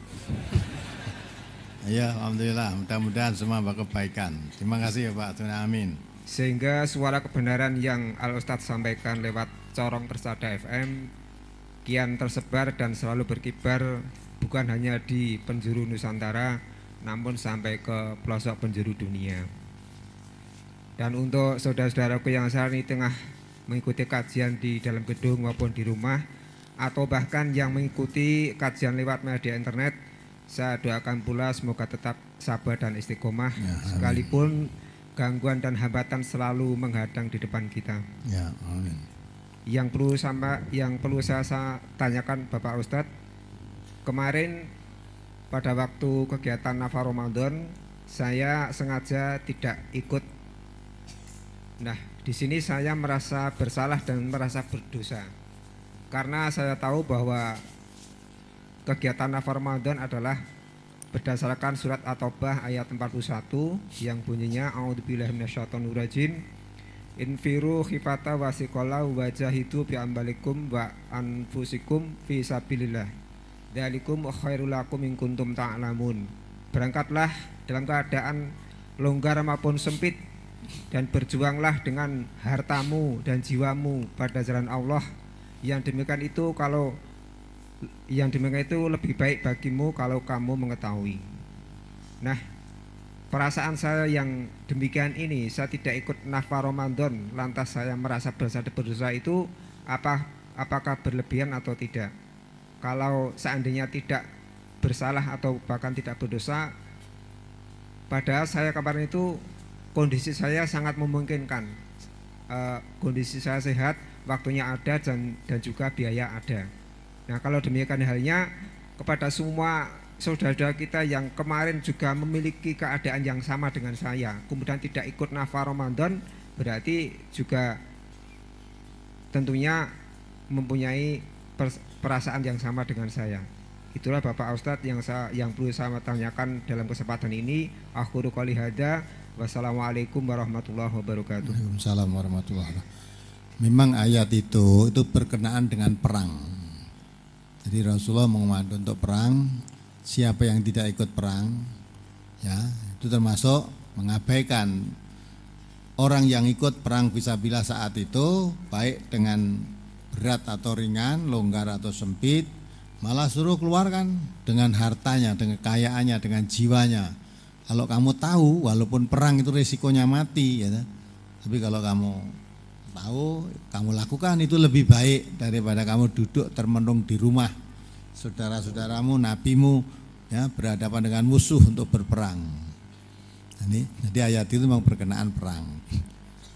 Ya, alhamdulillah. Mudah-mudahan semua kebaikan. Terima kasih ya Pak. Amin. Sehingga suara kebenaran yang Al Ustadz sampaikan lewat corong persada FM kian tersebar dan selalu berkibar bukan hanya di penjuru Nusantara namun sampai ke pelosok penjuru dunia. Dan untuk saudara-saudaraku yang saat ini tengah mengikuti kajian di dalam gedung maupun di rumah, atau bahkan yang mengikuti kajian lewat media internet saya doakan pula semoga tetap sabar dan istiqomah ya, sekalipun gangguan dan hambatan selalu menghadang di depan kita. Ya, amin. Yang perlu sama yang perlu saya, saya tanyakan Bapak Ustadz kemarin pada waktu kegiatan Nafa Ramadan saya sengaja tidak ikut. Nah, di sini saya merasa bersalah dan merasa berdosa karena saya tahu bahwa kegiatan nafar Ramadan adalah berdasarkan surat At-Taubah ayat 41 yang bunyinya A'udzubillahi minasyaitonirrajim. Infiru khifata wasikola wajahidu bi ambalikum wa anfusikum fi sabilillah. Dalikum khairul lakum in kuntum ta'lamun. Berangkatlah dalam keadaan longgar maupun sempit dan berjuanglah dengan hartamu dan jiwamu pada jalan Allah. Yang demikian itu kalau yang demikian itu lebih baik bagimu kalau kamu mengetahui. Nah, perasaan saya yang demikian ini saya tidak ikut nafar Ramadan lantas saya merasa berdosa berdosa itu apa apakah berlebihan atau tidak? Kalau seandainya tidak bersalah atau bahkan tidak berdosa padahal saya kemarin itu kondisi saya sangat memungkinkan uh, kondisi saya sehat waktunya ada dan dan juga biaya ada. Nah, kalau demikian halnya kepada semua saudara-saudara kita yang kemarin juga memiliki keadaan yang sama dengan saya, kemudian tidak ikut nafar Ramadan, berarti juga tentunya mempunyai perasaan yang sama dengan saya. Itulah Bapak Ustadz yang saya yang perlu saya tanyakan dalam kesempatan ini. Akhuru qali hada. Wassalamualaikum warahmatullahi wabarakatuh. Waalaikumsalam warahmatullahi wabarakatuh memang ayat itu itu berkenaan dengan perang. Jadi Rasulullah mengumandang untuk perang, siapa yang tidak ikut perang, ya itu termasuk mengabaikan orang yang ikut perang visabilillah saat itu, baik dengan berat atau ringan, longgar atau sempit, malah suruh keluarkan dengan hartanya, dengan kekayaannya, dengan jiwanya. Kalau kamu tahu, walaupun perang itu resikonya mati, ya, tapi kalau kamu tahu kamu lakukan itu lebih baik daripada kamu duduk termenung di rumah. Saudara-saudaramu nabimu ya berhadapan dengan musuh untuk berperang. Ini jadi ayat itu memang berkenaan perang.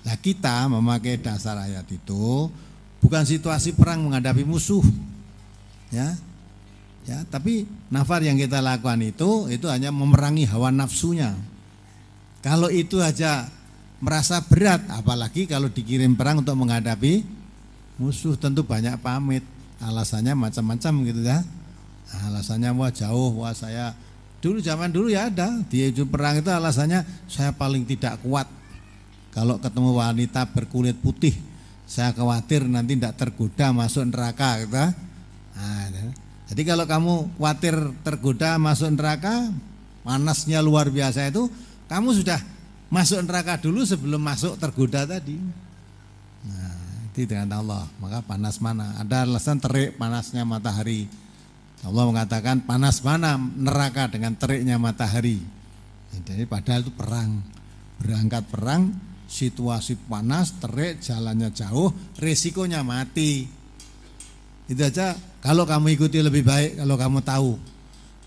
Nah kita memakai dasar ayat itu bukan situasi perang menghadapi musuh ya. Ya tapi nafar yang kita lakukan itu itu hanya memerangi hawa nafsunya. Kalau itu aja merasa berat apalagi kalau dikirim perang untuk menghadapi musuh tentu banyak pamit alasannya macam-macam gitu ya alasannya wah jauh wah saya dulu zaman dulu ya ada di perang itu alasannya saya paling tidak kuat kalau ketemu wanita berkulit putih saya khawatir nanti tidak tergoda masuk neraka gitu. Nah, ya. jadi kalau kamu khawatir tergoda masuk neraka panasnya luar biasa itu kamu sudah masuk neraka dulu sebelum masuk tergoda tadi. Nah, itu dengan Allah. Maka panas mana? Ada alasan terik panasnya matahari. Allah mengatakan panas mana neraka dengan teriknya matahari. Jadi padahal itu perang. Berangkat perang, situasi panas, terik, jalannya jauh, resikonya mati. Itu aja kalau kamu ikuti lebih baik kalau kamu tahu.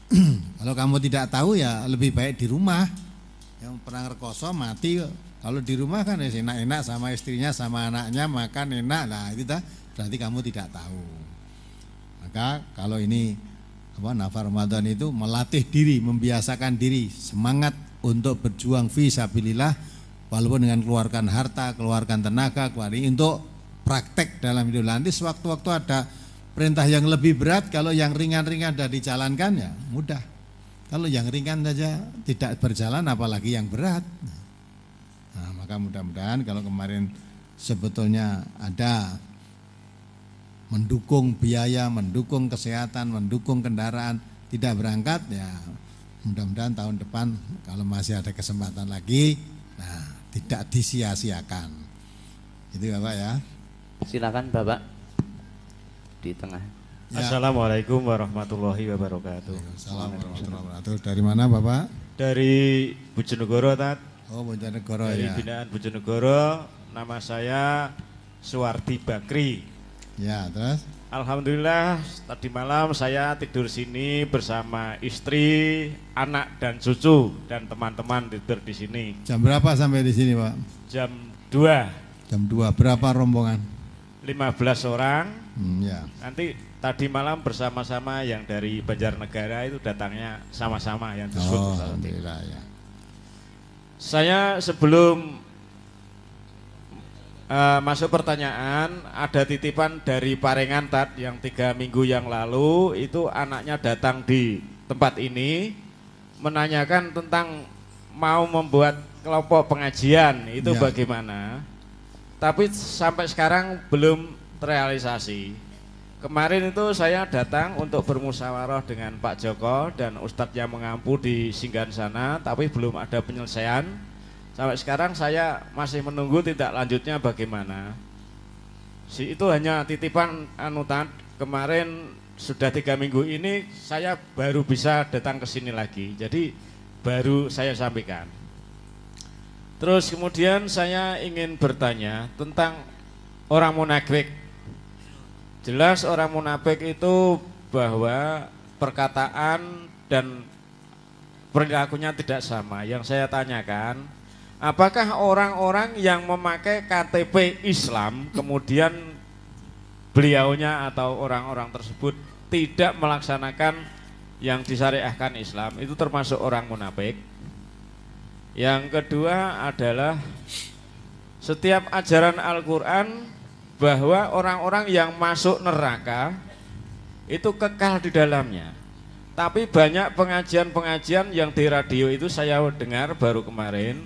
[CLEARS THROAT] kalau kamu tidak tahu ya lebih baik di rumah yang perang rekoso mati kalau di rumah kan ya enak-enak sama istrinya sama anaknya makan enak. Lah itu dah. Berarti kamu tidak tahu. Maka kalau ini apa nafar Ramadan itu melatih diri membiasakan diri semangat untuk berjuang visabilillah walaupun dengan keluarkan harta keluarkan tenaga keluarkan untuk praktek dalam hidup. Nanti sewaktu-waktu ada perintah yang lebih berat kalau yang ringan-ringan sudah dijalankan ya mudah kalau yang ringan saja tidak berjalan apalagi yang berat. Nah, maka mudah-mudahan kalau kemarin sebetulnya ada mendukung biaya, mendukung kesehatan, mendukung kendaraan tidak berangkat ya mudah-mudahan tahun depan kalau masih ada kesempatan lagi nah tidak disia-siakan. Itu Bapak ya. Silakan Bapak di tengah. Ya. Assalamualaikum warahmatullahi wabarakatuh. Assalamualaikum warahmatullahi wabarakatuh. Dari mana Bapak? Dari Bojonegoro, Tat. Oh, Bojonegoro Dari ya. binaan Bojonegoro, nama saya Suwardi Bakri. Ya, terus? Alhamdulillah tadi malam saya tidur sini bersama istri, anak dan cucu dan teman-teman tidur di sini. Jam berapa sampai di sini, Pak? Jam 2. Jam 2. Berapa rombongan? 15 orang. Hmm, ya. Nanti tadi malam bersama-sama yang dari Banjarnegara itu datangnya sama-sama yang disebut oh, Alhamdulillah ya. Saya sebelum uh, masuk pertanyaan ada titipan dari Parengan Tat yang tiga minggu yang lalu itu anaknya datang di tempat ini menanyakan tentang mau membuat kelompok pengajian itu ya. bagaimana tapi sampai sekarang belum terrealisasi Kemarin itu saya datang untuk bermusyawarah dengan Pak Joko dan Ustadz yang mengampu di Singgan sana, tapi belum ada penyelesaian. Sampai sekarang saya masih menunggu tidak lanjutnya bagaimana. Si itu hanya titipan anutan. Kemarin sudah tiga minggu ini saya baru bisa datang ke sini lagi. Jadi baru saya sampaikan. Terus kemudian saya ingin bertanya tentang orang munafik Jelas orang munafik itu bahwa perkataan dan perilakunya tidak sama. Yang saya tanyakan, apakah orang-orang yang memakai KTP Islam kemudian beliaunya atau orang-orang tersebut tidak melaksanakan yang disyariahkan Islam itu termasuk orang munafik. Yang kedua adalah setiap ajaran Al-Qur'an bahwa orang-orang yang masuk neraka itu kekal di dalamnya. Tapi banyak pengajian-pengajian yang di radio itu saya dengar baru kemarin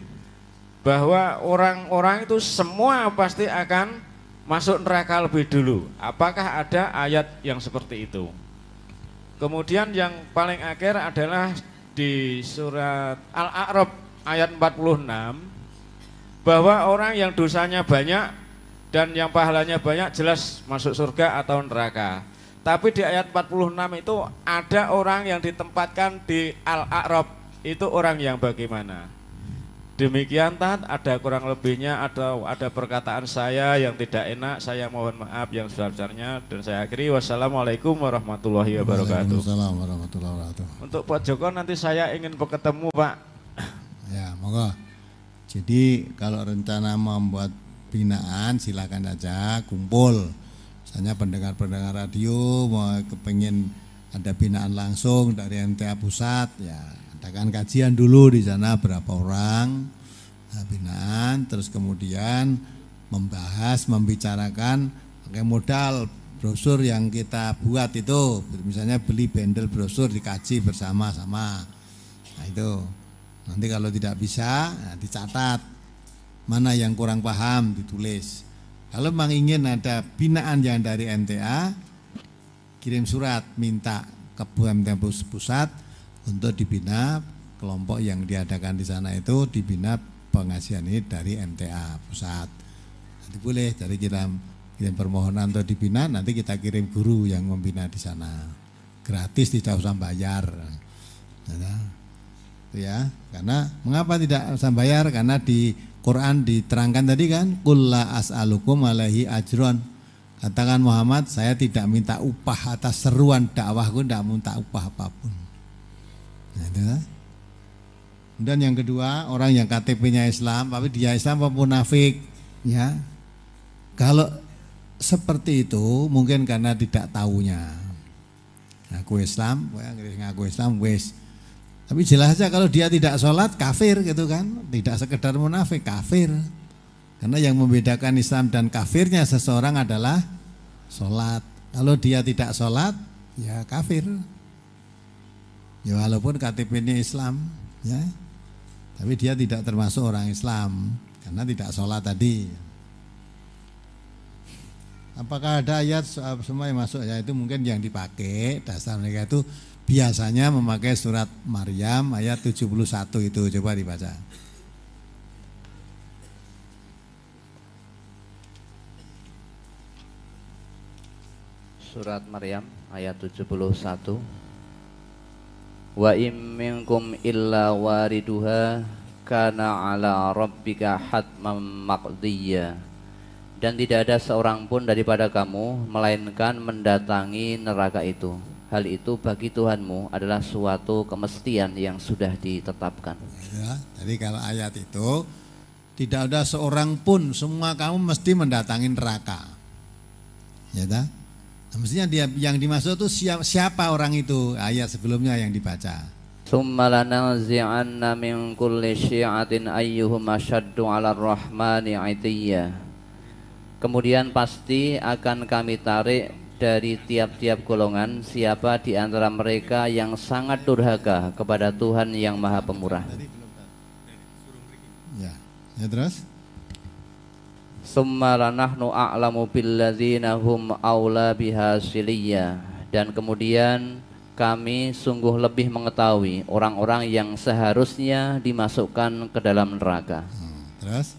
bahwa orang-orang itu semua pasti akan masuk neraka lebih dulu. Apakah ada ayat yang seperti itu? Kemudian yang paling akhir adalah di surat Al-A'raf ayat 46 bahwa orang yang dosanya banyak dan yang pahalanya banyak jelas masuk surga atau neraka. Tapi di ayat 46 itu ada orang yang ditempatkan di Al-A'raf. Itu orang yang bagaimana? Demikian Tat, ada kurang lebihnya atau ada perkataan saya yang tidak enak, saya mohon maaf yang sebesar-besarnya dan saya akhiri wassalamualaikum warahmatullahi wabarakatuh. Waalaikumsalam warahmatullahi wabarakatuh. Untuk Pak Joko nanti saya ingin bertemu Pak. Ya, monggo. Jadi kalau rencana membuat binaan silakan aja kumpul. Misalnya pendengar-pendengar radio mau kepengen ada binaan langsung dari MTA pusat ya adakan kajian dulu di sana berapa orang binaan terus kemudian membahas membicarakan pakai modal brosur yang kita buat itu. Misalnya beli bendel brosur dikaji bersama-sama. Nah itu. Nanti kalau tidak bisa nah, dicatat mana yang kurang paham ditulis kalau memang ingin ada binaan yang dari MTA kirim surat minta ke MTA pusat untuk dibina kelompok yang diadakan di sana itu dibina pengasihan ini dari MTA pusat. Nanti boleh dari kita kirim permohonan untuk dibina, nanti kita kirim guru yang membina di sana. Gratis tidak usah bayar. Nah, ya, karena mengapa tidak usah bayar? Karena di Quran diterangkan tadi kan, kulla as'alukum alaihi ajron. Katakan Muhammad, saya tidak minta upah atas seruan dakwahku, tidak minta upah apa pun. Nah, Dan yang kedua, orang yang KTP-nya Islam, tapi dia Islam apa munafik, ya. Kalau seperti itu mungkin karena tidak tahunya. Ngaku Islam, ngaku Islam, wes. Tapi jelas saja kalau dia tidak sholat kafir gitu kan, tidak sekedar munafik kafir. Karena yang membedakan Islam dan kafirnya seseorang adalah sholat. Kalau dia tidak sholat, ya kafir. Ya walaupun KTP-nya Islam, ya. Tapi dia tidak termasuk orang Islam karena tidak sholat tadi. Apakah ada ayat semua yang masuk ya itu mungkin yang dipakai dasar mereka itu biasanya memakai surat Maryam ayat 71 itu. Coba dibaca. Surat Maryam ayat 71 Wa im minkum illa wariduha kana ala rabbika hatman maqdiyya. Dan tidak ada seorang pun daripada kamu melainkan mendatangi neraka itu hal itu bagi Tuhanmu adalah suatu kemestian yang sudah ditetapkan ya, jadi kalau ayat itu tidak ada seorang pun semua kamu mesti mendatangi neraka ya tak? Nah, mestinya dia yang dimaksud itu siapa, siapa orang itu? Ayat sebelumnya yang dibaca. Summa lananzi'anna min kulli syi'atin ayyuhum ashaddu 'ala rahmani 'itiyya. Kemudian pasti akan kami tarik dari tiap-tiap golongan siapa di antara mereka yang sangat durhaka kepada Tuhan yang Maha Pemurah. Ya, ya terus? Summa lanahnu a'lamu billadzina hum aula biha dan kemudian kami sungguh lebih mengetahui orang-orang yang seharusnya dimasukkan ke dalam neraka. Hmm, terus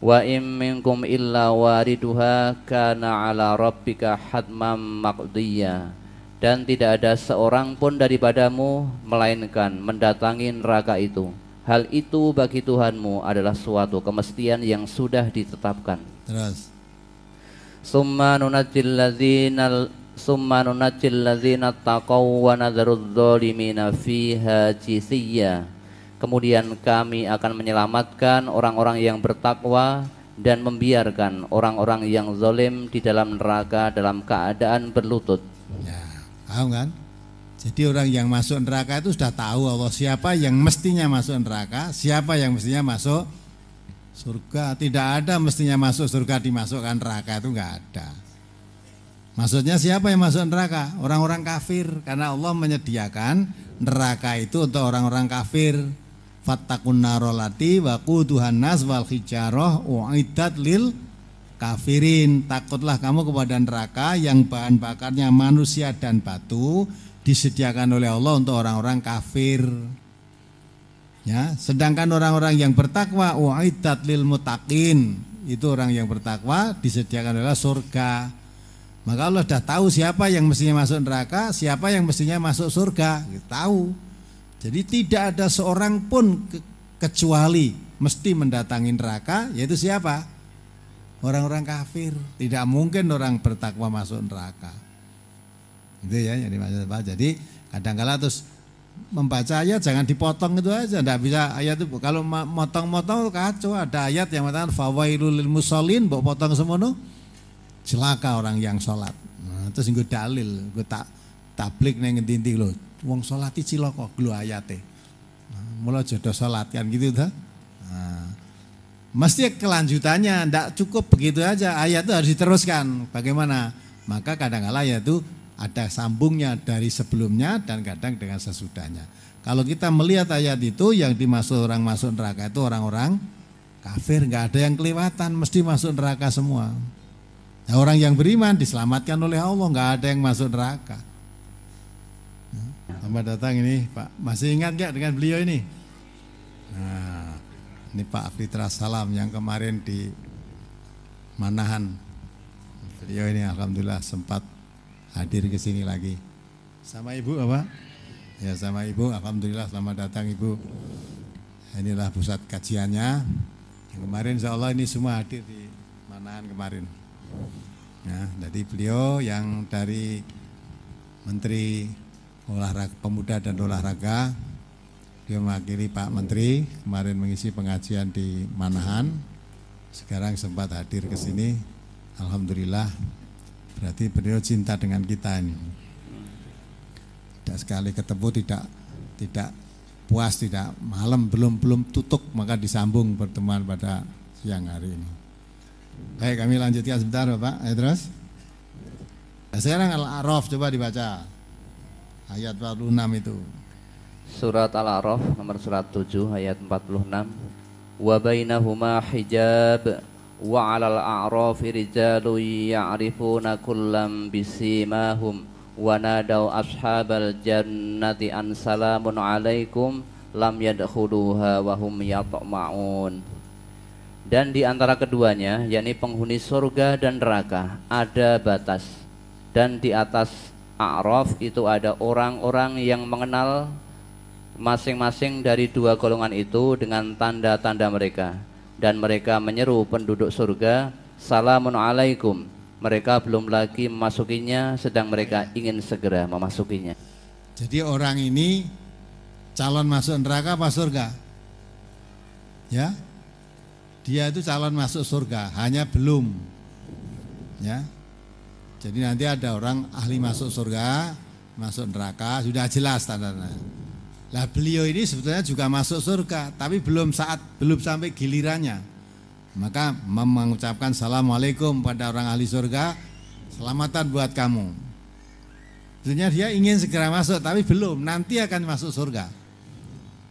Wa im minkum illa wariduha kana ala rabbika hatmam maqdiyya dan tidak ada seorang pun daripadamu melainkan mendatangi neraka itu Hal itu bagi Tuhanmu adalah suatu kemestian yang sudah ditetapkan. Terus. Summa nunajjil ladzina summa nunajjil ladzina taqaw wa nadharudz zalimina fiha jisiyya. Kemudian kami akan menyelamatkan orang-orang yang bertakwa dan membiarkan orang-orang yang zalim di dalam neraka dalam keadaan berlutut. Ya, paham kan? Jadi orang yang masuk neraka itu sudah tahu Allah siapa yang mestinya masuk neraka, siapa yang mestinya masuk surga. Tidak ada mestinya masuk surga dimasukkan neraka itu enggak ada. Maksudnya siapa yang masuk neraka? Orang-orang kafir karena Allah menyediakan neraka itu untuk orang-orang kafir. Fattakun narolati wa quduhan nas wal hijaroh uiddat lil kafirin. Takutlah kamu kepada neraka yang bahan bakarnya manusia dan batu disediakan oleh Allah untuk orang-orang kafir. Ya, sedangkan orang-orang yang bertakwa wa'iddat lil mutaqin, itu orang yang bertakwa disediakan oleh surga. Maka Allah sudah tahu siapa yang mestinya masuk neraka, siapa yang mestinya masuk surga, tahu. Jadi tidak ada seorang pun kecuali mesti mendatangi neraka yaitu siapa? Orang-orang kafir. Tidak mungkin orang bertakwa masuk neraka. Itu ya yang dimaksud Pak. Jadi kadang-kala terus membaca ayat jangan dipotong itu aja. Tidak bisa ayat itu. Kalau motong-motong kacau. Ada ayat yang mengatakan fawailul musallin, mbok potong semono. Celaka orang yang sholat. Nah, terus gue dalil, gue tak tablik neng ngendi loh. Wong sholat cilaka glu ayate. Nah, mulai jodoh sholat kan gitu dah. Mesti kelanjutannya tidak cukup begitu aja. Ayat itu harus diteruskan. Bagaimana? Maka kadang-kala ayat itu ada sambungnya dari sebelumnya dan kadang dengan sesudahnya. Kalau kita melihat ayat itu yang dimaksud orang masuk neraka itu orang-orang kafir, nggak ada yang kelewatan, mesti masuk neraka semua. Nah, orang yang beriman diselamatkan oleh Allah, nggak ada yang masuk neraka. Selamat datang ini Pak. Masih ingat nggak dengan beliau ini? Nah, ini Pak Fitra Salam yang kemarin di Manahan. Beliau ini Alhamdulillah sempat hadir ke sini lagi. Sama Ibu apa? Ya sama Ibu, Alhamdulillah selamat datang Ibu. Inilah pusat kajiannya. Yang kemarin insya Allah ini semua hadir di Manahan kemarin. Nah, jadi beliau yang dari Menteri Olahraga Pemuda dan Olahraga, dia mewakili Pak Menteri kemarin mengisi pengajian di Manahan. Sekarang sempat hadir ke sini. Alhamdulillah. Berarti beliau cinta dengan kita ini. Tidak sekali ketemu tidak tidak puas, tidak malam belum belum tutup maka disambung pertemuan pada siang hari ini. Baik kami lanjutkan sebentar Bapak. Ayo terus. Sekarang Al-A'raf coba dibaca. Ayat 46 itu. Surat Al-A'raf nomor surat 7 ayat 46. Wa bainahuma hijab wa 'alal a'rafi rijalun ya'rifuna kullam bisimahum wa nadaw ashabal jannati an salamun 'alaikum lam yadkhuluha wa hum yatma'un dan di antara keduanya yakni penghuni surga dan neraka ada batas dan di atas A'raf itu ada orang-orang yang mengenal masing-masing dari dua golongan itu dengan tanda-tanda mereka. Dan mereka menyeru penduduk surga salamun alaikum. Mereka belum lagi memasukinya sedang mereka ingin segera memasukinya. Jadi orang ini calon masuk neraka apa surga? Ya? Dia itu calon masuk surga, hanya belum. Ya. Jadi nanti ada orang ahli masuk surga, masuk neraka, sudah jelas tandanya. Lah beliau ini sebetulnya juga masuk surga, tapi belum saat belum sampai gilirannya. Maka mengucapkan assalamualaikum pada orang ahli surga, selamatan buat kamu. Sebenarnya dia ingin segera masuk, tapi belum. Nanti akan masuk surga.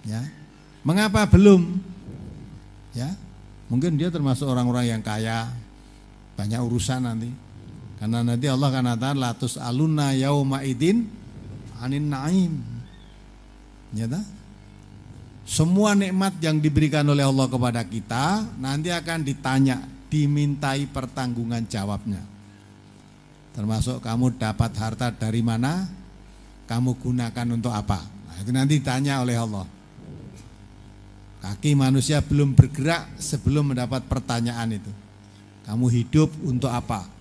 Ya, mengapa belum? Ya, Mungkin dia termasuk orang-orang yang kaya, banyak urusan nanti. Karena nanti Allah akan katakan latus aluna yauma idin anin naim. Ya Semua nikmat yang diberikan oleh Allah kepada kita nanti akan ditanya, dimintai pertanggungan jawabnya. Termasuk kamu dapat harta dari mana, kamu gunakan untuk apa. Nah, itu nanti ditanya oleh Allah. Kaki manusia belum bergerak sebelum mendapat pertanyaan itu. Kamu hidup untuk apa?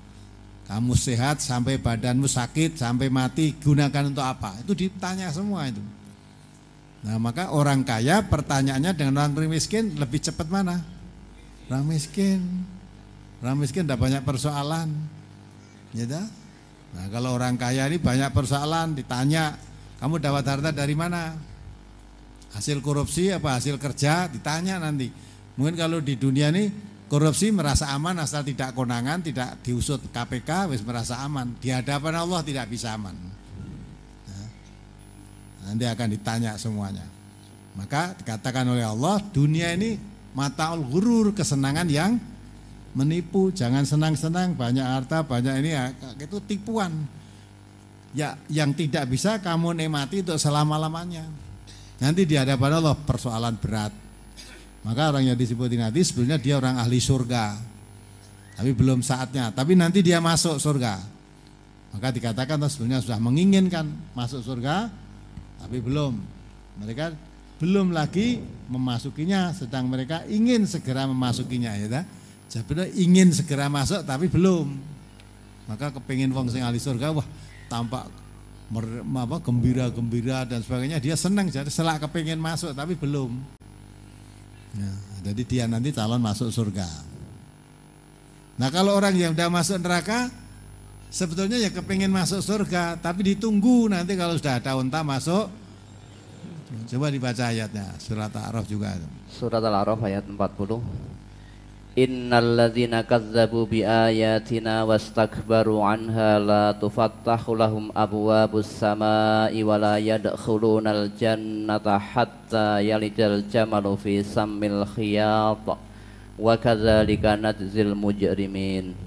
Kamu sehat sampai badanmu sakit, sampai mati, gunakan untuk apa? Itu ditanya semua itu. Nah maka orang kaya pertanyaannya dengan orang miskin lebih cepat mana? Orang miskin. Orang miskin tidak banyak persoalan. Ya Nah kalau orang kaya ini banyak persoalan ditanya, kamu dapat harta dari mana? hasil korupsi apa hasil kerja ditanya nanti. Mungkin kalau di dunia ini korupsi merasa aman asal tidak konangan, tidak diusut KPK, wis merasa aman. Di hadapan Allah tidak bisa aman. Nah, nanti akan ditanya semuanya. Maka dikatakan oleh Allah, dunia ini mata gurur kesenangan yang menipu. Jangan senang-senang, banyak harta, banyak ini ya, itu tipuan. Ya, yang tidak bisa kamu nikmati untuk selama-lamanya. Nanti di hadapan Allah persoalan berat. Maka orang yang disebutin nanti sebenarnya dia orang ahli surga. Tapi belum saatnya. Tapi nanti dia masuk surga. Maka dikatakan sebenarnya sudah menginginkan masuk surga, tapi belum. Mereka belum lagi memasukinya sedang mereka ingin segera memasukinya ya? Jabril ingin segera masuk tapi belum maka kepingin wong sing ahli surga wah tampak gembira-gembira dan sebagainya dia senang jadi selak kepingin masuk tapi belum ya, jadi dia nanti calon masuk surga nah kalau orang yang udah masuk neraka sebetulnya ya kepingin masuk surga tapi ditunggu nanti kalau sudah ada unta masuk Coba dibaca ayatnya, surat Al-A'raf juga. Surat Al-A'raf ayat 40. Innal kazzabu bi ayatina wastakbaru anha la tufattahu lahum abwabus samai wa la yadkhulunal jannata hatta yalijal jamalu fi sammil khiyat. Wa kadzalika nadzil mujrimin.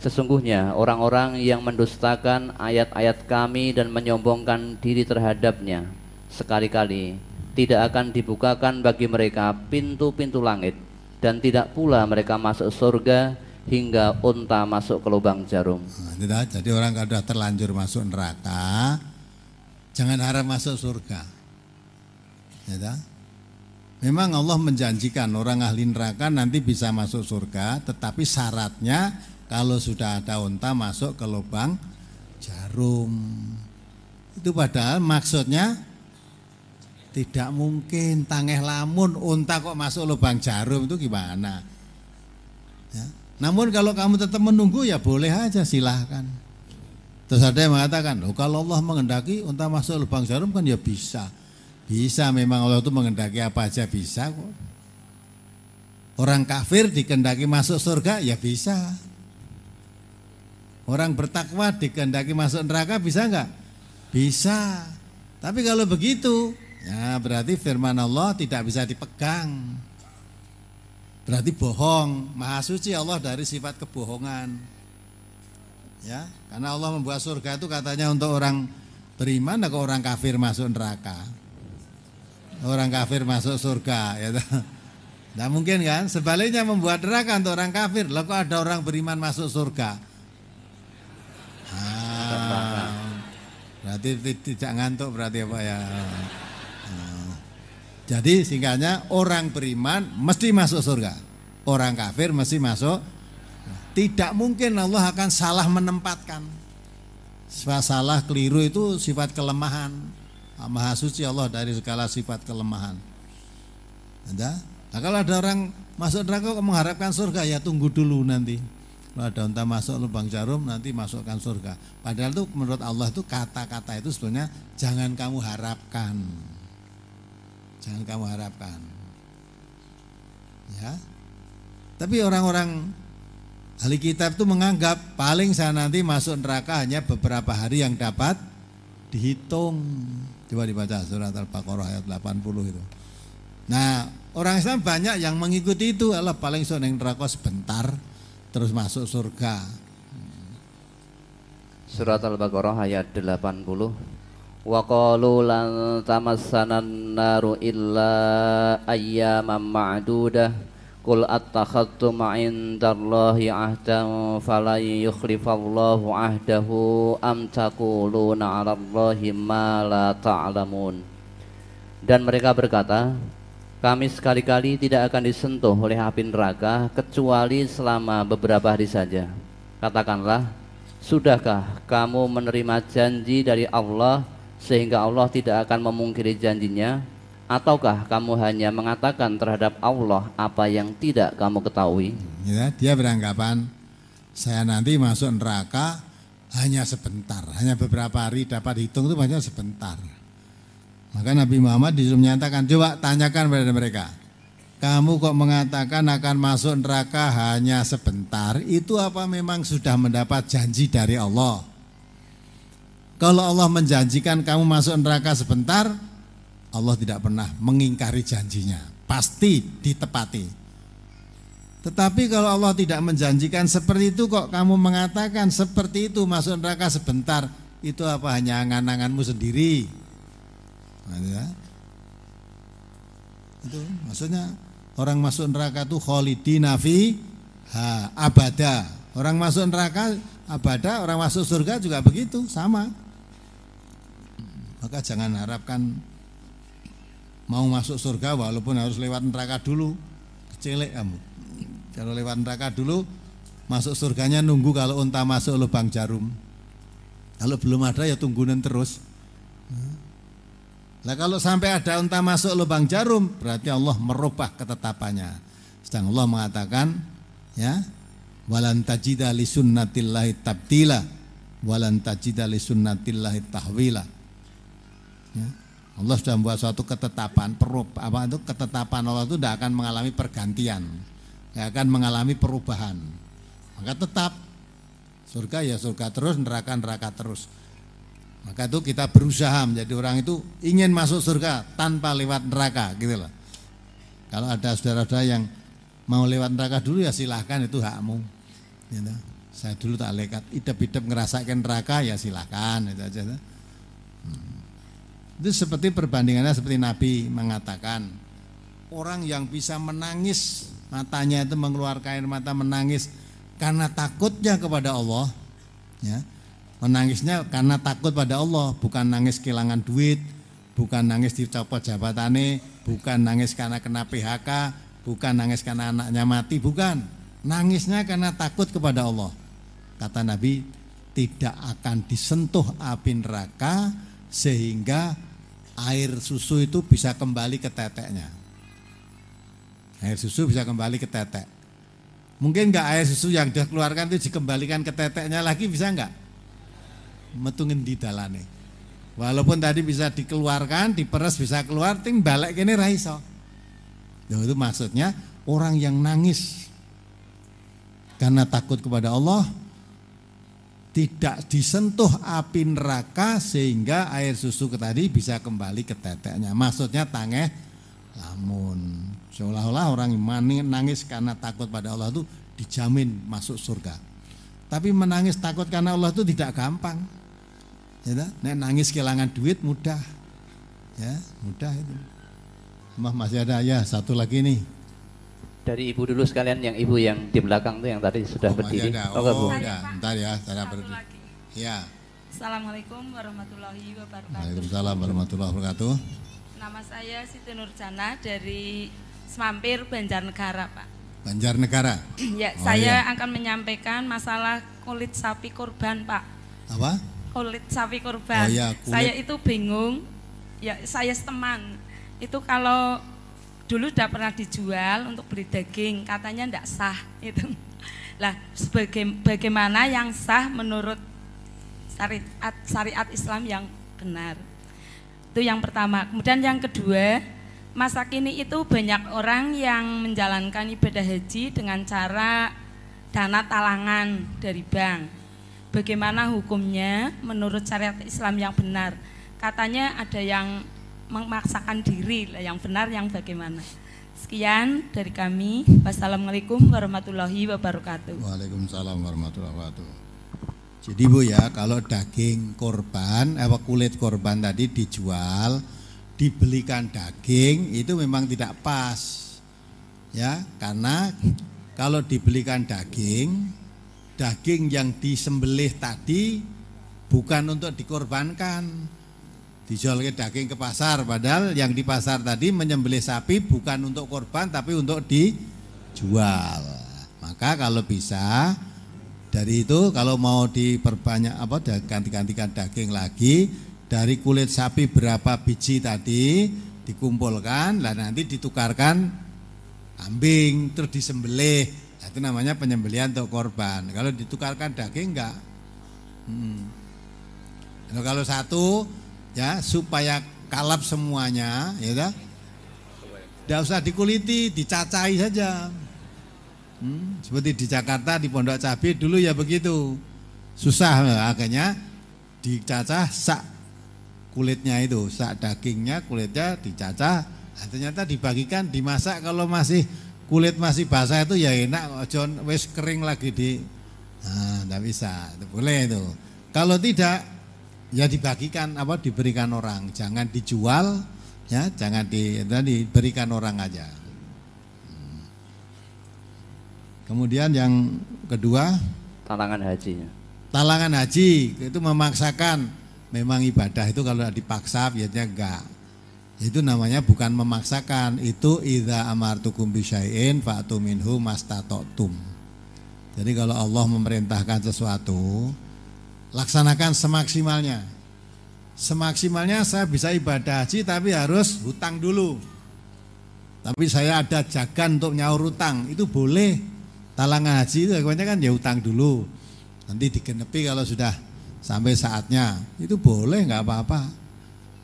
Sesungguhnya orang-orang yang mendustakan ayat-ayat kami dan menyombongkan diri terhadapnya sekali-kali tidak akan dibukakan bagi mereka pintu-pintu langit dan tidak pula mereka masuk surga hingga unta masuk ke lubang jarum. Nah, jadi orang kalau sudah terlanjur masuk neraka, jangan harap masuk surga. Ya, Memang Allah menjanjikan orang ahli neraka nanti bisa masuk surga, tetapi syaratnya kalau sudah ada unta masuk ke lubang jarum. Itu padahal maksudnya tidak mungkin tangeh lamun unta kok masuk lubang jarum itu gimana? Ya. Namun kalau kamu tetap menunggu ya boleh aja silahkan. Terus ada yang mengatakan, oh, kalau Allah mengendaki unta masuk lubang jarum kan ya bisa. Bisa memang Allah itu mengendaki apa aja bisa kok. Orang kafir dikendaki masuk surga ya bisa. Orang bertakwa dikendaki masuk neraka bisa enggak? Bisa. Tapi kalau begitu Ya, berarti firman Allah tidak bisa dipegang. Berarti bohong. Maha suci Allah dari sifat kebohongan. Ya, karena Allah membuat surga itu katanya untuk orang beriman atau orang kafir masuk neraka. Orang kafir masuk surga, ya. Nah mungkin kan sebaliknya membuat neraka untuk orang kafir. Lalu kok ada orang beriman masuk surga? Ah, berarti tidak ngantuk berarti apa ya? Jadi singkatnya orang beriman mesti masuk surga. Orang kafir mesti masuk. Tidak mungkin Allah akan salah menempatkan. Salah keliru itu sifat kelemahan. Maha suci Allah dari segala sifat kelemahan. Nah, kalau ada orang masuk neraka mengharapkan surga ya tunggu dulu nanti. Kalau ada unta masuk lubang jarum nanti masukkan surga. Padahal itu menurut Allah itu kata-kata itu sebenarnya jangan kamu harapkan. Jangan kamu harapkan. Ya. Tapi orang-orang ahli kitab itu menganggap paling saya nanti masuk neraka hanya beberapa hari yang dapat dihitung. Coba dibaca surat Al-Baqarah ayat 80 itu. Nah, orang Islam banyak yang mengikuti itu adalah paling sok neraka sebentar terus masuk surga. Surat Al-Baqarah ayat 80 wa qalu lan tamassanan naru illa ayyaman ma'dudah Qul attakhadtum indallahi ahdan falan yukhlifallahu ahdahu am taquluna 'alallahi ma la ta'lamun Dan mereka berkata kami sekali-kali tidak akan disentuh oleh api neraka kecuali selama beberapa hari saja. Katakanlah, sudahkah kamu menerima janji dari Allah sehingga Allah tidak akan memungkiri janjinya? Ataukah kamu hanya mengatakan terhadap Allah apa yang tidak kamu ketahui? Ya, dia beranggapan saya nanti masuk neraka hanya sebentar hanya beberapa hari dapat hitung itu hanya sebentar. Maka Nabi Muhammad disuruh menyatakan coba tanyakan pada mereka kamu kok mengatakan akan masuk neraka hanya sebentar? Itu apa memang sudah mendapat janji dari Allah kalau Allah menjanjikan kamu masuk neraka sebentar, Allah tidak pernah mengingkari janjinya. Pasti ditepati. Tetapi kalau Allah tidak menjanjikan seperti itu kok kamu mengatakan seperti itu masuk neraka sebentar, itu apa hanya angan-anganmu sendiri? Nah, ya. Itu maksudnya orang masuk neraka itu khalidina fi ha abada. Orang masuk neraka abada, orang masuk surga juga begitu, sama. Maka jangan harapkan mau masuk surga walaupun harus lewat neraka dulu kecelek kamu kalau lewat neraka dulu masuk surganya nunggu kalau unta masuk lubang jarum kalau belum ada ya tungguin terus Nah kalau sampai ada unta masuk lubang jarum berarti Allah merubah ketetapannya. Sedang Allah mengatakan ya walan tajida li sunnatillahi tabtila walan tajida li sunnatillahi tahwila. Ya. Allah sudah membuat suatu ketetapan perub apa itu ketetapan Allah itu tidak akan mengalami pergantian, tidak akan mengalami perubahan. Maka tetap surga ya surga terus, neraka neraka terus. Maka itu kita berusaha menjadi orang itu ingin masuk surga tanpa lewat neraka gitu loh. Kalau ada saudara-saudara yang mau lewat neraka dulu ya silahkan itu hakmu. Gitu. Saya dulu tak lekat, idep-idep ngerasakan neraka ya silahkan itu aja. Hmm. Itu seperti perbandingannya seperti Nabi mengatakan orang yang bisa menangis matanya itu mengeluarkan air mata menangis karena takutnya kepada Allah ya Menangisnya karena takut pada Allah, bukan nangis kehilangan duit, bukan nangis dicopot jabatannya, bukan nangis karena kena PHK, bukan nangis karena anaknya mati, bukan. Nangisnya karena takut kepada Allah. Kata Nabi, tidak akan disentuh api neraka sehingga air susu itu bisa kembali ke teteknya. Air susu bisa kembali ke tetek. Mungkin enggak air susu yang dikeluarkan itu dikembalikan ke teteknya lagi bisa enggak? metungin di dalane. Walaupun tadi bisa dikeluarkan, diperes bisa keluar, ting balik kene ra iso. Nah, itu maksudnya orang yang nangis karena takut kepada Allah tidak disentuh api neraka sehingga air susu tadi bisa kembali ke teteknya. Maksudnya tangeh lamun seolah-olah orang yang nangis karena takut pada Allah itu dijamin masuk surga. Tapi menangis takut karena Allah itu tidak gampang. Ya, nek nangis kehilangan duit mudah. Ya, mudah itu. Mah masih ada ya satu lagi nih. Dari ibu dulu sekalian yang ibu yang di belakang tuh yang tadi sudah oh, berdiri. Ada. Oh, oh ya, bentar ya, saya berdiri. Ya. Assalamualaikum warahmatullahi wabarakatuh. Waalaikumsalam warahmatullahi wabarakatuh. Nama saya Siti Nurjana dari Semampir Banjarnegara, Pak. Banjarnegara. [CLEARS THROAT] ya, oh, saya ya. akan menyampaikan masalah kulit sapi kurban, Pak. Apa? kulit sapi kurban. Oh, ya, kulit. Saya itu bingung, ya saya teman itu kalau dulu sudah pernah dijual untuk beli daging, katanya tidak sah itu. [LAUGHS] Lah, sebagai bagaimana yang sah menurut syariat syariat Islam yang benar? Itu yang pertama. Kemudian yang kedua, masa kini itu banyak orang yang menjalankan ibadah haji dengan cara dana talangan dari bank bagaimana hukumnya menurut syariat Islam yang benar. Katanya ada yang memaksakan diri, yang benar yang bagaimana. Sekian dari kami. Wassalamualaikum warahmatullahi wabarakatuh. Waalaikumsalam warahmatullahi wabarakatuh. Jadi Bu ya, kalau daging korban, apa kulit korban tadi dijual, dibelikan daging itu memang tidak pas. Ya, karena kalau dibelikan daging daging yang disembelih tadi bukan untuk dikorbankan. Dijual ke daging ke pasar, padahal yang di pasar tadi menyembelih sapi bukan untuk korban tapi untuk dijual. Maka kalau bisa dari itu kalau mau diperbanyak apa ganti-gantikan daging lagi dari kulit sapi berapa biji tadi dikumpulkan dan nanti ditukarkan kambing terus disembelih itu namanya penyembelian untuk korban. Kalau ditukarkan daging enggak. Hmm. Nah, kalau satu ya supaya kalap semuanya, ya kan? Tidak usah dikuliti, dicacai saja. Hmm, seperti di Jakarta di Pondok Cabai dulu ya begitu. Susah akhirnya dicacah sak kulitnya itu, sak dagingnya kulitnya dicacah. Nah, ternyata dibagikan dimasak kalau masih kulit masih basah itu ya enak John wes kering lagi di nah tidak bisa boleh itu kalau tidak ya dibagikan apa diberikan orang. Jangan dijual ya jangan di diberikan orang aja. Kemudian yang kedua talangan haji. talangan haji itu memaksakan. Memang ibadah itu kalau dipaksa biasanya enggak. Itu namanya bukan memaksakan, itu idza amartukum bisyai'in fa'tu minhu mastata'tum. Jadi kalau Allah memerintahkan sesuatu, laksanakan semaksimalnya. Semaksimalnya saya bisa ibadah haji tapi harus hutang dulu. Tapi saya ada jagan untuk nyaur hutang, itu boleh. Talangan haji itu kan ya hutang dulu. Nanti digenepi kalau sudah sampai saatnya. Itu boleh nggak apa-apa.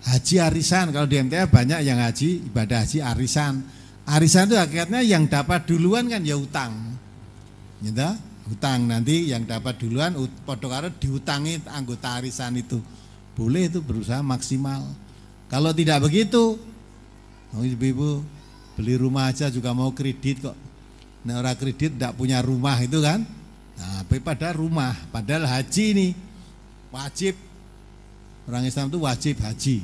Haji arisan kalau di MTA banyak yang haji ibadah haji arisan. Arisan itu akhirnya yang dapat duluan kan ya hutang. Gitu? Hutang nanti yang dapat duluan podo karo dihutangi anggota arisan itu. Boleh itu berusaha maksimal. Kalau tidak begitu, oh ibu-ibu beli rumah aja juga mau kredit kok. Nah orang kredit tidak punya rumah itu kan. Nah pada rumah, padahal haji ini wajib. Orang Islam itu wajib haji.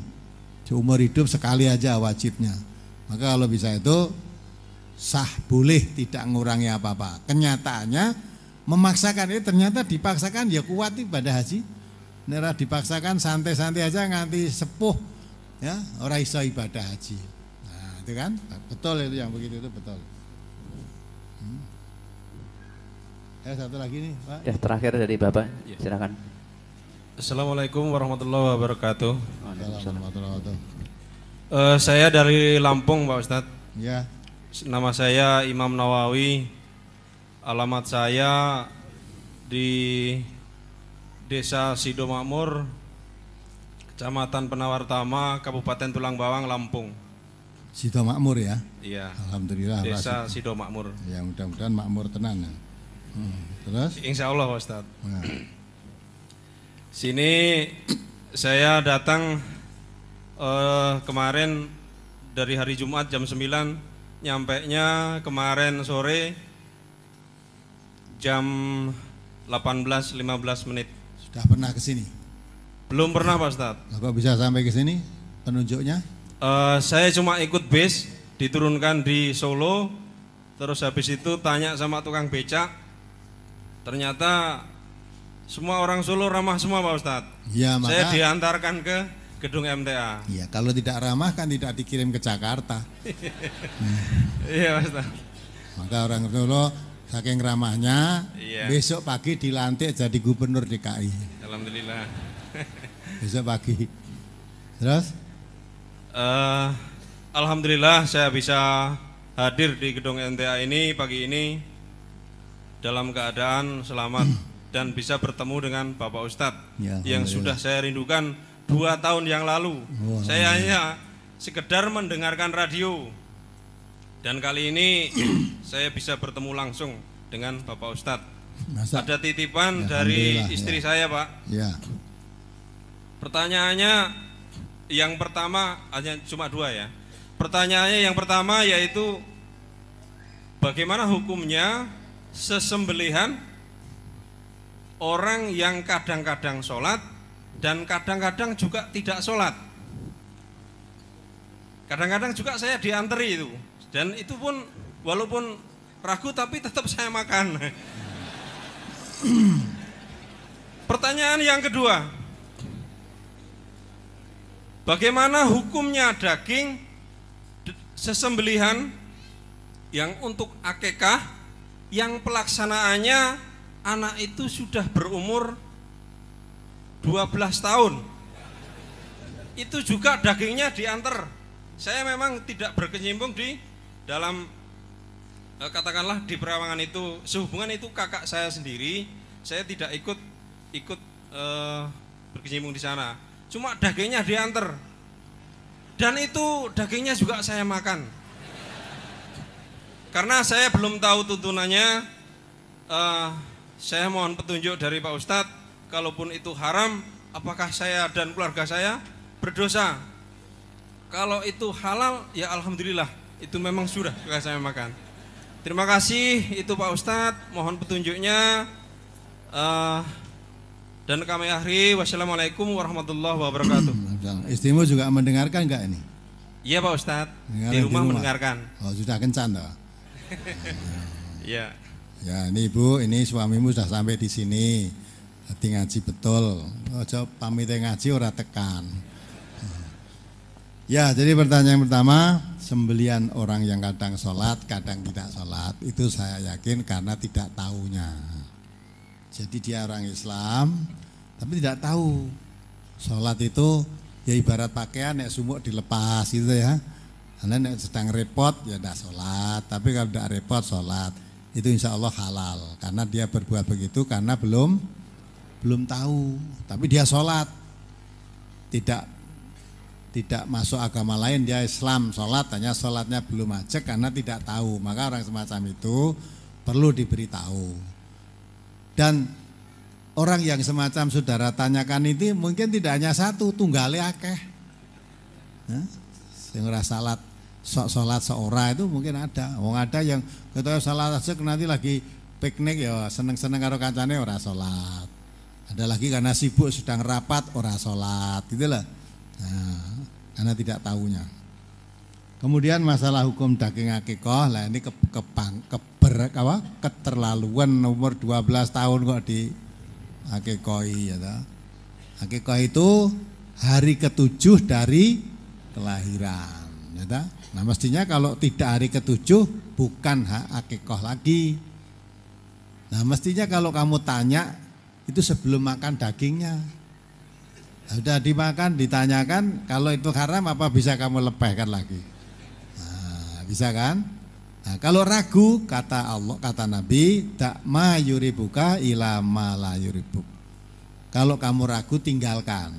Seumur hidup sekali aja wajibnya. Maka kalau bisa itu sah boleh tidak mengurangi apa-apa. Kenyataannya memaksakan itu ternyata dipaksakan ya kuat ibadah haji. Nera dipaksakan santai-santai aja nganti sepuh ya orang iso ibadah haji itu kan betul itu yang begitu itu betul hmm. ya satu lagi nih pak ya terakhir dari bapak ya. silakan Assalamualaikum warahmatullahi wabarakatuh. Warahmatullahi uh, saya dari Lampung Pak Ustadz. Ya. Nama saya Imam Nawawi. Alamat saya di Desa Sidomakmur, Kecamatan Penawartama, Kabupaten Tulang Bawang, Lampung. Sido Makmur ya? Iya. Alhamdulillah. Desa Sido Makmur. Ya mudah-mudahan makmur tenang. Ya. Hmm. Terus? Insya Allah Ustaz. Nah. Sini saya datang uh, kemarin dari hari Jumat jam 9 nyampe nya kemarin sore jam 18.15 menit. Sudah pernah ke sini? Belum pernah Pak Ustaz. Kok bisa sampai ke sini penunjuknya? Uh, saya cuma ikut bis, diturunkan di Solo, terus habis itu tanya sama tukang becak, ternyata semua orang Solo ramah semua Pak Ustadz. Ya, maka, saya diantarkan ke gedung MTA. Iya, kalau tidak ramah kan tidak dikirim ke Jakarta. [LAUGHS] Iya Pak Ustadz. Maka orang Solo saking ramahnya, iya. besok pagi dilantik jadi gubernur DKI. Alhamdulillah. [LAUGHS] besok pagi. Terus? Uh, Alhamdulillah saya bisa hadir di gedung NTA ini pagi ini dalam keadaan selamat [CLEARS THROAT] dan bisa bertemu dengan Bapak Ustadz ya, yang sudah saya rindukan dua tahun yang lalu. Oh, saya hanya sekedar mendengarkan radio dan kali ini [CLEARS THROAT] saya bisa bertemu langsung dengan Bapak Ustadz. Masa? Ada titipan ya, dari istri ya. saya Pak. Ya. Pertanyaannya yang pertama hanya cuma dua ya. Pertanyaannya yang pertama yaitu bagaimana hukumnya sesembelihan orang yang kadang-kadang sholat dan kadang-kadang juga tidak sholat. Kadang-kadang juga saya dianteri itu dan itu pun walaupun ragu tapi tetap saya makan. [CLEARS THROAT] Pertanyaan yang kedua, Bagaimana hukumnya daging sesembelihan yang untuk akekah yang pelaksanaannya anak itu sudah berumur 12 tahun. Itu juga dagingnya diantar. Saya memang tidak berkecimpung di dalam eh, katakanlah di perawangan itu sehubungan itu kakak saya sendiri. Saya tidak ikut ikut eh, berkecimpung di sana. Cuma dagingnya diantar. Dan itu dagingnya juga saya makan. Karena saya belum tahu tuntunannya uh, saya mohon petunjuk dari Pak Ustadz kalaupun itu haram apakah saya dan keluarga saya berdosa? Kalau itu halal ya Alhamdulillah itu memang sudah saya makan terima kasih itu Pak Ustadz mohon petunjuknya uh, dan kami akhiri wassalamualaikum warahmatullahi wabarakatuh. Istrimu juga mendengarkan enggak ini? Iya Pak Ustadz, di rumah, di rumah mendengarkan. Oh sudah kencan toh? [LAUGHS] Iya. ya ini Ibu, ini suamimu sudah sampai di sini. Hati ngaji betul. Ojo pamit ngaji ora tekan. Ya, jadi pertanyaan pertama, sembelian orang yang kadang sholat, kadang tidak sholat, itu saya yakin karena tidak tahunya. Jadi dia orang Islam, tapi tidak tahu. Sholat itu ya ibarat pakaian ya sumuk dilepas gitu ya. Karena sedang repot ya tidak sholat, tapi kalau tidak repot sholat. Itu insya Allah halal. Karena dia berbuat begitu karena belum belum tahu, tapi dia sholat. Tidak tidak masuk agama lain dia Islam. Sholat hanya sholatnya belum aja karena tidak tahu. Maka orang semacam itu perlu diberitahu. Dan orang yang semacam saudara tanyakan itu mungkin tidak hanya satu tunggale akeh. Yang salat sok sholat seorang itu mungkin ada. Wong ada yang kita salat aja nanti lagi piknik ya seneng-seneng karo kancane ora sholat. Ada lagi karena sibuk sedang rapat ora sholat. Gitu lah. Nah, karena tidak tahunya. Kemudian masalah hukum daging akikoh, lah ini ke, kepang, keber, apa, keterlaluan umur 12 tahun kok di akikoi ya toh. Akikoh itu hari ketujuh dari kelahiran ya toh. Nah mestinya kalau tidak hari ketujuh bukan hak akikoh lagi. Nah mestinya kalau kamu tanya itu sebelum makan dagingnya. Sudah dimakan, ditanyakan, kalau itu haram apa bisa kamu lepehkan lagi? Nah, bisa kan? Nah, kalau ragu kata Allah, kata Nabi, tak ma yuribuka ila ma. Kalau kamu ragu tinggalkan.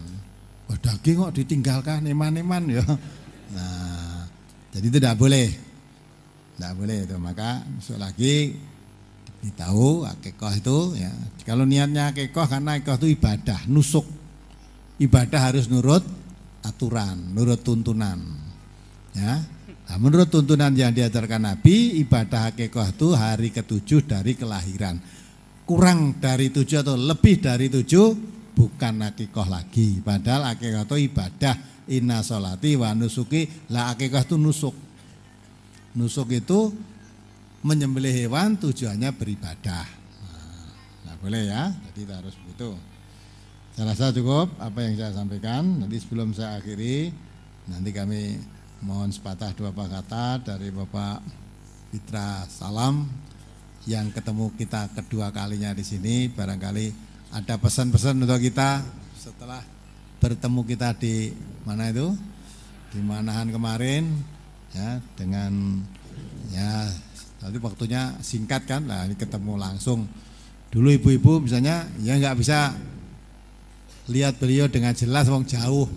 Wah, daging kok ditinggalkan eman-eman ya. Nah, jadi tidak boleh. Tidak boleh itu. Maka besok lagi ditahu akikoh itu ya. Kalau niatnya akikoh karena akikoh itu ibadah, nusuk ibadah harus nurut aturan, nurut tuntunan. Ya. Nah, menurut tuntunan yang diajarkan Nabi, ibadah hakikah itu hari ketujuh dari kelahiran. Kurang dari tujuh atau lebih dari tujuh bukan hakikah lagi. Padahal hakikah itu ibadah inna sholati wa nusuki lah hakikah itu nusuk. Nusuk itu menyembelih hewan tujuannya beribadah. Nah, nah boleh ya, jadi harus begitu. Saya rasa cukup apa yang saya sampaikan. Nanti sebelum saya akhiri, nanti kami mohon sepatah dua kata dari Bapak Fitra Salam yang ketemu kita kedua kalinya di sini. Barangkali ada pesan-pesan untuk kita setelah bertemu kita di mana itu di Manahan kemarin ya dengan ya tadi waktunya singkat kan lah ini ketemu langsung dulu ibu-ibu misalnya ya nggak bisa lihat beliau dengan jelas wong jauh.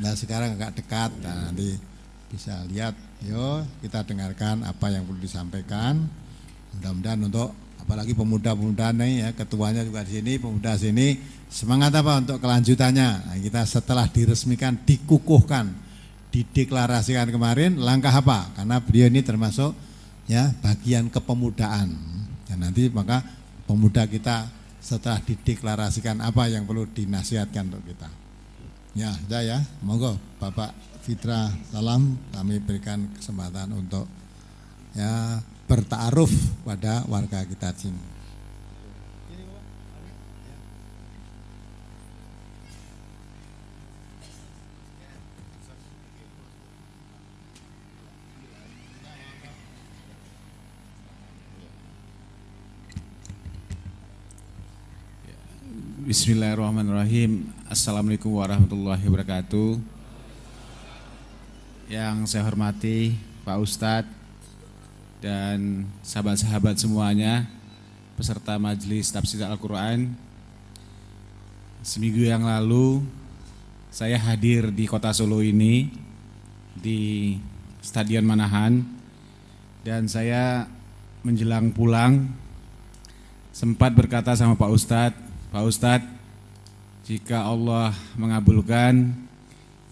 Nah sekarang agak dekat, nah, nanti bisa lihat. Yo kita dengarkan apa yang perlu disampaikan. Mudah-mudahan untuk apalagi pemuda-pemuda nih ya ketuanya juga di sini, pemuda sini semangat apa untuk kelanjutannya. Nah, kita setelah diresmikan, dikukuhkan, dideklarasikan kemarin langkah apa? Karena beliau ini termasuk ya bagian kepemudaan. Dan nanti maka pemuda kita setelah dideklarasikan apa yang perlu dinasihatkan untuk kita. Ya, sudah ya. Monggo Bapak Fitra salam kami berikan kesempatan untuk ya bertaaruf pada warga kita sini. Bismillahirrahmanirrahim. Assalamualaikum warahmatullahi wabarakatuh. Yang saya hormati Pak Ustadz Dan sahabat-sahabat semuanya Peserta majelis tafsir Al-Quran Seminggu yang lalu Saya hadir di kota Solo ini Di Stadion Manahan Dan saya menjelang pulang Sempat berkata sama Pak Ustadz Pak Ustadz, jika Allah mengabulkan,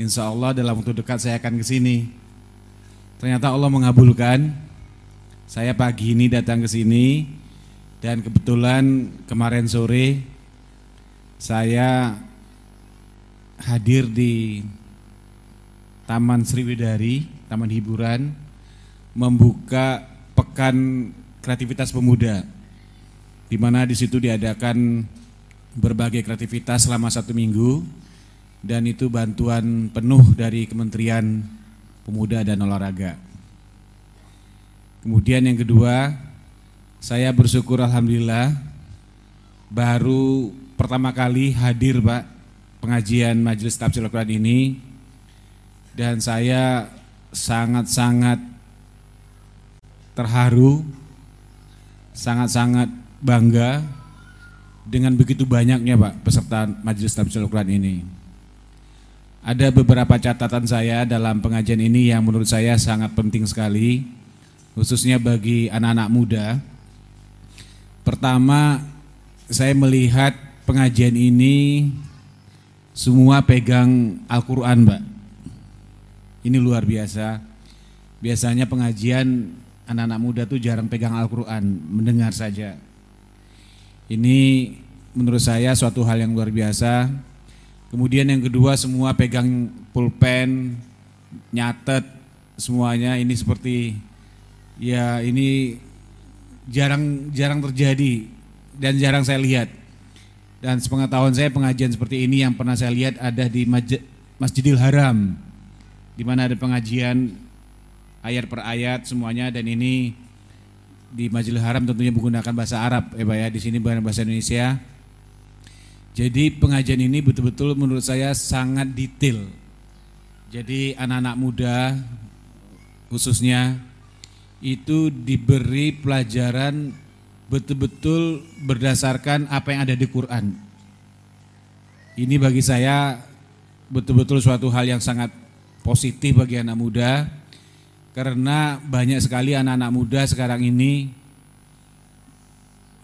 insya Allah dalam waktu dekat saya akan ke sini. Ternyata Allah mengabulkan. Saya pagi ini datang ke sini dan kebetulan kemarin sore saya hadir di Taman Sriwidari, Taman Hiburan, membuka pekan kreativitas pemuda, di mana di situ diadakan berbagai kreativitas selama satu minggu dan itu bantuan penuh dari Kementerian Pemuda dan Olahraga. Kemudian yang kedua, saya bersyukur alhamdulillah baru pertama kali hadir Pak pengajian Majelis Tafsir Al-Quran ini dan saya sangat-sangat terharu, sangat-sangat bangga dengan begitu banyaknya Pak peserta Majelis Tafsir Al-Quran ini. Ada beberapa catatan saya dalam pengajian ini yang menurut saya sangat penting sekali, khususnya bagi anak-anak muda. Pertama, saya melihat pengajian ini semua pegang Al-Quran, Mbak. Ini luar biasa. Biasanya pengajian anak-anak muda tuh jarang pegang Al-Quran, mendengar saja. Ini menurut saya suatu hal yang luar biasa. Kemudian yang kedua semua pegang pulpen, nyatet semuanya. Ini seperti ya ini jarang jarang terjadi dan jarang saya lihat. Dan sepengetahuan saya pengajian seperti ini yang pernah saya lihat ada di Masjidil Haram di mana ada pengajian ayat per ayat semuanya. Dan ini di Masjidil Haram tentunya menggunakan bahasa Arab ya Pak ya di sini bahasa Indonesia jadi pengajian ini betul-betul menurut saya sangat detail. Jadi anak-anak muda khususnya itu diberi pelajaran betul-betul berdasarkan apa yang ada di Quran. Ini bagi saya betul-betul suatu hal yang sangat positif bagi anak muda karena banyak sekali anak-anak muda sekarang ini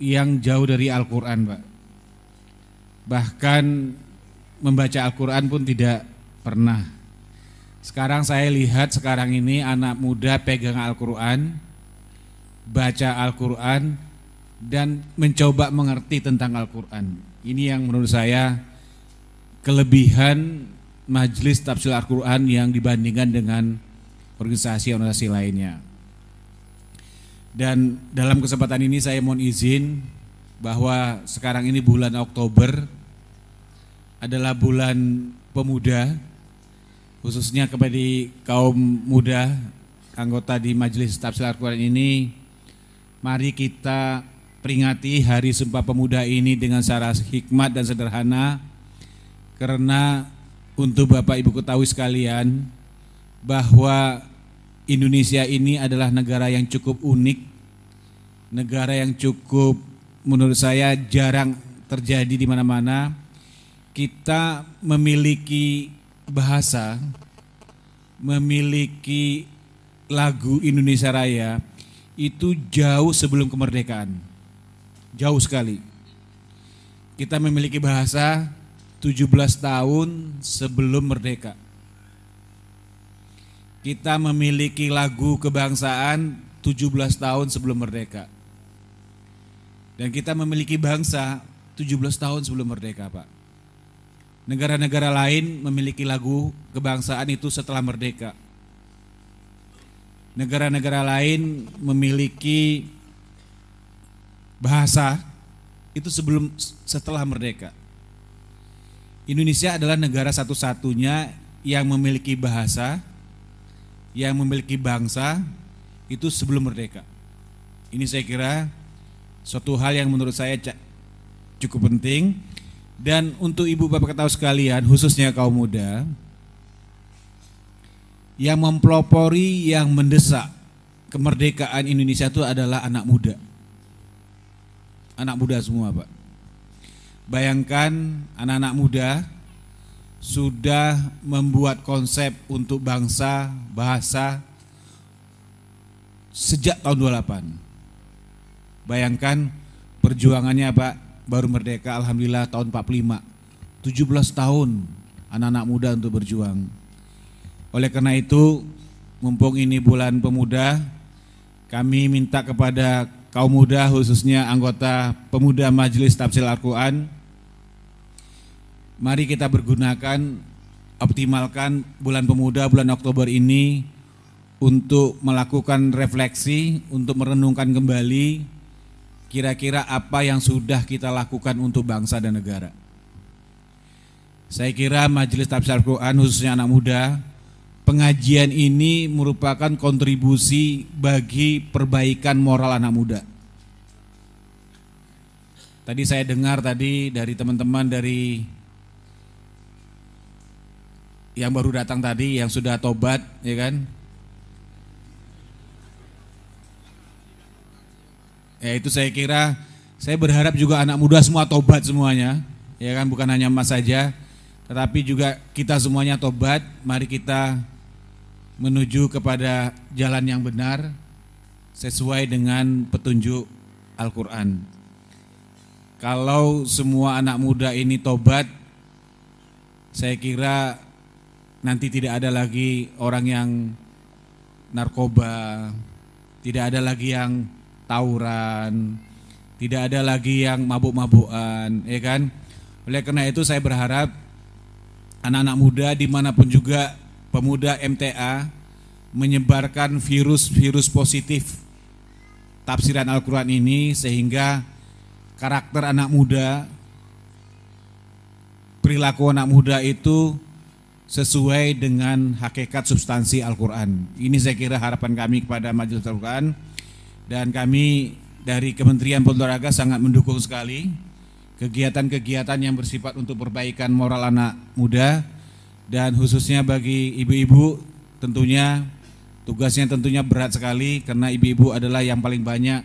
yang jauh dari Al-Quran Pak bahkan membaca Al-Quran pun tidak pernah. Sekarang saya lihat sekarang ini anak muda pegang Al-Quran, baca Al-Quran, dan mencoba mengerti tentang Al-Quran. Ini yang menurut saya kelebihan majelis tafsir Al-Quran yang dibandingkan dengan organisasi-organisasi lainnya. Dan dalam kesempatan ini saya mohon izin bahwa sekarang ini bulan Oktober adalah bulan pemuda khususnya kepada kaum muda anggota di Majelis Tafsir Al-Quran ini mari kita peringati hari Sumpah Pemuda ini dengan cara hikmat dan sederhana karena untuk Bapak Ibu ketahui sekalian bahwa Indonesia ini adalah negara yang cukup unik negara yang cukup menurut saya jarang terjadi di mana-mana kita memiliki bahasa, memiliki lagu Indonesia Raya itu jauh sebelum kemerdekaan. Jauh sekali. Kita memiliki bahasa 17 tahun sebelum merdeka. Kita memiliki lagu kebangsaan 17 tahun sebelum merdeka. Dan kita memiliki bangsa 17 tahun sebelum merdeka, Pak. Negara-negara lain memiliki lagu kebangsaan itu setelah merdeka. Negara-negara lain memiliki bahasa itu sebelum setelah merdeka. Indonesia adalah negara satu-satunya yang memiliki bahasa, yang memiliki bangsa itu sebelum merdeka. Ini saya kira suatu hal yang menurut saya cukup penting dan untuk ibu bapak ketahui sekalian, khususnya kaum muda, yang mempelopori, yang mendesak kemerdekaan Indonesia itu adalah anak muda. Anak muda semua Pak. Bayangkan anak-anak muda sudah membuat konsep untuk bangsa, bahasa sejak tahun 28. Bayangkan perjuangannya Pak baru merdeka alhamdulillah tahun 45. 17 tahun anak-anak muda untuk berjuang. Oleh karena itu, mumpung ini bulan pemuda, kami minta kepada kaum muda khususnya anggota pemuda Majelis Tafsir Al-Qur'an mari kita bergunakan optimalkan bulan pemuda bulan Oktober ini untuk melakukan refleksi, untuk merenungkan kembali kira-kira apa yang sudah kita lakukan untuk bangsa dan negara. Saya kira Majelis Tafsir Al-Quran khususnya anak muda Pengajian ini merupakan kontribusi bagi perbaikan moral anak muda Tadi saya dengar tadi dari teman-teman dari yang baru datang tadi yang sudah tobat ya kan? Ya itu saya kira saya berharap juga anak muda semua tobat semuanya ya kan? Bukan hanya emas saja tetapi juga kita semuanya tobat. Mari kita menuju kepada jalan yang benar sesuai dengan petunjuk Al-Qur'an. Kalau semua anak muda ini tobat saya kira nanti tidak ada lagi orang yang narkoba, tidak ada lagi yang tawuran, tidak ada lagi yang mabuk-mabukan, ya kan? Oleh karena itu saya berharap anak-anak muda di mana pun juga pemuda MTA menyebarkan virus-virus positif tafsiran Al-Quran ini sehingga karakter anak muda, perilaku anak muda itu sesuai dengan hakikat substansi Al-Quran. Ini saya kira harapan kami kepada Majelis Al-Quran. Dan kami dari Kementerian Olahraga sangat mendukung sekali kegiatan-kegiatan yang bersifat untuk perbaikan moral anak muda. Dan khususnya bagi ibu-ibu tentunya tugasnya tentunya berat sekali karena ibu-ibu adalah yang paling banyak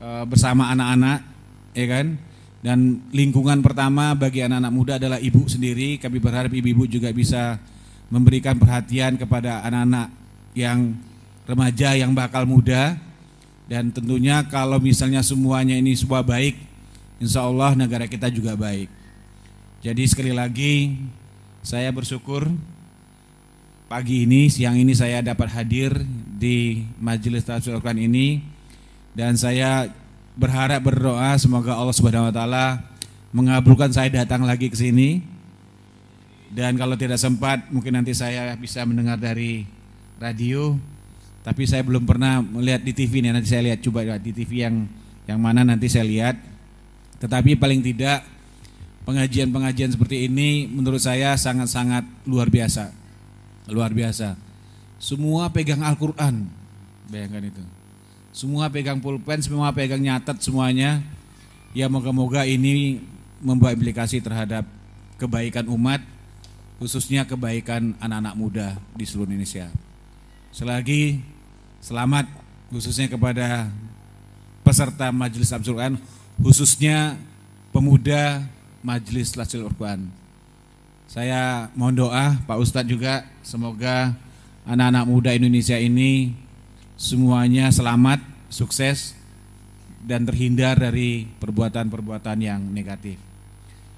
e, bersama anak-anak ya kan dan lingkungan pertama bagi anak-anak muda adalah ibu sendiri. Kami berharap ibu-ibu juga bisa memberikan perhatian kepada anak-anak yang remaja yang bakal muda. Dan tentunya kalau misalnya semuanya ini semua baik, insya Allah negara kita juga baik. Jadi sekali lagi saya bersyukur pagi ini, siang ini saya dapat hadir di Majelis Tafsir Al-Quran ini dan saya berharap berdoa semoga Allah Subhanahu wa taala mengabulkan saya datang lagi ke sini. Dan kalau tidak sempat mungkin nanti saya bisa mendengar dari radio. Tapi saya belum pernah melihat di TV nih, nanti saya lihat coba di TV yang yang mana nanti saya lihat. Tetapi paling tidak pengajian-pengajian seperti ini menurut saya sangat-sangat luar biasa. Luar biasa. Semua pegang Al-Qur'an. Bayangkan itu. Semua pegang pulpen, semua pegang nyatet semuanya. Ya moga-moga ini membawa implikasi terhadap kebaikan umat, khususnya kebaikan anak-anak muda di seluruh Indonesia. Selagi selamat khususnya kepada peserta Majelis Al Quran, khususnya pemuda Majelis Al Quran. Saya mohon doa Pak Ustadz juga semoga anak-anak muda Indonesia ini semuanya selamat, sukses, dan terhindar dari perbuatan-perbuatan yang negatif.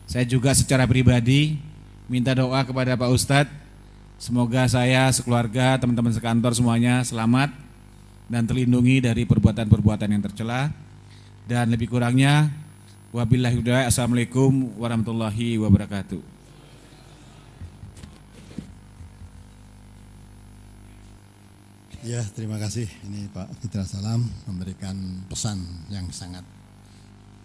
Saya juga secara pribadi minta doa kepada Pak Ustadz, semoga saya, sekeluarga, teman-teman sekantor semuanya selamat dan terlindungi dari perbuatan-perbuatan yang tercela. Dan lebih kurangnya, wabillahi assalamualaikum warahmatullahi wabarakatuh. Ya, terima kasih. Ini Pak Fitra Salam memberikan pesan yang sangat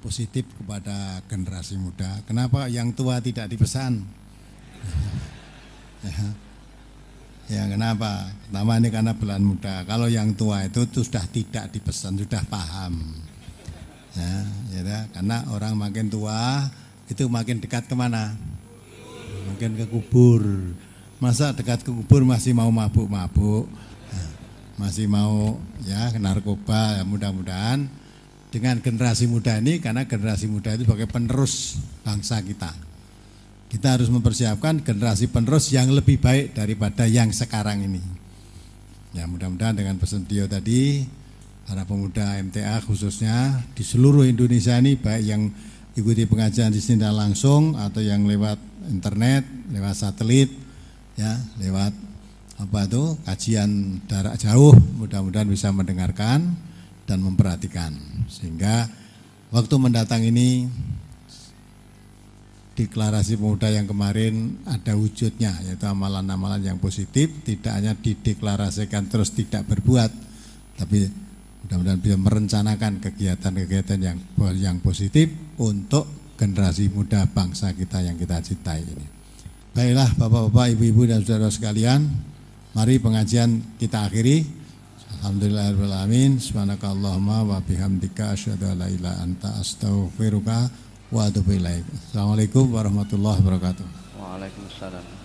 positif kepada generasi muda. Kenapa yang tua tidak dipesan? [LAUGHS] ya. ya, kenapa? Pertama ini karena bulan muda. Kalau yang tua itu, sudah tidak dipesan, sudah paham. Ya, ya, karena orang makin tua itu makin dekat ke mana? Makin ke kubur. Masa dekat ke kubur masih mau mabuk-mabuk? Masih mau ya narkoba ya mudah-mudahan dengan generasi muda ini karena generasi muda itu sebagai penerus bangsa kita. Kita harus mempersiapkan generasi penerus yang lebih baik daripada yang sekarang ini. Ya mudah-mudahan dengan pesan Tio tadi para pemuda MTA khususnya di seluruh Indonesia ini baik yang ikuti pengajian di sini langsung atau yang lewat internet lewat satelit ya lewat apa itu kajian jarak jauh mudah-mudahan bisa mendengarkan dan memperhatikan sehingga waktu mendatang ini deklarasi pemuda yang kemarin ada wujudnya yaitu amalan-amalan yang positif tidak hanya dideklarasikan terus tidak berbuat tapi mudah-mudahan bisa merencanakan kegiatan-kegiatan yang yang positif untuk generasi muda bangsa kita yang kita cintai ini. Baiklah Bapak-bapak, Ibu-ibu dan saudara sekalian, mari pengajian kita akhiri. Alhamdulillahirrahmanirrahim. Subhanakallahumma wa bihamdika asyhadu an la anta astaghfiruka wa atubu ilaik. Assalamualaikum warahmatullahi wabarakatuh. Waalaikumsalam.